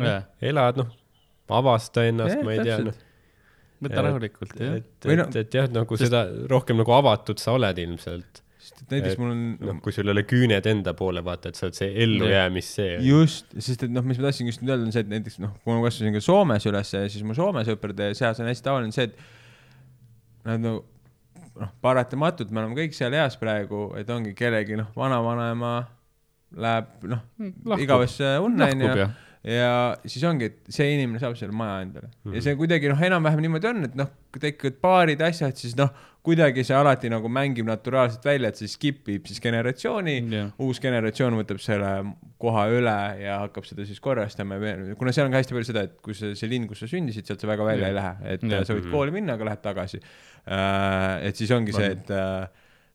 jah, elad, noh, avasta ennast Jah, ma ei tea, täpselt. noh. võta rahulikult, jah. et, et no-, et jah, nagu Sest- seda rohkem nagu avatud sa oled ilmselt. Et näiteks Et mul on noh, kui sul ei ole küüned enda poole, vaata, et sa oled see ellujäämis see. just, sest et noh, mis ma tahtsin just nüüd öelda, on see, et näiteks noh, kui ma kasvasin ka Soomes üles, siis mu Soome sõprade seas on hästi tavaline see, et nad nagu noh, paratamatult me oleme kõik seal eas praegu, et ongi kellegi noh, vanavanaema läheb noh, lahkub, igavesse unne onju. Ja siis ongi, et see inimene saab selle maja endale mm -hmm. ja see kuidagi noh, enam-vähem niimoodi on, et noh, tekivad paarid, asjad, siis noh, kuidagi see alati nagu mängib naturaalselt välja, et see skip ib siis generatsiooni Jah. uus generatsioon võtab selle koha üle ja hakkab seda siis korrastama ja kuna seal on ka hästi palju seda, et kui see, see linn, kus sa sündisid, sealt sa väga välja Jah. ei lähe, et Jah. sa võid kooli minna, aga lähed tagasi. et siis ongi see, et äh,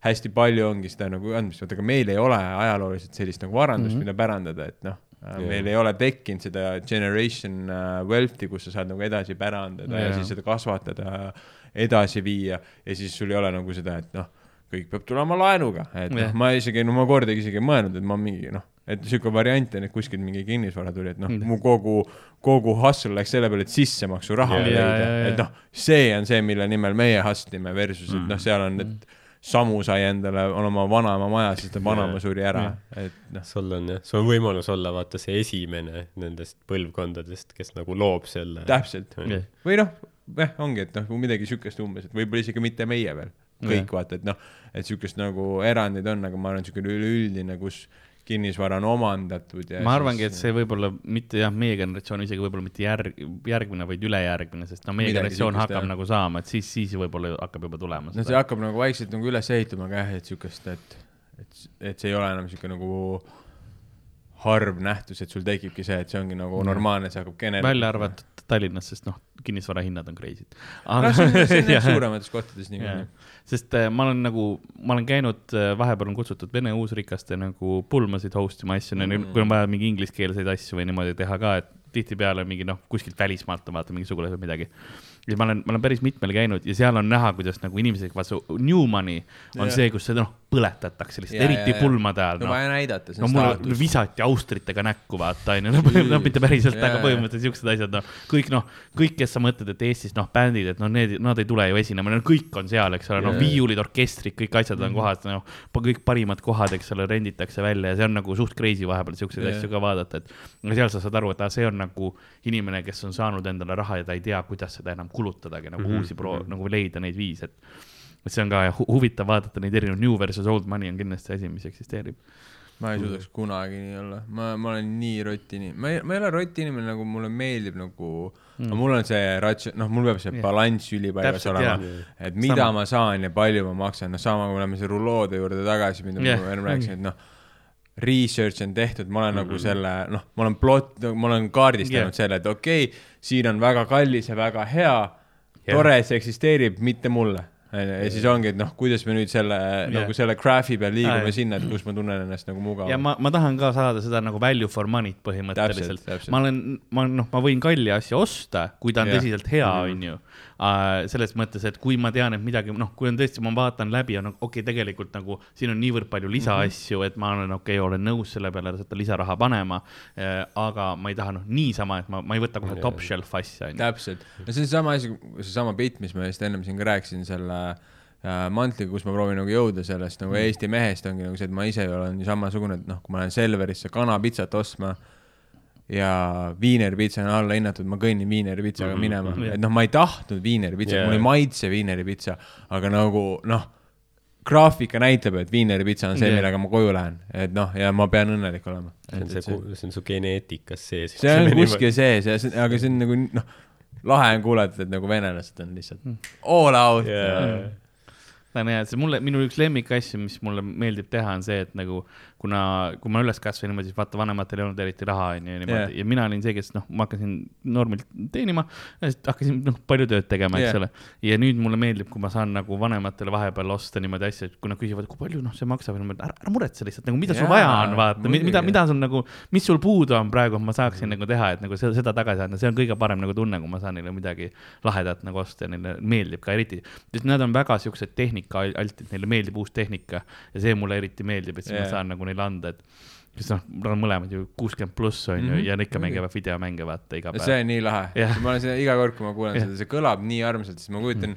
hästi palju ongi seda nagu andmist, vaata, aga meil ei ole ajalooliselt sellist nagu varandust mm, -hmm. mida pärandada, et noh, Jah. meil ei ole tekkinud seda generation äh, wealth'i, kus sa saad nagu edasi pärandada ja, ja siis seda kasvatada, edasi viia ja siis sul ei ole nagu seda, et noh, kõik peab tulema laenuga, et noh Jah., ma isegi, no ma kordagi isegi ei mõelnud, et ma mingi noh, et sihuke variant on, et kuskilt mingi kinnisvara tuli, et noh, Mm. mu kogu, kogu hustle läks selle peale, et sissemaksu raha Jaa, leida jaa, jaa, jaa. et noh, see on see, mille nimel meie hustle ime versus, et noh, seal on, et Samu sai endale on oma vanaema maja, sest ta vanaema suri ära, et noh, sul on jah, sul on võimalus olla vaata see esimene nendest põlvkondadest, kes nagu loob selle. täpselt. Jah. või noh, jah, ongi, et noh, midagi siukest umbes, et võib-olla isegi mitte meie veel, kõik vaata, et noh, et siukest nagu erandeid on, aga ma arvan, siukene üleüldine, kus kinnisvara on omandatud ja ma arvangi, et see võib-olla mitte jah, meie generatsioon isegi võib-olla mitte järg, järgmine, vaid ülejärgmine, sest no meie Midagi generatsioon sihukest, hakkab jah. nagu saama, et siis, siis võib-olla hakkab juba tulema no see hakkab nagu vaikselt nagu üles ehitama ka jah, et siukest, et, et, et see ei ole enam siuke nagu harv nähtus, et sul tekibki see, et see ongi nagu normaalne, see hakkab genereerima. välja arvatud Tallinnas, sest noh, kinnisvara hinnad on crazy'd. no see on, see on [LAUGHS] Jah. suuremates kohtades niikuinii. sest äh, ma olen nagu, ma olen käinud, vahepeal on kutsutud vene uusrikaste nagu pulmasid host ima asju mm, Mm. -hmm. kui on vaja mingi ingliskeelseid asju või niimoodi teha ka, et tihtipeale mingi noh, kuskilt välismaalt on vaata mingi sugulased midagi. ja ma olen, ma olen päris mitmel käinud ja seal on näha, kuidas nagu inimesed, vaata see new money on Jah. see, kus seda noh, põletatakse lihtsalt, eriti jaa, jaa. pulmade ajal no noh. vaja näidata, no mulle visati austritega näkku, vaata onju, no no mitte päriselt, aga põhimõtteliselt siuksed asjad, noh, kõik noh, kõik, kes sa mõtled, et Eestis noh, bändid, et noh, need, nad ei tule ju esinema, no kõik on seal, eks ole, noh, viiulid, orkestrid, kõik asjad on kohas, noh, kõik parimad kohad, eks ole, renditakse välja ja see on nagu suht crazy vahepeal siukseid asju ka vaadata, et no seal sa saad aru, et see on nagu inimene, kes on saanud endale raha ja ta ei tea, kuidas seda enam kulutadagi, nagu Mhm, uusi pro-, nagu leida neid viise, et et see on ka hu huvitav vaadata neid erinevaid new versus old money on kindlasti asi, mis eksisteerib. ma ei suudaks kunagi nii olla, ma, ma olen nii rottini, ma ei, ma ei ole rotinimene, nagu mulle meeldib nagu mm., mul on see rats-, noh, mul peab see Jah. balanss Täpselt, olema et mida Sama. ma saan ja palju ma maksan, noh, sama kui me läheme selle ruloode juurde tagasi, mida Jah, ma enne rääkisin, et noh, research on tehtud, ma olen mm -hmm. nagu selle, noh, ma olen plot, ma olen kaardistanud Jah. selle, et okei okay,, siin on väga kallis ja väga hea, Jah. tore, see eksisteerib, mitte mulle. Ja siis ongi, et noh, kuidas me nüüd selle nagu selle graph'i peal liigume jah. sinna, et kus ma tunnen ennast nagu ja mugavalt. ma, ma tahan ka saada seda nagu value for money't põhimõtteliselt ma olen, ma noh, ma võin kalli asja osta, kui ta on Jah. tõsiselt hea, Mhm. onju. Selles mõttes, et kui ma tean, et midagi, noh, kui on tõesti, ma vaatan läbi ja noh, okei okay,, tegelikult nagu siin on niivõrd palju lisaasju, et ma olen okei okay,, olen nõus selle peale seda lisaraha panema. aga ma ei taha noh, niisama, et ma, ma ei võta kohe top shelf asja, täpselt, no see on sama asi, seesama bitt, mis ma just ennem siin ka rääkisin selle äh, mantliga, kus ma proovin nagu jõuda sellest nagu Eesti mehest ongi nagu see, et ma ise olen ju samasugune, et noh, kui ma lähen Selverisse kanapitsat ostma ja viinerpitsa on alla hinnatud, ma kõnnin viinerpitsaga minema mm. -hmm. et noh, ma ei tahtnud viinerpitsat Jaa. yeah., mulle ei maitse viinerpitsa, aga nagu noh, graafika näitab, et viinerpitsa on see yeah., millega ma koju lähen, et noh, ja ma pean õnnelik olema. see on see, see on su geneetikas sees. see on [LAUGHS] kuskil sees ja see, aga see on nagu noh, lahe on kuulata, et nagu venelased on lihtsalt all out see on hea, see mulle, minu üks lemmikasju, mis mulle meeldib teha, on see, et nagu kuna, kui ma üles kasvasin niimoodi, siis vaata vanematel ei olnud eriti raha, onju, ja niimoodi yeah. ja mina olin see, kes noh, ma hakkasin normilt teenima, hakkasin noh, palju tööd tegema, eks Jah. ole. ja nüüd mulle meeldib, kui ma saan nagu vanematele vahepeal osta niimoodi asju, et kui nad küsivad, kui palju noh, see maksab, ära, ära muretse lihtsalt nagu, mida sul Jaa, vaja on, vaata, mida, mida sul nagu, mis sul puudu on praegu, ma saaksin nagu teha, et nagu seda, seda tagasi anda, see on kõige parem nagu tunne, kui ma saan neile midagi lahedat nagu osta ja neile meeldib ka eriti, nad on väga siuksed tehnikaaltid, neile meeldib uus tehnika ja see mulle eriti meeldib, et siis yeah. Ma saan nagu neile anda, et sest noh, nad on mõlemad ju kuuskümmend pluss on ju Mhm, ja nad ikka mängivad videomänge vaata iga see päev. on nii lahe. Jah., ma olen seda iga kord, kui ma kuulen Jah. seda, see kõlab nii armsalt, siis ma kujutan,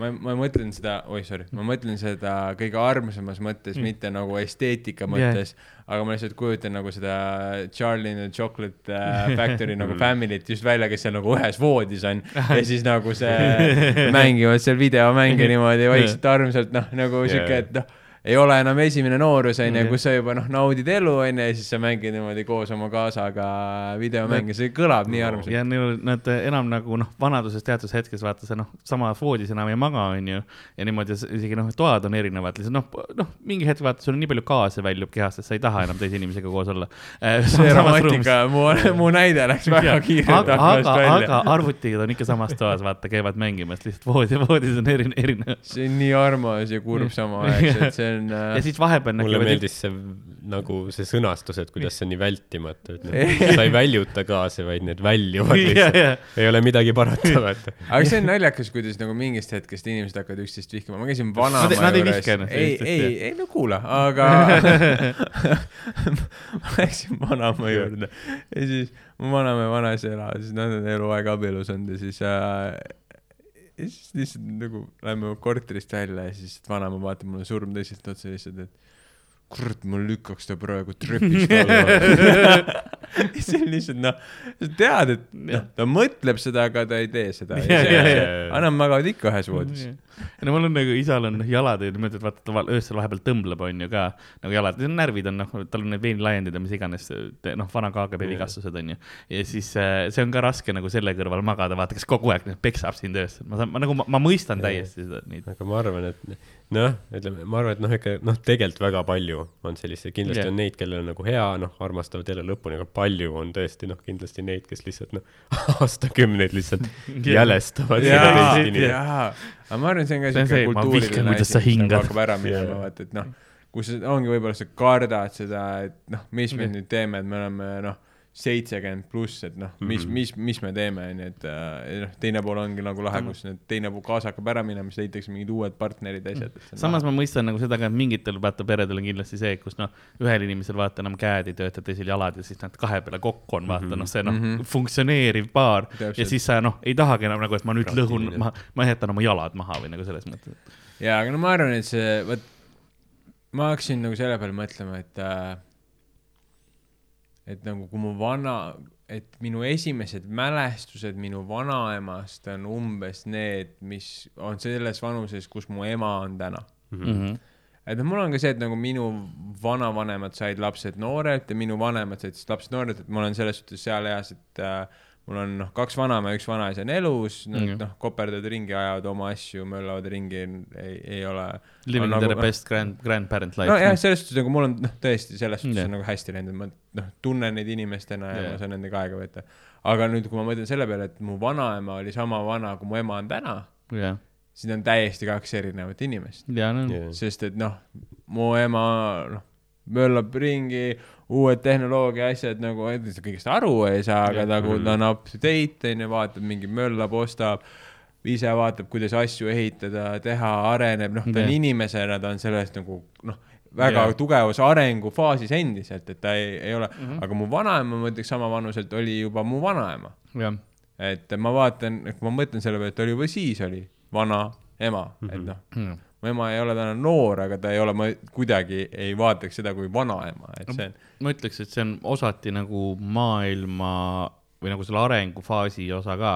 ma, ma mõtlen seda, oi sorry, ma mõtlen seda kõige armsamas mõttes, mitte nagu esteetika mõttes aga ma lihtsalt kujutan nagu seda Charlie and the Chocolate äh, Factory nagu [LAUGHS] family't just välja, kes seal nagu ühes voodis on. Ja siis nagu see [LAUGHS] mängivad seal videomänge niimoodi vaikselt armsalt, noh, nagu sihuke, et noh, ei ole enam esimene noorus onju Mhm., kus sa juba noh, naudid elu onju ja siis sa mängid niimoodi koos oma kaasaga videomänge, see kõlab nii armsalt. ja neil, nad enam nagu noh, vanaduses teatud hetkes vaata sa noh, samas voodis enam ei maga, onju. ja niimoodi isegi noh, toad on erinevad, lihtsalt noh, noh, mingi hetk vaata, sul on nii palju gaase väljub kehast, et sa ei taha enam teise inimesega koos olla. see romantika, mu, mu näide läks väga kiirelt aga, aknast aga, välja. aga arvutid on ikka samas toas, vaata, käivad mängimas, lihtsalt voodi, voodis on eri, erinev. see on nii armas ja kurb samaaegselt, see on ja äh,, siis vahepeal mulle meeldis see nagu see sõnastus, et kuidas see on nii vältimatu, et noh, sa ei väljuta gaase, vaid need väljuvad [LAUGHS] ja, lihtsalt. ja, ei ole midagi parata, vaata. [LAUGHS] aga see on naljakas, kuidas nagu mingist hetkest inimesed hakkavad üksteist vihkama, ma käisin vanaema ei- nad ei juures. vihka ennast ei, ei ei no kuula, aga [LAUGHS] ma läksin vanaema juurde. Ja siis mu vanaema ja vanaisa elavad, siis nad on eluaeg abielus olnud ja siis äh, ja siis lihtsalt nagu lähme korterist välja ja siis vanaema vaatab mulle surmtõsiselt otsa lihtsalt, et kurat, ma lükkaks ta praegu trepist alla. [LAUGHS] [LAUGHS] see on lihtsalt noh, sa tead, et noh, ta mõtleb seda, aga ta ei tee seda. Aga nad magavad ikka ühes voodis. no mul on nagu isal on jalad ja niimoodi, et vaata ta öösel vahepeal tõmbleb, onju ka nagu jalad, närvid on noh, tal on need veenilaiendid ja mis iganes, noh, vana KGB vigastused onju. ja siis äh, see on ka raske nagu selle kõrval magada, vaata, kes kogu aeg noh, peksab sind öösel, ma saan, ma nagu, ma mõistan täiesti seda, aga ma arvan, et noh, ütleme, ma arvan, et noh, ikka noh, tegelikult väga palju on selliseid, kindlasti Jah. yeah. on neid, kellel on nagu hea, noh, armastavad elu lõpuni, aga palju on tõesti noh, kindlasti neid, kes lihtsalt noh, [LAUGHS] aastakümneid lihtsalt [LAUGHS] jälestavad seda jaa teist, inimest. jaa, aga ma arvan, see on ka siuke kultuuriline asi, sa mis nagu hakkab ära minema, vaata, et noh, kus ongi võib-olla sa kardad seda, et noh, mis me nüüd teeme, et me oleme noh, seitsekümmend pluss, et noh, mis Mhm., mis, mis me teeme, onju, et äh, noh, teine pool ongi nagu lahe, kus need teine pool kaasa hakkab ära minema, siis leitakse mingid uued partnerid, asjad. samas ma mõistan nagu seda ka, et mingitel vaata peredel on kindlasti see, kus noh, ühel inimesel vaata enam käed ei tööta, teisel jalad ja siis nad kahe peale kokku on, vaata Mhm. noh, see noh Mhm. funktsioneeriv paar ja Täpselt. siis sa noh, ei tahagi enam nagu, et ma nüüd lõhun, ma, ma jätan oma jalad maha või nagu selles mõttes. jaa, aga no ma arvan, et see, vot ma hakkasin nagu selle peale mõtlema, et äh, et nagu kui mu vana, et minu esimesed mälestused minu vanaemast on umbes need, mis on selles vanuses, kus mu ema on täna. Mhm. et noh, mul on ka see, et nagu minu vanavanemad said lapsed noorelt ja minu vanemad said siis lapsed noorelt, et ma olen selles suhtes seal eas, et äh, mul on noh, kaks vanaema ja üks vanaisa on elus, nad Mhm. noh, koperdavad ringi, ajavad oma asju, möllavad ringi, ei, ei ole Living on their nagu- best grand, grandparent life. nojah, selles suhtes nagu mul on noh, tõesti selles suhtes Jah. on nagu hästi läinud, et ma noh, tunnen neid inimestena ja Jah. ma saan nendega aega võtta. aga nüüd, kui ma mõtlen selle peale, et mu vanaema oli sama vana, kui mu ema on täna, jah, siis on täiesti kaks erinevat inimest. ja no sest et noh, mu ema noh, möllab ringi, uued tehnoloogia asjad nagu, kõigest aru ei saa, aga nagu ta on up to date onju, vaatab mingi möllab, ostab, ise vaatab, kuidas asju ehitada, teha, areneb, noh, ta on inimesena, ta on sellest nagu noh, väga Jah. tugevas arengufaasis endiselt, et ta ei, ei ole mm. -hmm. aga mu vanaema, ma ütleks sama vanuselt, oli juba mu vanaema. jah, et ma vaatan, ma mõtlen selle peale, et ta oli juba siis oli vana ema mm, -hmm. et noh, Mhm. Mu ema ei ole täna noor, aga ta ei ole, ma kuidagi ei vaataks seda kui vanaema, et see on, ma ütleks, et see on osati nagu maailma või nagu selle arengufaasi osa ka.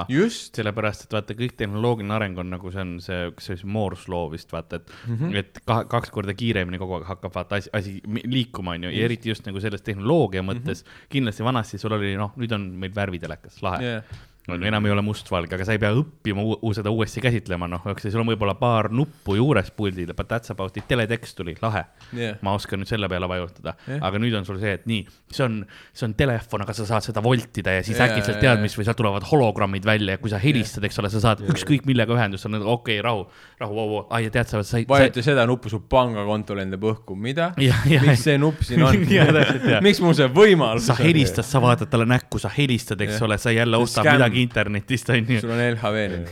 sellepärast, et vaata, kõik tehnoloogiline areng on nagu see on see, kas see oli Moore's law vist vaata, et mm. -hmm. et kahe, kaks korda kiiremini kogu aeg hakkab vaata asi, asi liikuma, onju, ja eriti just nagu selles tehnoloogia mõttes mm. -hmm. kindlasti vanasti sul oli noh, nüüd on meil värvitelekas, lahe jah, on ju, enam ei ole mustvalge, aga sa ei pea õppima uu- seda uuesti käsitlema, noh, eks sul on võib-olla paar nuppu juures puldil, but that's about it, teletekst tuli, lahe. jah, ma oskan nüüd selle peale vajutada Jah. aga nüüd on sul see, et nii, see on, see on telefon, aga sa saad seda voltida ja siis Jaa, äkitselt jaa, tead, mis või sealt tulevad hologrammid välja ja kui sa helistad, eks ole, sa saad ükskõik millega ühendust, sa oled nagu okei okay,, rahu, rahu, rahu, rahu, ai ja tead, sa said. vajuta seda nuppu, su pangakonto lendab õhku, mida? [LAUGHS] miks see nupp siin on [LAUGHS] miks mul see võimalus sa helistad, sa vaatad talle näkku, sa helistad, eks Jah. ole, sa jälle ostad Scam. Midagi internetist, onju. sul on LHV nüüd.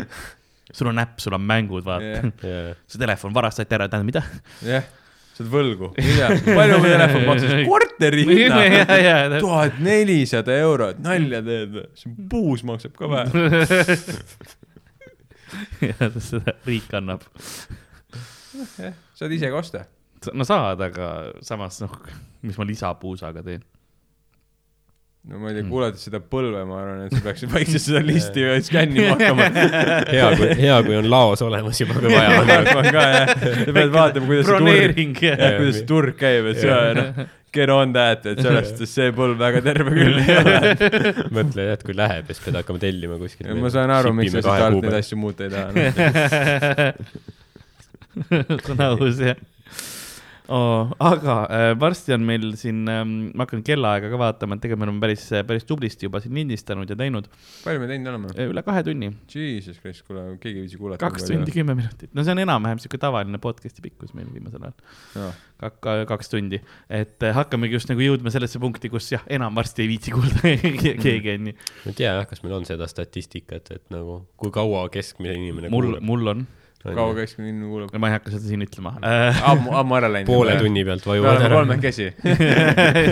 [LAUGHS] sul on äpp, sul on mängud, vaata Jah. jaa, su telefon varastati ära, tähendab mida? jah, sa oled võlgu, palju mu telefon maksis, [LAUGHS] korteri hinna, tuhat nelisada eurot, nalja teed või, see puus maksab ka vähe. [LAUGHS] ja seda riik annab. saad ise ka osta. no saad, aga samas noh, mis ma lisapuusaga teen? No ma ei tea, kuulates seda põlve, ma arvan, et sa peaksid vaikselt seda listi skännima hakkama. [LAUGHS] hea, kui, hea, kui on laos olemas juba, kui vaja on. [LAUGHS] ma ka jah, sa pead vaatama, kuidas broneering. kuidas turg käib, et see noh, get on that, et selles suhtes [LAUGHS] see põlv väga terve küll ei ole. mõtle jah, et kui läheb ja siis pead hakkama tellima kuskilt. ma saan aru, miks sa sealt alt neid asju muuta ei taha. see on aus jah oh,. aga äh, varsti on meil siin ähm,, ma hakkan kellaaega ka vaatama, et tegelikult me oleme päris, päris tublisti juba siin lindistanud ja teinud palju me teinud oleme? äh, üle kahe tunni, Jesus Christ, kuule, keegi ei viitsi kuulata. kaks tundi, kümme minutit, no see on enam-vähem sihuke tavaline podcast'i pikkus meil viimasel ajal, no.. kaks, tundi, et äh, hakkamegi just nagu jõudma sellesse punkti, kus jah, enam varsti ei viitsi kuulda [LAUGHS] keegi onju. ma ei tea jah, kas meil on seda statistikat, et nagu kui kaua keskmine inimene mul, kuulab. mul on, kaua keskmine inimene kuulab? ma ei hakka seda siin ütlema äh,. ammu, ammu ära läinud. poole. tunni pealt vajuvad ära. kolmekesi.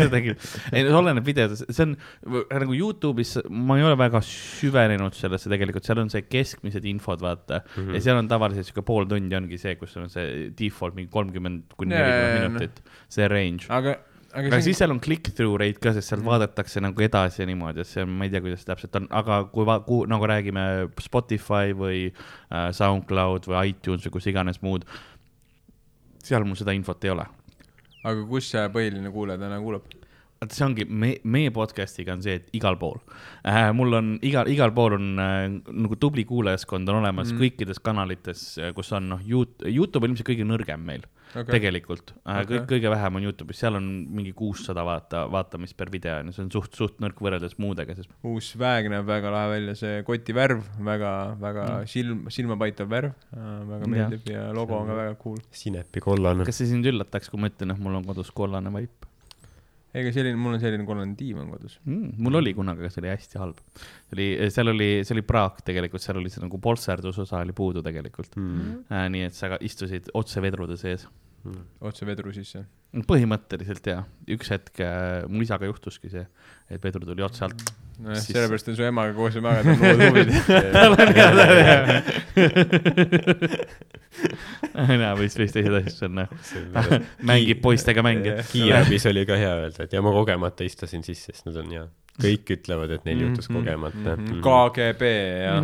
seda küll, ei no see oleneb videost, see on nagu Youtube'is, ma ei ole väga süvenenud sellesse tegelikult, seal on see keskmised infod, vaata mm. -hmm. ja seal on tavaliselt sihuke pool tundi ongi see, kus on see default mingi kolmkümmend kuni nelikümmend minutit, see range. aga, aga aga siis seal on click-through rate ka, sest seal vaadatakse nagu edasi ja niimoodi, et see on, ma ei tea, kuidas täpselt on, aga kui va-, kui nagu räägime Spotify või äh, SoundCloud või iTunes või kus iganes muud, seal mul seda infot ei ole aga kus see põhiline kuulaja täna kuulab? vaata, see ongi, me, meie podcast'iga on see, et igal pool äh,. mul on igal, igal pool on äh, nagu tubli kuulajaskond on olemas mm. kõikides kanalites, kus on noh, Youtube on ilmselt kõige nõrgem meil okay. okay.. tegelikult äh, Okei. okay., kõige vähem on Youtube'is, seal on mingi kuussada vaata, vaatamist per video on ju, see on suht, suht nõrk võrreldes muudega, sest uus väeg näeb väga lahe välja, see koti värv väga, väga mm. silm, silmapaitav värv äh,, väga meeldib ja logo on ka väga cool. sinepi kollane. kas see sind üllataks, kui ma ütlen, et mul on kodus kollane vaip ega selline, mul on selline kollane diivan kodus. mm,? mul oli kunagi, aga see oli hästi halb. see oli, seal oli, see oli praak tegelikult, seal oli see nagu polsterdusosa oli puudu tegelikult Mm. äh,. nii et sa istusid otse vedrude sees otse vedru sisse. põhimõtteliselt jaa, üks hetk äh, mu isaga juhtuski see, et vedru tuli otse alt. nojah, Siis- sellepärast on su emaga koos magada lood huvid. jaa, võis, võis teised asjad, on äh, mängib poistega mänge. kiirabis oli ka hea öelda, et ja ma kogemata istusin sisse, sest nad on ja kõik ütlevad, et neil juhtus Mhm. kogemata. Mhm. KGB [LAUGHS] ja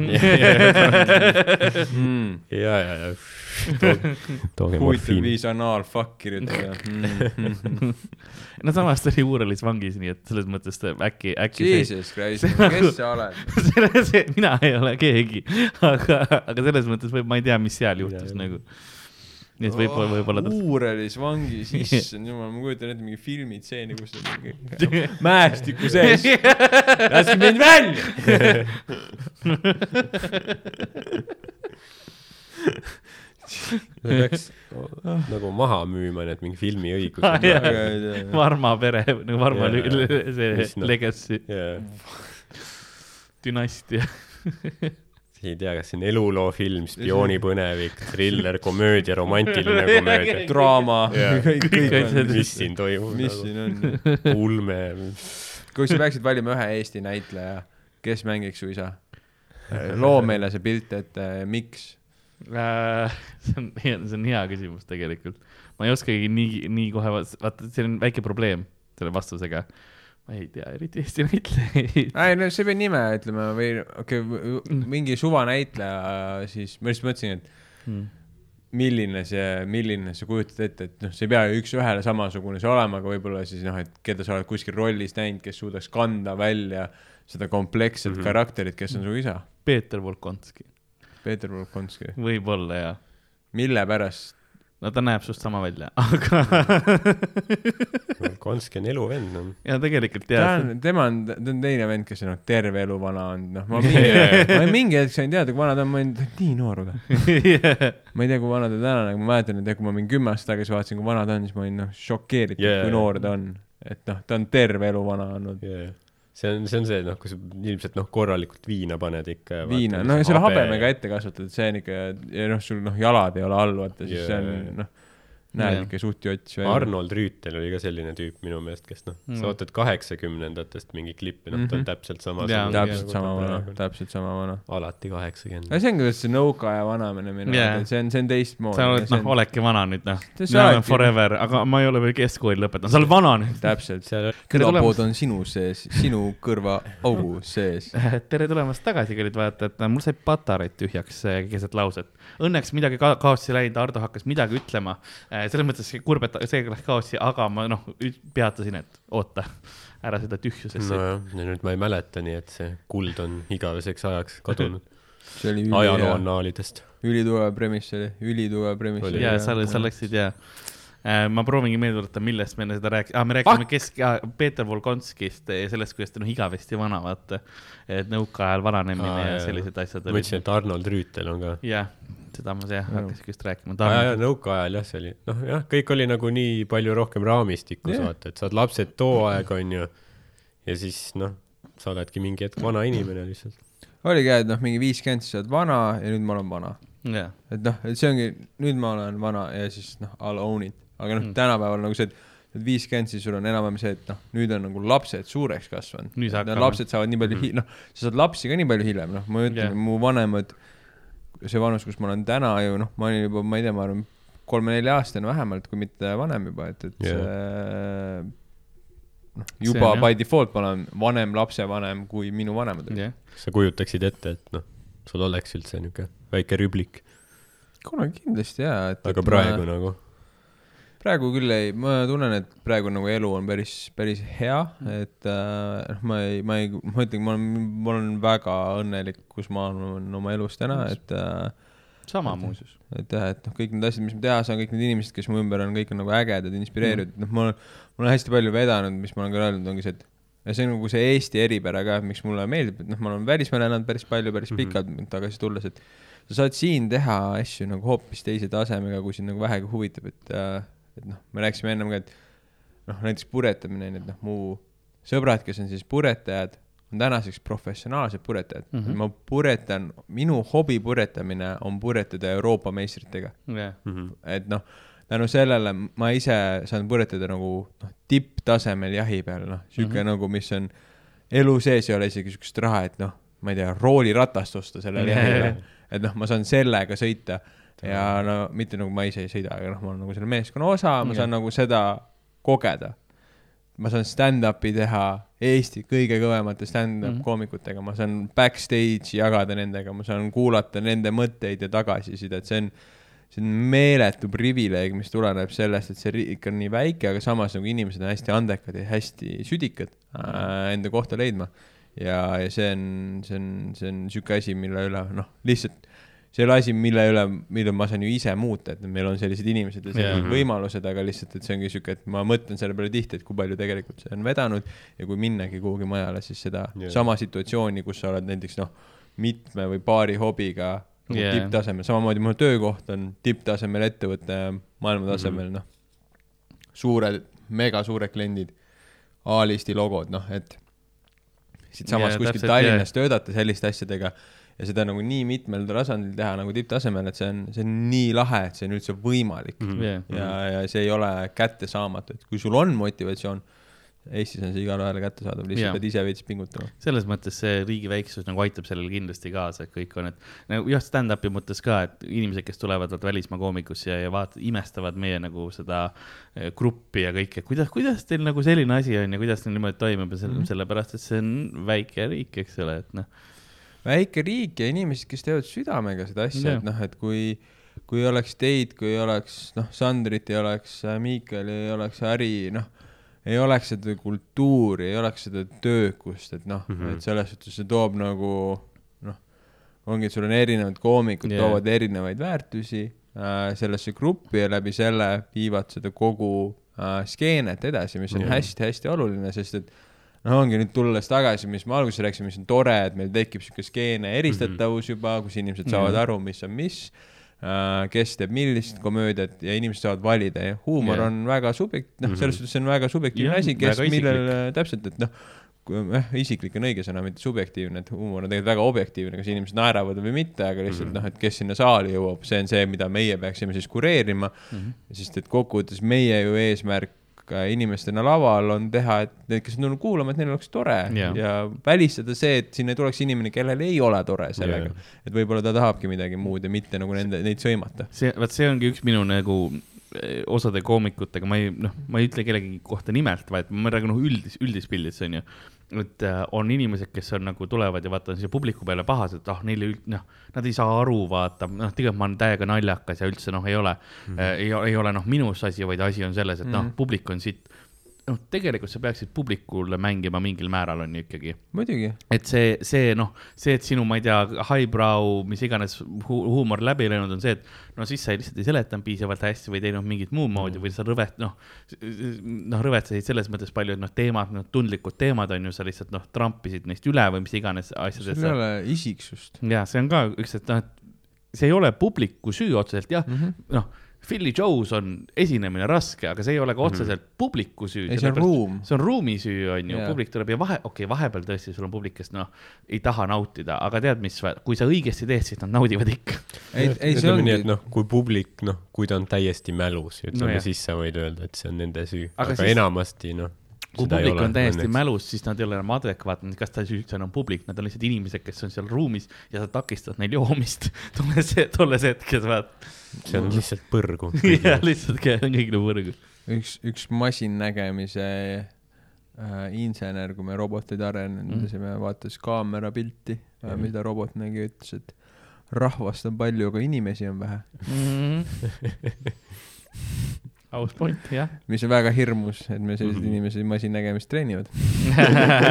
mm.. ja, ja, ja tooge huvitav morfiini. viis anaal-fuck kirjutada mm.. no samas ta oli Uuralis vangis, nii et selles mõttes ta äkki, äkki Jesus Christ, kes sa oled? [LAUGHS] see, see, mina ei ole keegi, aga, aga selles mõttes võib, ma ei tea, mis seal juhtus Jaa, nagu. Nii et võib-olla, võib-olla ta. Uurelis vangis, [LAUGHS] issand jumal, ma kujutan ette mingi filmitseeni, kus ta mingi [LAUGHS] mäestiku sees, laske mind välja. me peaks nagu maha müüma need mingi filmiõigused. Varma pere, nagu Varma jaa. see noh- legacy, dünastia. [LAUGHS] ei tea, kas see on eluloofilm, spioonipõnevik, triller, komöödia, romantiline [LAUGHS] komöödia. draama, mis siin toimub mis siin on? ulme. kui sa peaksid valima ühe Eesti näitleja, kes mängiks su isa? loo meile see pilt ette, miks? Äh, see on, [LAUGHS] see on hea küsimus tegelikult. ma ei oskagi nii, nii kohe, vaata, see on väike probleem selle vastusega. Ma ei tea eriti Eesti näitlejaid. ei no sa ei pea nime ütlema või okei okay,, mingi suvanäitleja siis, ma lihtsalt mõtlesin, et Hmm. milline see, milline sa kujutad ette, et noh, see ei pea ju üks-ühele samasugune see olema, aga võib-olla siis noh, et keda sa oled kuskil rollis näinud, kes suudaks kanda välja seda kompleksset mm. -hmm. karakterit, kes on su isa, Peeter Volkonski, Peeter Volkonski. võib-olla jaa. mille pärast? No ta näeb sust sama välja, [LAUGHS] aga Konski on eluvend, noh. ja tegelikult ta jaa. on, tema on, ta on teine vend, kes on noh, terve elu vana olnud, noh, ma [LAUGHS] mingi, ma mingi hetk sain teada, kui vana ta on, ma olin, ta on nii noor või? [LAUGHS] ma ei tea, kui vana ta täna on, aga ma mäletan, et kui ma mingi kümme aastat tagasi vaatasin, kui vana ta on, siis ma olin noh, šokeeritud yeah., kui noor ta on. et noh, ta on terve elu vana olnud. See on, see on see, noh, kui sa ilmselt noh, korralikult viina paned ikka. viina, no selle habemega ette kasvatatud, see on ikka, noh, sul noh, jalad ei ole all, vaata, siis see Jaa. on noh, näed ikka suht jots välja. Arnold Rüütel oli ka selline tüüp minu meelest, kes noh, Mm. sa vaatad kaheksakümnendatest mingi klippi, noh, ta on Mhm. täpselt sama. Täpselt sama vana, täpselt sama vana. alati kaheksakümmend aga. see ongi see nõukaaja vananemine minu Jaa. arvates, see on, see on teistmoodi. sa oled, noh, oledki vana nüüd, noh. See mina olen forever, aga ma ei ole veel keskkooli lõpetanud, sa oled vana nüüd. täpselt. tulemast. on sinu sees, sinu kõrvaaugu sees. [LAUGHS] tere tulemast tagasi, kallid vaatajad, mul sai patareid tühjaks eh, keset lauset. Õnneks midagi ka kaotsi läinud, Ardo hakkas midagi ütlema. Selles mõttes kurb, et see läks kaotsi, aga ma noh, peatasin, et oota, ära seda tühjusesse. Nojah, ja nüüd ma ei mäleta, nii et see kuld on igaveseks ajaks kadunud. [LAUGHS] See oli ajaloo annaalidest. ülitugev premiss oli, ülitugev premiss ja sa, sa läksid ja ma proovingi meelde tuletada, millest me enne seda rääkisime ah,, me rääkisime kesk-, Peeter Volkonskist ja sellest, kuidas ta on igavesti vana, vaata. et nõukaajal vananemine Aa, ja sellised asjad ma mõtlesin, et Arnold Rüütel on ka. jah, seda ma jah hakkasingi just rääkima. jaa, nõukaajal jah, see oli, noh jah, kõik oli nagu nii palju rohkem raamistikus Jah. vaata, et sa oled lapsed too aeg, onju. ja siis noh, sa oledki mingi hetk vana inimene lihtsalt. oligi jah, et noh, mingi viiskümmend, siis sa oled vana ja nüüd ma olen vana. jah, et noh, et see ongi, nüüd ma olen vana ja siis noh, I'll own it. Aga noh Mm. mm., tänapäeval nagu see, et et viiskümmend, siis sul on enam-vähem see, et noh, nüüd on nagu lapsed suureks kasvanud. Lapsed saavad nii palju Mhm. hi-, noh, sa saad lapsi ka nii palju hiljem, noh, ma ütlen Jah. yeah., mu vanemad, see vanus, kus ma olen täna ju noh, ma olin juba, ma ei tea, ma arvan, kolme-nelja aastane vähemalt, kui mitte vanem juba, et, et Jah. see noh, juba on jah. by default ma olen vanem lapsevanem kui minu vanemad jah. kas sa kujutaksid ette, et noh, sul oleks üldse niuke väike rüblik, kunagi kindlasti jaa, et aga et praegu ma, nagu praegu küll ei, ma tunnen, et praegu nagu elu on päris, päris hea, et äh, noh, ma ei, ma ei, ma ütlen, ma olen, ma olen väga õnnelik, kus ma olen oma elus täna, et äh, sama muuseas. et jah, et noh, kõik need asjad, mis ma teha saan, kõik need inimesed, kes mu ümber on, kõik on nagu ägedad, inspireerivad mm., noh, ma olen, ma olen hästi palju vedanud, mis ma olen ka öelnud, ongi see, et ja see on nagu see Eesti eripära ka, miks mulle meeldib, et noh, ma olen välismaal elanud päris palju, päris pikalt mm -hmm. tagasi tulles, et sa saad siin teha asju nagu hoopis teise tasemega, kui sind nagu vähegi huvitab, et äh, et noh, me rääkisime ennem ka, et noh, näiteks puretamine, on ju, et noh, mu sõbrad, kes on siis puretajad, on tänaseks professionaalsed puretajad mm. -hmm. ma puretan, minu hobi puretamine on puretada Euroopa meistritega. jah, mm. -hmm. et noh, tänu sellele ma ise saan puretada nagu noh, tipptasemel jahi peal, noh, sihuke mm. -hmm. nagu, mis on, elu sees ei ole isegi siukest raha, et noh, ma ei tea, rooliratast osta sellele jahile et noh, ma saan sellega sõita ja no mitte nagu ma ise ei sõida, aga noh, ma olen nagu selle meeskonna osa, ma saan nagu seda kogeda. ma saan stand-up'i teha Eesti kõige kõvemate stand-up Mhm. koomikutega, ma saan backstage'i jagada nendega, ma saan kuulata nende mõtteid ja tagasisidet, see on, see on meeletu privileeg, mis tuleneb sellest, et see riik on nii väike, aga samas nagu inimesed on hästi andekad ja hästi südikad äh, enda kohta leidma. ja, ja see on, see on, see on sihuke asi, mille üle noh, lihtsalt see ei ole asi, mille üle, mille ma saan ju ise muuta, et meil on sellised inimesed ja sellised Jaa. võimalused, aga lihtsalt, et see ongi sihuke, et ma mõtlen selle peale tihti, et kui palju tegelikult see on vedanud ja kui minnagi kuhugi mujale, siis seda Jaa. sama situatsiooni, kus sa oled näiteks noh, mitme või paari hobiga nagu yeah. tipptasemel, samamoodi mu töökoht on tipptasemel ettevõte, maailma tasemel Mhm. noh, suured, megasuured kliendid, A-listi logod, noh et siitsamas yeah, kuskil Tallinnas yeah. töötada selliste asjadega ja seda nagu nii mitmel tasandil teha nagu tipptasemel, et see on, see on nii lahe, et see on üldse võimalik mm. -hmm. ja, ja see ei ole kättesaamatu, et kui sul on motivatsioon, Eestis on see igale ühele kättesaadav, lihtsalt Jaa. pead ise veits pingutama. selles mõttes see riigi väiksus nagu aitab sellele kindlasti kaasa, et kõik on, et nagu jah, stand-up'i mõttes ka, et inimesed, kes tulevad vaata välismaa koomikusse ja, ja vaatavad, imestavad meie nagu seda eh, gruppi ja kõike, kuidas, kuidas teil nagu selline asi on ja kuidas teil niimoodi toimub ja selle mm. -hmm. sellepärast, et see on väike riik, eks ole, et noh. Väike riik ja inimesed, kes teevad südamega seda asja et noh, et kui, kui oleks teid, kui oleks noh, Sandrit ei oleks, Miikali ei oleks, Äri, noh, ei oleks seda kultuuri, ei oleks seda töökust, et noh mm. -hmm. et selles suhtes see toob nagu noh, ongi, et sul on erinevad koomikud yeah., toovad erinevaid väärtusi äh, sellesse gruppi ja läbi selle viivad seda kogu äh, skeenet edasi, mis on hästi-hästi oluline, sest et noh, ongi nüüd tulles tagasi, mis me alguses rääkisime, mis on tore, et meil tekib sihuke skeene eristatavus juba, kus inimesed saavad Mhm. aru, mis on mis, kes teeb millist komöödiat ja inimesed saavad valida ja huumor Jah. on väga subjekt-, noh, selles Mhm. suhtes see on väga subjektiivne Jah, asi, kes millele täpselt, et noh, jah, isiklik on õige sõna, mitte subjektiivne, et huumor on tegelikult väga objektiivne, kas inimesed naeravad või mitte, aga lihtsalt Mhm. noh, et kes sinna saali jõuab, see on see, mida meie peaksime siis kureerima mm. Mhm. -hmm. sest et kokkuvõttes meie ju eesmärk äh, inimestena laval on teha, et need, kes on tulnud kuulama, et neil oleks tore yeah. ja välistada see, et sinna ei tuleks inimene, kellel ei ole tore sellega yeah.. et võib-olla ta tahabki midagi muud ja mitte nagu nende, neid sõimata. see, vot see ongi üks minu nagu eh, osade koomikutega, ma ei, noh, ma ei ütle kellegi kohta nimelt, vaid ma räägin noh, üldis, üldis pildis onju. Et äh, on inimesed, kes on nagu tulevad ja vaata siia publiku peale pahased, et ah neile üld-, noh, nad ei saa aru, vaata, noh, tegelikult ma olen täiega naljakas ja üldse noh, ei ole mm, -hmm. ei, ei ole noh, minus asi, vaid asi on selles, et noh Mhm., publik on siit, noh, tegelikult sa peaksid publikule mängima mingil määral on ju ikkagi muidugi. et see, see noh, see, et sinu, ma ei tea, highbrow, mis iganes hu huumor läbi löönud on see, et no siis sa ei- lihtsalt ei seletanud piisavalt hästi või teinud mingit muud moodi või sa rõvet-, noh, noh, rõvetsesid selles mõttes palju, et noh, teemad, noh, tundlikud teemad on ju, sa lihtsalt noh, trampisid neist üle või mis iganes sul asjadest ei. ole isiksust ja see on ka üks, et noh, et see ei ole publiku süü otseselt, jah mm. -hmm. noh, Philly Joe's on esinemine raske, aga see ei ole ka otseselt publiku süü. ei, see on ruum. see on ruumi süü, on ju yeah., publik tuleb ja vahe, okei okay,, vahepeal tõesti sul on publik, kes noh, ei taha nautida, aga tead, mis, kui sa õigesti teed, siis nad naudivad ikka. ei, ei see ongi et, noh, kui publik, noh, kui ta on täiesti mälus, ütleme No jah. siis sa võid öelda, et see on nende süü, Aga aga, aga siis- enamasti noh. Kui publik on täiesti mälus, siis nad ei ole enam adekvaatne, kas ta siis üldse enam publik, nad on lihtsalt inimesed, kes on seal ruumis ja sa takistad neil joomist [LAUGHS] tolles, tolles hetkes, vaat. see on lihtsalt põrgu. [LAUGHS] ja lihtsalt käe on kõik nagu võrgu. üks, üks masinnägemise äh, insener, kui me roboteid arendasime mm., vaatas kaamera pilti mm, -hmm. mida robot nägi, ütles, et rahvast on palju, aga inimesi on vähe. [LAUGHS] aus point, jah. mis on väga hirmus, et me selliseid mm. -hmm. inimesi masinnägemist treenivad.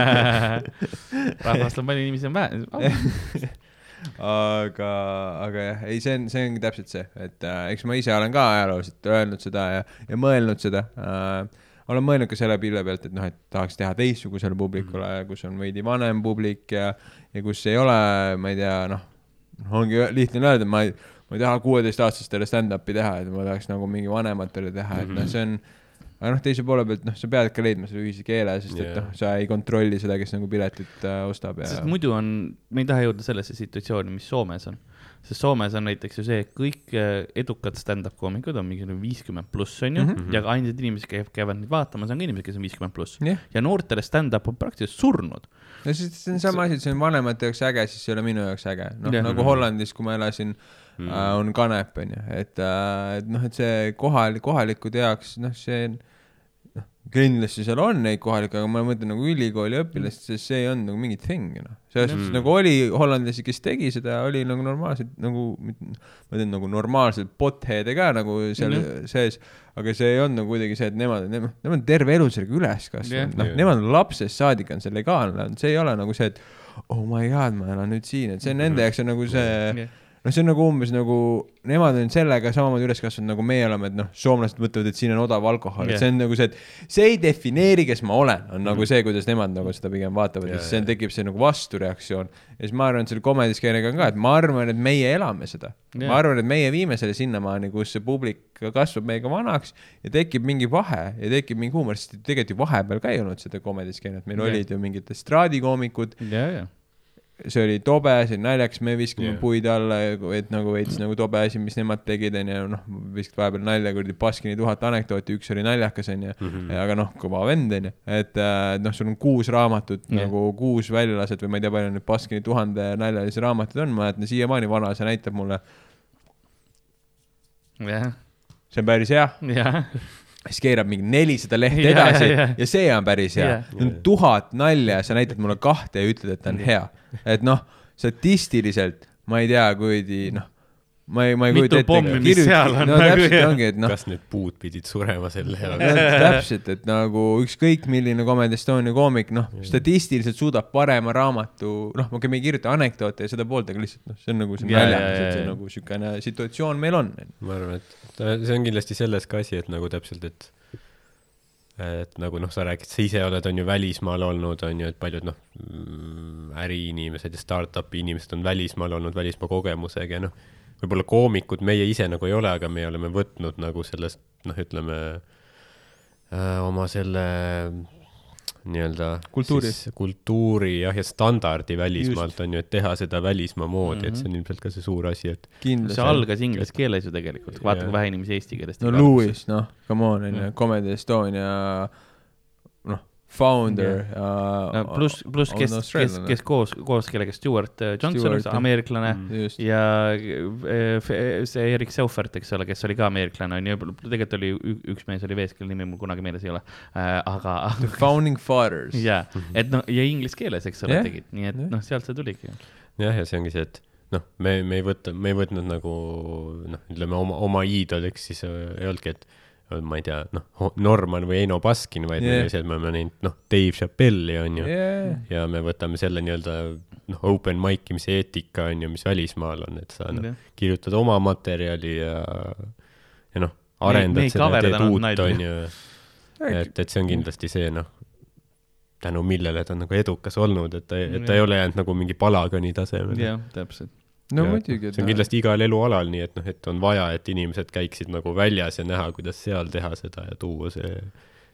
[LAUGHS] rahvast on palju, inimesi on vähe. [LAUGHS] aga, aga jah, ei, see on, see ongi täpselt see, et äh, eks ma ise olen ka ajalooliselt öelnud seda ja, ja mõelnud seda äh,. olen mõelnud ka selle pilve pealt, et noh, et tahaks teha teistsugusele publikule mm, -hmm. kus on veidi vanem publik ja, ja kus ei ole, ma ei tea, noh, ongi ö- lihtne öelda, ma ei, ma ei taha kuueteistaastastele stand-up'i teha, et ma tahaks nagu mingi vanematele teha, et noh, see on aga noh, teise poole pealt, noh, sa pead ka leidma selle ühise keele, sest et Jaa. noh, sa ei kontrolli seda, kes nagu piletit äh, ostab ja sest muidu on, me ei taha jõuda sellesse situatsiooni, mis Soomes on. sest Soomes on näiteks ju see, et kõik äh, edukad stand-up koomikud on mingi viiskümmend pluss, on ju mm, Mhm. -hmm. ja ainsad inimesed, kes käivad neid vaatamas, on ka inimesed, kes on viiskümmend pluss. jah, ja noortele stand-up on praktiliselt surnud. no siis see on sama asi, et see on vanemate jaoks äge, siis see ei ole minu jaoks äge. noh Jah., nagu Hollandis, kui ma elasin mm., äh, on kanep, onju, et äh,, et noh, et see kohal, kohalikud jaoks, noh, see on, noh, kindlasti seal on neid kohalikke, aga ma mõtlen nagu ülikooli õpilast, sest see ei olnud nagu mingi thing, noh. selles suhtes Mm. nagu oli hollandlasi, kes tegi seda, oli nagu normaalselt nagu, ma ütlen nagu normaalselt bothead'e ka nagu seal Mhm. sees, aga see ei olnud nagu kuidagi see, et nemad, nemad, nemad on terve elu sellega üles kasvanud, noh Jah., nemad lapsest saadik on see legaalne olnud, see ei ole nagu see, et oh my god, ma elan nüüd siin, et see on nende jaoks on nagu see, noh, see on nagu umbes nagu, nemad on sellega samamoodi üles kasvanud nagu meie oleme, et noh, soomlased mõtlevad, et siin on odav alkohol yeah., et see on nagu see, et see ei defineeri, kes ma olen, on nagu see, kuidas nemad nagu seda pigem vaatavad ja Jaa, siis jaa. tekib see nagu vastureaktsioon. ja siis ma arvan, et selle komediskeeniga on ka, et ma arvan, et meie elame seda Jaa. ma arvan, et meie viime selle sinnamaani, kus see publik kasvab meiega vanaks ja tekib mingi vahe ja tekib mingi huumor, sest tegelikult ju vahepeal ka ei olnud seda komediskeenet, meil Jah. olid ju mingid estraadikoomikud, ja, ja. See oli tobe, see oli naljakas, me viskame yeah. puid alla, et nagu veits nagu tobe asi, mis nemad tegid, onju, noh, viskad vahepeal nalja, kuradi Baskini tuhat anekdooti, üks oli naljakas, onju, Mhm. aga noh, kõva vend, onju, et äh, noh, sul on kuus raamatut yeah. nagu kuus väljalaset või ma ei tea, palju neid Baskini tuhande naljalisi raamatuid on, ma mäletan siiamaani vanaisa näitab mulle, jah, see on päris hea jah, siis keerab mingi nelisada lehte [LAUGHS] Ja, edasi ja, ja. ja see on päris hea. Need on tuhat nalja ja sa näitad mulle kahte ja ütled, et ta on hea. et noh, statistiliselt ma ei tea, kuradi noh, ma ei, ma ei Mitu kujuta ette. pommi, seal on, no nagu, täpselt ongi, et noh, kas need puud pidid surema selle no, jaoks? täpselt, et nagu ükskõik milline Comedy Estonia koomik, noh, statistiliselt suudab parema raamatu, noh, okei, me ei kirjuta anekdoote ja seda poolt, aga lihtsalt noh, see on nagu see Ja, ja, naljakas, ja, et see nagu siukene situatsioon meil on. ma arvan, et see on kindlasti selles ka asi, et nagu täpselt, et et nagu noh, sa räägid, sa ise oled, on ju välismaal olnud, on ju, et paljud noh, äriinimesed ja startup'i inimesed on välismaal olnud välismaa kogemusega ja noh, võib-olla koomikud meie ise nagu ei ole, aga me oleme võtnud nagu sellest noh, ütleme äh, oma selle nii-öelda Kultuuri. kultuuri jah, ja standardi välismaalt on ju, et teha seda välismaa moodi mm, -hmm. et see on ilmselt ka see suur asi, et kindlasti see. algas inglise keeles ju tegelikult, vaata kui vähe inimesi eesti keelest. no Lewis, noh, come on, onju Jah., Comedy Estonia, noh, founder ja pluss, pluss on kes, kes, kes koos, koos kellega Stewart äh, Johnson ameeriklane Mm. ja äh, see Erik Seufert, eks ole, kes oli ka ameeriklane, on ju, tegelikult oli üks mees oli vees, kelle nimi mul kunagi meeles ei ole. aga, [LAUGHS] The Founding Fathers. jaa, et noh, ja inglise keeles, eks ole Jah., tegid, nii et Jah. noh, sealt see tuligi. jah, ja see ongi see, et noh, me, me ei võta, me ei võtnud nagu noh, ütleme oma, oma iidoliks siis äh, ei olnudki, et äh, ma ei tea, noh, Norman või Eino Baskin, vaid yeah. me, me oleme näinud, noh, Dave Chappelle'i on ju yeah. Yeah. ja me võtame selle nii-öelda noh, open mic imise eetika on ju, mis välismaal on, et sa noh Jah., kirjutad oma materjali ja, ja noh, Me- me arendad ei seda, teed uut, on ju. et, et see on kindlasti see noh, tänu millele ta on nagu edukas olnud, et ta, et ta ei ole jäänud nagu mingi palagani tasemele. jah, täpselt. No Ja muidugi. see on kindlasti igal elualal nii, et noh, et on vaja, et inimesed käiksid nagu väljas ja näha, kuidas seal teha seda ja tuua see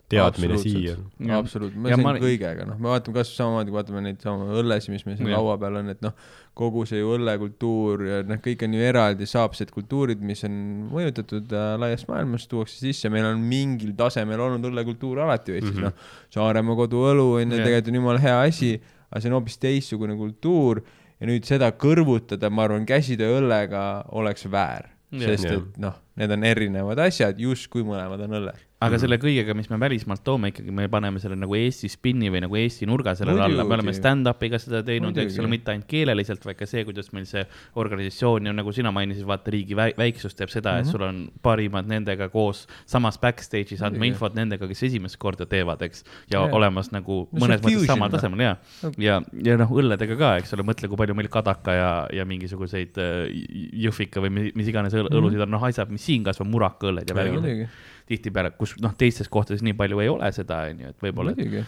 teadmine siia. Absoluutselt, ma olin- kõigega, noh, me vaatame kasvõi samamoodi, vaatame neid samu õllesid, mis meil siin laua peal on, et noh, kogu see ju õllekultuur ja noh, kõik on ju eraldi saapsed kultuurid, mis on mõjutatud äh, laiast maailmast, tuuakse sisse, meil on mingil tasemel olnud õllekultuur alati Eestis mm. -hmm. noh, Saaremaa koduõlu on ju tegelikult on jumala hea asi, aga see on hoopis teistsugune kultuur ja nüüd seda kõrvutada, ma arvan, käsitööõllega oleks väär, sest et noh, need on erinevad asjad, justkui mõlemad on õlle. aga selle kõigega, mis me välismaalt toome, ikkagi me paneme selle nagu Eesti spinni või nagu Eesti nurga sellele alla, me oleme stand-up'iga seda teinud, eks ole, mitte ainult keeleliselt, vaid ka see, kuidas meil see organisatsioon ja nagu sina mainisid, vaata riigi väi- väiksus teeb seda mm, -hmm. et sul on parimad nendega koos samas backstage'is andma infot nendega, kes esimest korda teevad, eks. ja Jaa. olemas nagu No mõnes mõttes samal noh. tasemel ja, ja, ja noh, õlledega ka, eks ole, mõtle, kui palju meil kadaka ja, ja mingisuguseid äh, jõhvika või mis, iganes õl- õlusid on, noh, asjad, mis siin kasvab, murakaõlled ja värgid tihtipeale, kus noh, teistes kohtades nii palju ei ole seda, onju, et võib-olla. Mm,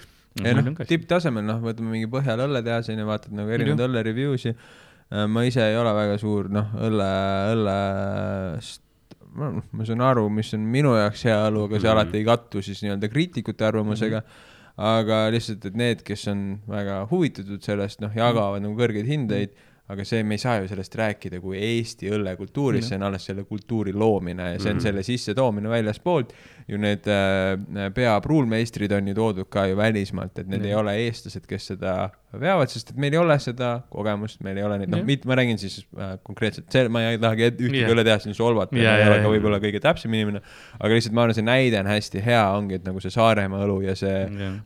ja meil noh tipptasemel, noh, võtame mingi Põhjala õlletehase onju, vaatad nagu erinevaid õlle review'si. ma ise ei ole väga suur, noh, õlle, õllest, ma, ma saan aru, mis on minu jaoks hea õlu, aga see Mhm. alati ei kattu siis nii-öelda kriitikute arvamusega. aga lihtsalt, et need, kes on väga huvitatud sellest, noh, jagavad nagu kõrgeid hindeid, aga see, me ei saa ju sellest rääkida kui Eesti õllekultuurist, see on alles selle kultuuri loomine ja see on Mhm. selle sissetoomine väljaspoolt. ju need äh, peapruulmeistrid on ju toodud ka ju välismaalt, et need Jah. ei ole eestlased, kes seda veavad, sest et meil ei ole seda kogemust, meil ei ole neid, noh mitte, ma räägin siis äh, konkreetselt, see, ma ei tahagi ühtegi Jah. õlletehast siin solvata Jaa, ma ei jaa, ole ka võib-olla kõige täpsem inimene, aga lihtsalt ma arvan, see näide on hästi hea, ongi, et nagu see Saaremaa õlu ja see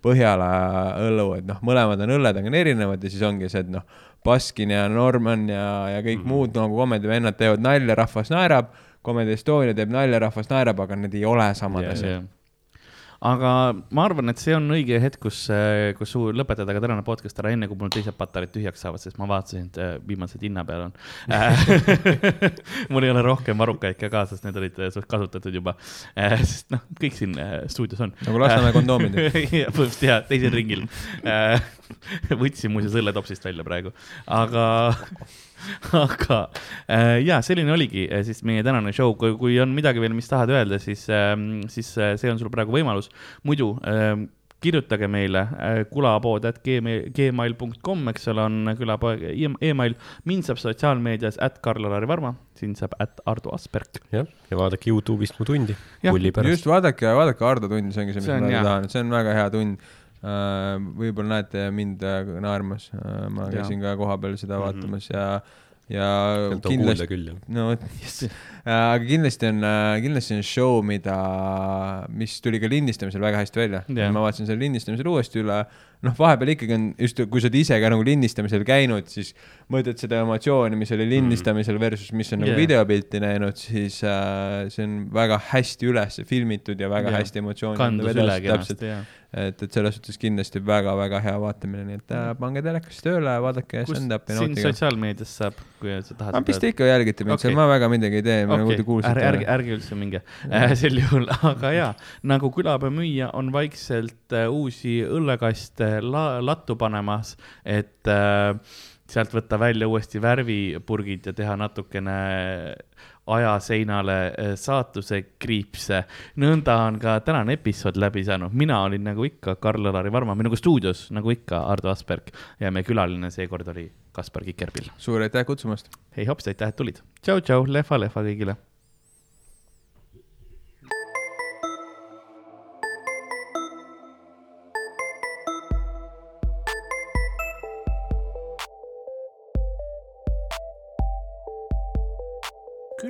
Põhjala õlu, et noh, mõlemad on õlled, aga on erinevad ja siis ongi see, et noh, Baskin ja Norman ja, ja kõik mm -hmm. muud nagu komedivennad teevad nalja, rahvas naerab, Comedy Estonia teeb nalja, rahvas naerab, aga need ei ole samad Jaa, asjad. Aga ma arvan, et see on õige hetk, kus, kus su lõpetada ka tänane podcast ära, enne kui mul teised patareid tühjaks saavad, sest ma vaatasin, et viimased hinna peal on. [LAUGHS] mul ei ole rohkem varukaid ka kaasas, need olid äh, kasutatud juba. sest noh, kõik siin äh, stuudios on. nagu Lasnamäe kondoomid. [LAUGHS] põhimõtteliselt jaa, teisel ringil. [LAUGHS] võtsin muuseas õlletopsist välja praegu, aga, [LAUGHS] aga äh, jaa, selline oligi äh, siis meie tänane show, kui, on midagi veel, mis tahad öelda, siis, siis äh, see on sul praegu võimalus. muidu ähm, kirjutage meile äh, kulapood at gmail, gmail.com, eks ole, on külapoe e- email. mind saab sotsiaalmeedias at Karl-Alari Varma, sind saab at Ardo Asperg. jah, ja vaadake Youtube'ist mu tundi just. vaadake, vaadake Ardo tundi, see ongi see, mis ma tahan, see on väga hea tund. Võib-olla näete mind äh, naermas, ma Jaa. käisin ka kohapeal seda Mhm. vaatamas ja, ja sealt on kuulda kindlasti, no vot, aga kindlasti on, kindlasti on show, mida, mis tuli ka lindistamisel väga hästi välja Jah. ma vaatasin selle lindistamisel uuesti üle, noh, vahepeal ikkagi on just, kui sa oled ise ka nagu lindistamisel käinud, siis mõtled seda emotsiooni, mis oli lindistamisel versus mis on nagu Jah. videopilti näinud, siis äh, see on väga hästi üles filmitud ja väga Jah. hästi emotsiooni kandus üle kenasti, jah. et, et selles suhtes kindlasti väga-väga hea vaatamine, nii et äh, pange telekas tööle, vaadake stand-up'i, sind sotsiaalmeedias saab, kui sa tahad mis te ikka jälgite mind Okei. seal, ma väga midagi ei tee, nagu te okei, ärge, kuulsite ärge,. ärge üldse minge äh, sel juhul, [LAUGHS] aga jaa, nagu külapäeva müüja on vaikselt äh, uusi õllekaste la, lattu panemas, et äh, sealt võtta välja uuesti värvipurgid ja teha natukene ajaseinale eh, saatuse kriipse. nõnda on ka tänane episood läbi saanud, mina olin nagu ikka Karl-Alari Varma, minuga stuudios nagu ikka Ardo Asperg ja meie külaline seekord oli Kaspar Kikerpill. suur aitäh kutsumast. hei hops, aitäh, et tulid. tšau-tšau, lehva-lehva kõigile